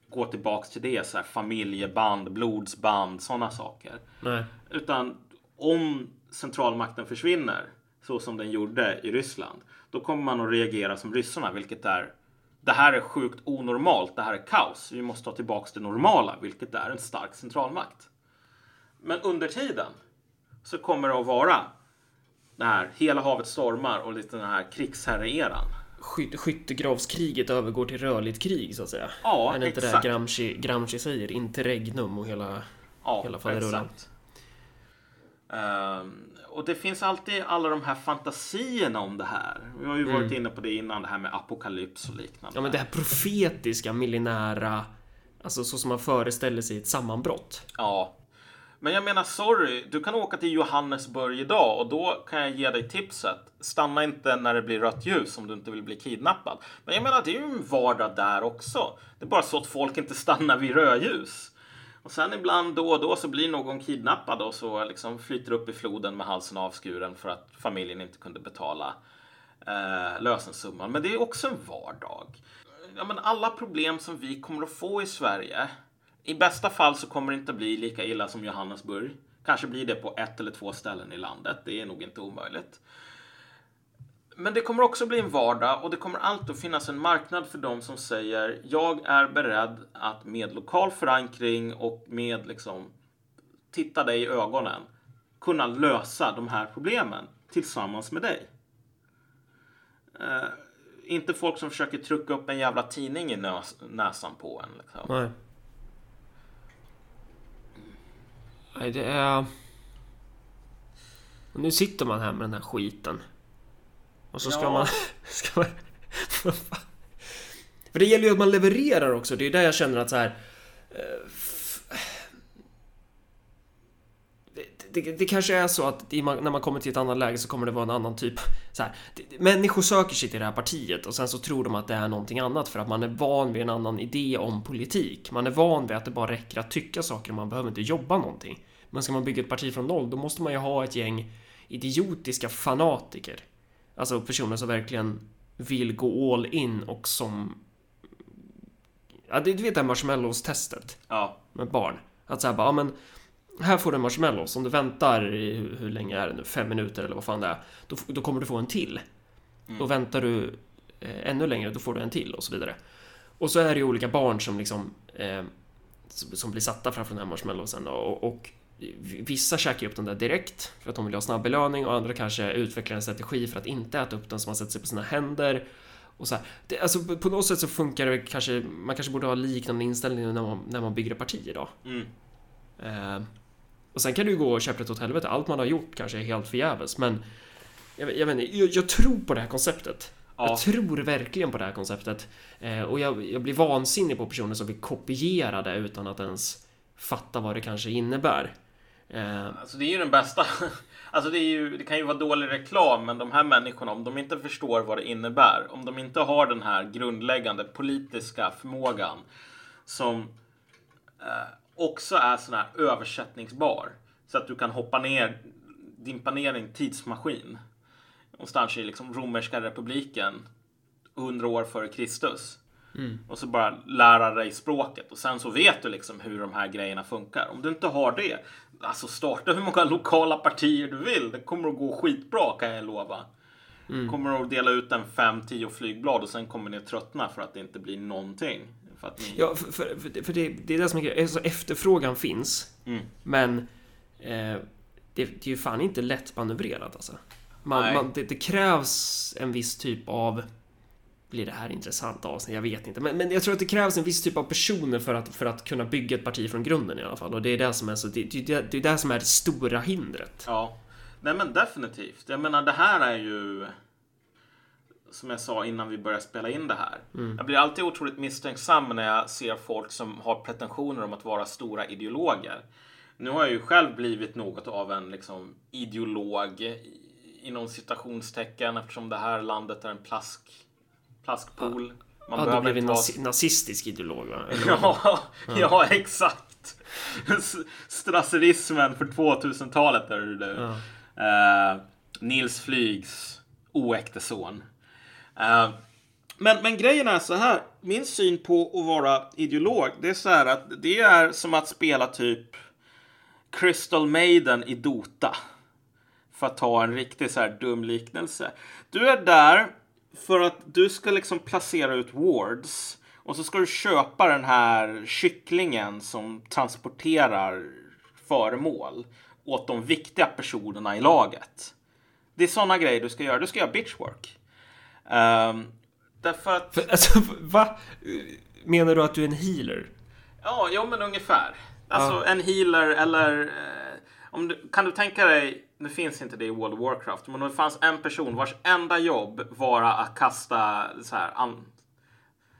[SPEAKER 2] gå tillbaks till det, så här, familjeband, blodsband, sådana saker.
[SPEAKER 1] Nej.
[SPEAKER 2] Utan om centralmakten försvinner, så som den gjorde i Ryssland, då kommer man att reagera som ryssarna, vilket är det här är sjukt onormalt, det här är kaos. Vi måste ta tillbaks det normala, vilket är en stark centralmakt. Men under tiden så kommer det att vara det här hela havet stormar och lite den här krigsherreeran.
[SPEAKER 1] Sky- skyttegravskriget övergår till rörligt krig så att säga.
[SPEAKER 2] Ja,
[SPEAKER 1] är det inte
[SPEAKER 2] exakt.
[SPEAKER 1] det Gramsci, Gramsci säger? Interregnum och hela...
[SPEAKER 2] Ja,
[SPEAKER 1] Hela faderullen.
[SPEAKER 2] exakt. Ehm, och det finns alltid alla de här fantasierna om det här. Vi har ju varit inne på det innan, det här med apokalyps och liknande.
[SPEAKER 1] Mm. Ja men det här profetiska, millinära... Alltså så som man föreställer sig ett sammanbrott.
[SPEAKER 2] Ja. Men jag menar, sorry, du kan åka till Johannesburg idag och då kan jag ge dig tipset. Stanna inte när det blir rött ljus om du inte vill bli kidnappad. Men jag menar, det är ju en vardag där också. Det är bara så att folk inte stannar vid rödljus. Och sen ibland då och då så blir någon kidnappad och så liksom flyter upp i floden med halsen avskuren för att familjen inte kunde betala eh, lösensumman. Men det är också en vardag. Ja, men alla problem som vi kommer att få i Sverige. I bästa fall så kommer det inte bli lika illa som Johannesburg. Kanske blir det på ett eller två ställen i landet. Det är nog inte omöjligt. Men det kommer också bli en vardag och det kommer alltid att finnas en marknad för dem som säger jag är beredd att med lokal förankring och med liksom titta dig i ögonen kunna lösa de här problemen tillsammans med dig. Eh, inte folk som försöker trycka upp en jävla tidning i näs näsan på en. Liksom.
[SPEAKER 1] Nej. Nej, det är... Och nu sitter man här med den här skiten. Och så ska
[SPEAKER 2] Ja.
[SPEAKER 1] man... Ska man... För det gäller ju att man levererar också. Det är där jag känner att så här... eh, f- Det, det, kanske är så att när man kommer till ett annat läge så kommer det vara en annan typ... Så här, människor söker sig till det här partiet och sen så tror de att det är någonting annat för att man är van vid en annan idé om politik. Man är van vid att det bara räcker att tycka saker och man behöver inte jobba någonting. Men ska man bygga ett parti från noll, då måste man ju ha ett gäng idiotiska fanatiker. Alltså personer som verkligen vill gå all in och som... Ja, du vet det här marshmallows-testet
[SPEAKER 2] Ja,
[SPEAKER 1] med barn. Att säga bara, ja men här får du en marshmallows. Om du väntar i, hur länge är det nu? Fem minuter eller vad fan det är. Då, då kommer du få en till. Mm. Och väntar du eh, ännu längre, då får du en till och så vidare. Och så är det ju olika barn som liksom eh, som blir satta framför den här marshmallowsen och, och Vissa käkar upp den där direkt för att de vill ha snabb belöning och andra kanske utvecklar en strategi för att inte äta upp den så man sätter sig på sina händer. Och så. Det, alltså, på något sätt så funkar det kanske, man kanske borde ha liknande inställning när man, när man bygger partier då. Mm. Eh, och sen kan du gå och köpa ett åt helvete. Allt man har gjort kanske är helt förgäves, men jag, jag, vet jag, jag tror på det här konceptet. Ja. Jag tror verkligen på det här konceptet. Eh, och jag, jag blir vansinnig på personer som vill kopiera det utan att ens fatta vad det kanske innebär.
[SPEAKER 2] Eh. Alltså det är ju den bästa. Alltså det, är ju, det kan ju vara dålig reklam, men de här människorna, om de inte förstår vad det innebär, om de inte har den här grundläggande politiska förmågan som eh, också är sån här översättningsbar. Så att du kan hoppa ner, dimpa ner en tidsmaskin någonstans i liksom romerska republiken 100 år före Kristus. Mm. Och så bara lära dig språket och sen så vet du liksom hur de här grejerna funkar. Om du inte har det, alltså starta hur många lokala partier du vill. Det kommer att gå skitbra kan jag lova. Mm. Kommer att dela ut en 5-10 flygblad och sen kommer ni att tröttna för att det inte blir någonting. För
[SPEAKER 1] ni... Ja, för, för, för det, det, är det som är grejen. Alltså, efterfrågan finns, mm. men eh, det, det, är ju fan inte lätt manövrerat alltså. Man, man, det, det, krävs en viss typ av blir det här intressant avsnitt? Jag vet inte. Men, men jag tror att det krävs en viss typ av personer för att, för att kunna bygga ett parti från grunden i alla fall. Och det är det som är, så, det, det, det är det som är det stora hindret.
[SPEAKER 2] Ja, nej men definitivt. Jag menar, det här är ju som jag sa innan vi började spela in det här. Mm. Jag blir alltid otroligt misstänksam när jag ser folk som har pretensioner om att vara stora ideologer. Nu har jag ju själv blivit något av en liksom, ideolog inom citationstecken eftersom det här landet är en plask, plaskpool.
[SPEAKER 1] Man ja, du blev en nazi nazistisk ideolog va?
[SPEAKER 2] ja, ja, ja. exakt. Strasserismen för 2000-talet är du. Ja. Uh, Nils Flygs oäkte son. Eh, men, men grejen är så här. Min syn på att vara ideolog, det är så här att det är som att spela typ Crystal Maiden i Dota. För att ta en riktigt så här dum liknelse. Du är där för att du ska liksom placera ut wards. Och så ska du köpa den här kycklingen som transporterar föremål åt de viktiga personerna i laget. Det är sådana grejer du ska göra. Du ska göra bitchwork. Um, därför att...
[SPEAKER 1] För, alltså, va? Menar du att du är en healer?
[SPEAKER 2] Ja, jo men ungefär. Alltså ja. en healer eller... Eh, om du, kan du tänka dig nu finns inte det i World of Warcraft, men om det fanns en person vars enda jobb var att kasta så här, un,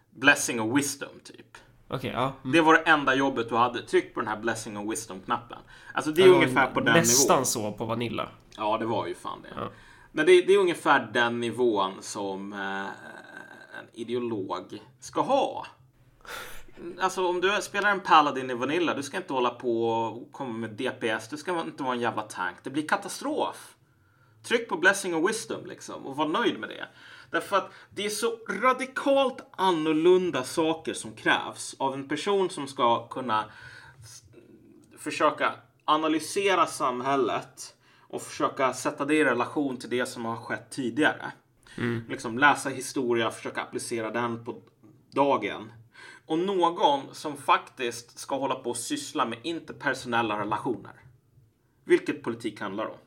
[SPEAKER 2] blessing och wisdom typ.
[SPEAKER 1] Okay, ja.
[SPEAKER 2] Mm. Det var det enda jobbet du hade. Tryck på den här blessing och wisdom-knappen. Alltså det är ungefär på den
[SPEAKER 1] nästan nivån. Nästan så på Vanilla.
[SPEAKER 2] Ja, det var ju fan det. Ja. Men det, det, är ungefär den nivån som eh, en ideolog ska ha. Alltså om du spelar en Paladin i Vanilla, du ska inte hålla på och komma med DPS. Du ska inte vara en jävla tank. Det blir katastrof. Tryck på Blessing och Wisdom liksom och var nöjd med det. Därför att det är så radikalt annorlunda saker som krävs av en person som ska kunna försöka analysera samhället och försöka sätta det i relation till det som har skett tidigare. Mm. Liksom läsa historia, försöka applicera den på dagen och någon som faktiskt ska hålla på och syssla med interpersonella relationer. Vilket politik handlar om.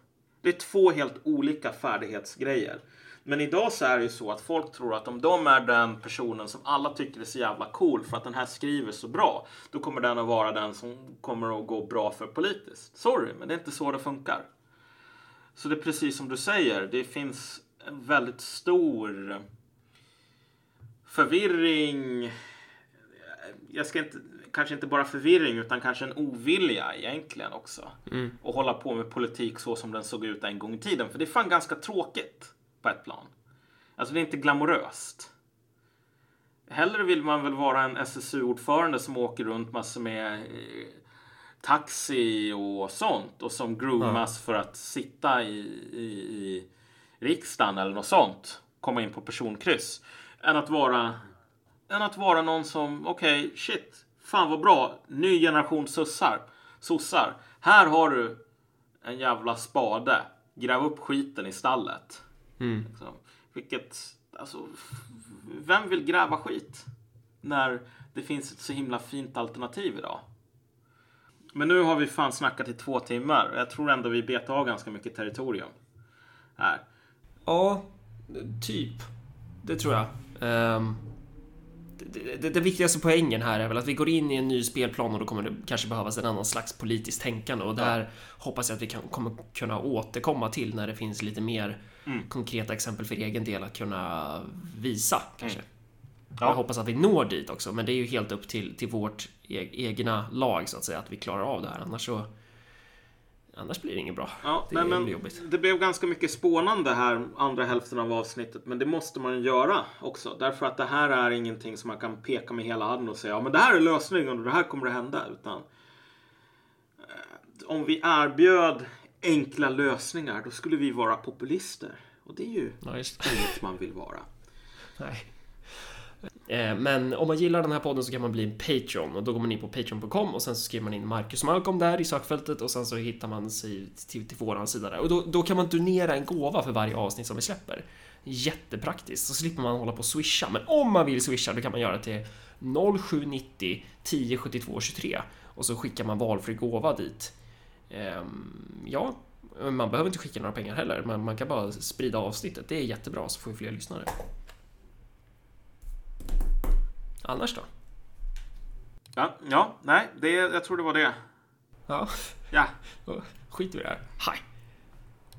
[SPEAKER 2] Det är två helt olika färdighetsgrejer. Men idag så är det ju så att folk tror att om de är den personen som alla tycker är så jävla cool för att den här skriver så bra, då kommer den att vara den som kommer att gå bra för politiskt. Sorry, men det är inte så det funkar. Så det är precis som du säger, det finns en väldigt stor förvirring, jag ska inte, kanske inte bara förvirring utan kanske en ovilja egentligen också. Mm. Och hålla på med politik så som den såg ut en gång i tiden. För det är fan ganska tråkigt på ett plan. Alltså det är inte glamoröst. Hellre vill man väl vara en SSU-ordförande som åker runt massor med eh, taxi och sånt och som groomas ja. för att sitta i, i, i riksdagen eller något sånt. Komma in på personkryss. Än att vara än att vara någon som, okej, okay, shit, fan vad bra, ny generation sussar. Sossar, här har du en jävla spade. Gräv upp skiten i stallet.
[SPEAKER 1] Mm.
[SPEAKER 2] Liksom. Vilket, alltså, vem vill gräva skit? När det finns ett så himla fint alternativ idag. Men nu har vi fan snackat i två timmar jag tror ändå vi betar av ganska mycket territorium. Här.
[SPEAKER 1] Ja, typ. Det tror jag. Um, det, det, det, viktigaste poängen här är väl att vi går in i en ny spelplan och då kommer det kanske behövas en annan slags politiskt tänkande och där ja. hoppas jag att vi kan, kommer kunna återkomma till när det finns lite mer mm. konkreta exempel för egen del att kunna visa kanske. Mm. Ja. Jag hoppas att vi når dit också, men det är ju helt upp till, till vårt e egna lag så att säga, att vi klarar av det här. Annars så Annars blir det inget bra.
[SPEAKER 2] Ja, det, nej, men jobbigt. det blev ganska mycket spånande här andra hälften av avsnittet. Men det måste man göra också. Därför att det här är ingenting som man kan peka med hela handen och säga ja men det här är lösningen och det här kommer att hända. Utan eh, om vi erbjöd enkla lösningar då skulle vi vara populister. Och det är ju ja, inget man vill vara.
[SPEAKER 1] Nej. Eh, men om man gillar den här podden så kan man bli en Patreon och då går man in på Patreon.com och sen så skriver man in Marcus Malcolm där i sökfältet och sen så hittar man sig till, till våran sida där och då, då kan man donera en gåva för varje avsnitt som vi släpper. Jättepraktiskt, så slipper man hålla på och swisha. Men om man vill swisha då kan man göra till 0790 10 72 23 och så skickar man valfri gåva dit. Ehm, ja, man behöver inte skicka några pengar heller, men man kan bara sprida avsnittet. Det är jättebra så får vi fler lyssnare. Annars då?
[SPEAKER 2] Ja, ja nej, det, jag tror det var det.
[SPEAKER 1] Ja.
[SPEAKER 2] Ja.
[SPEAKER 1] Skit i det här. Hej!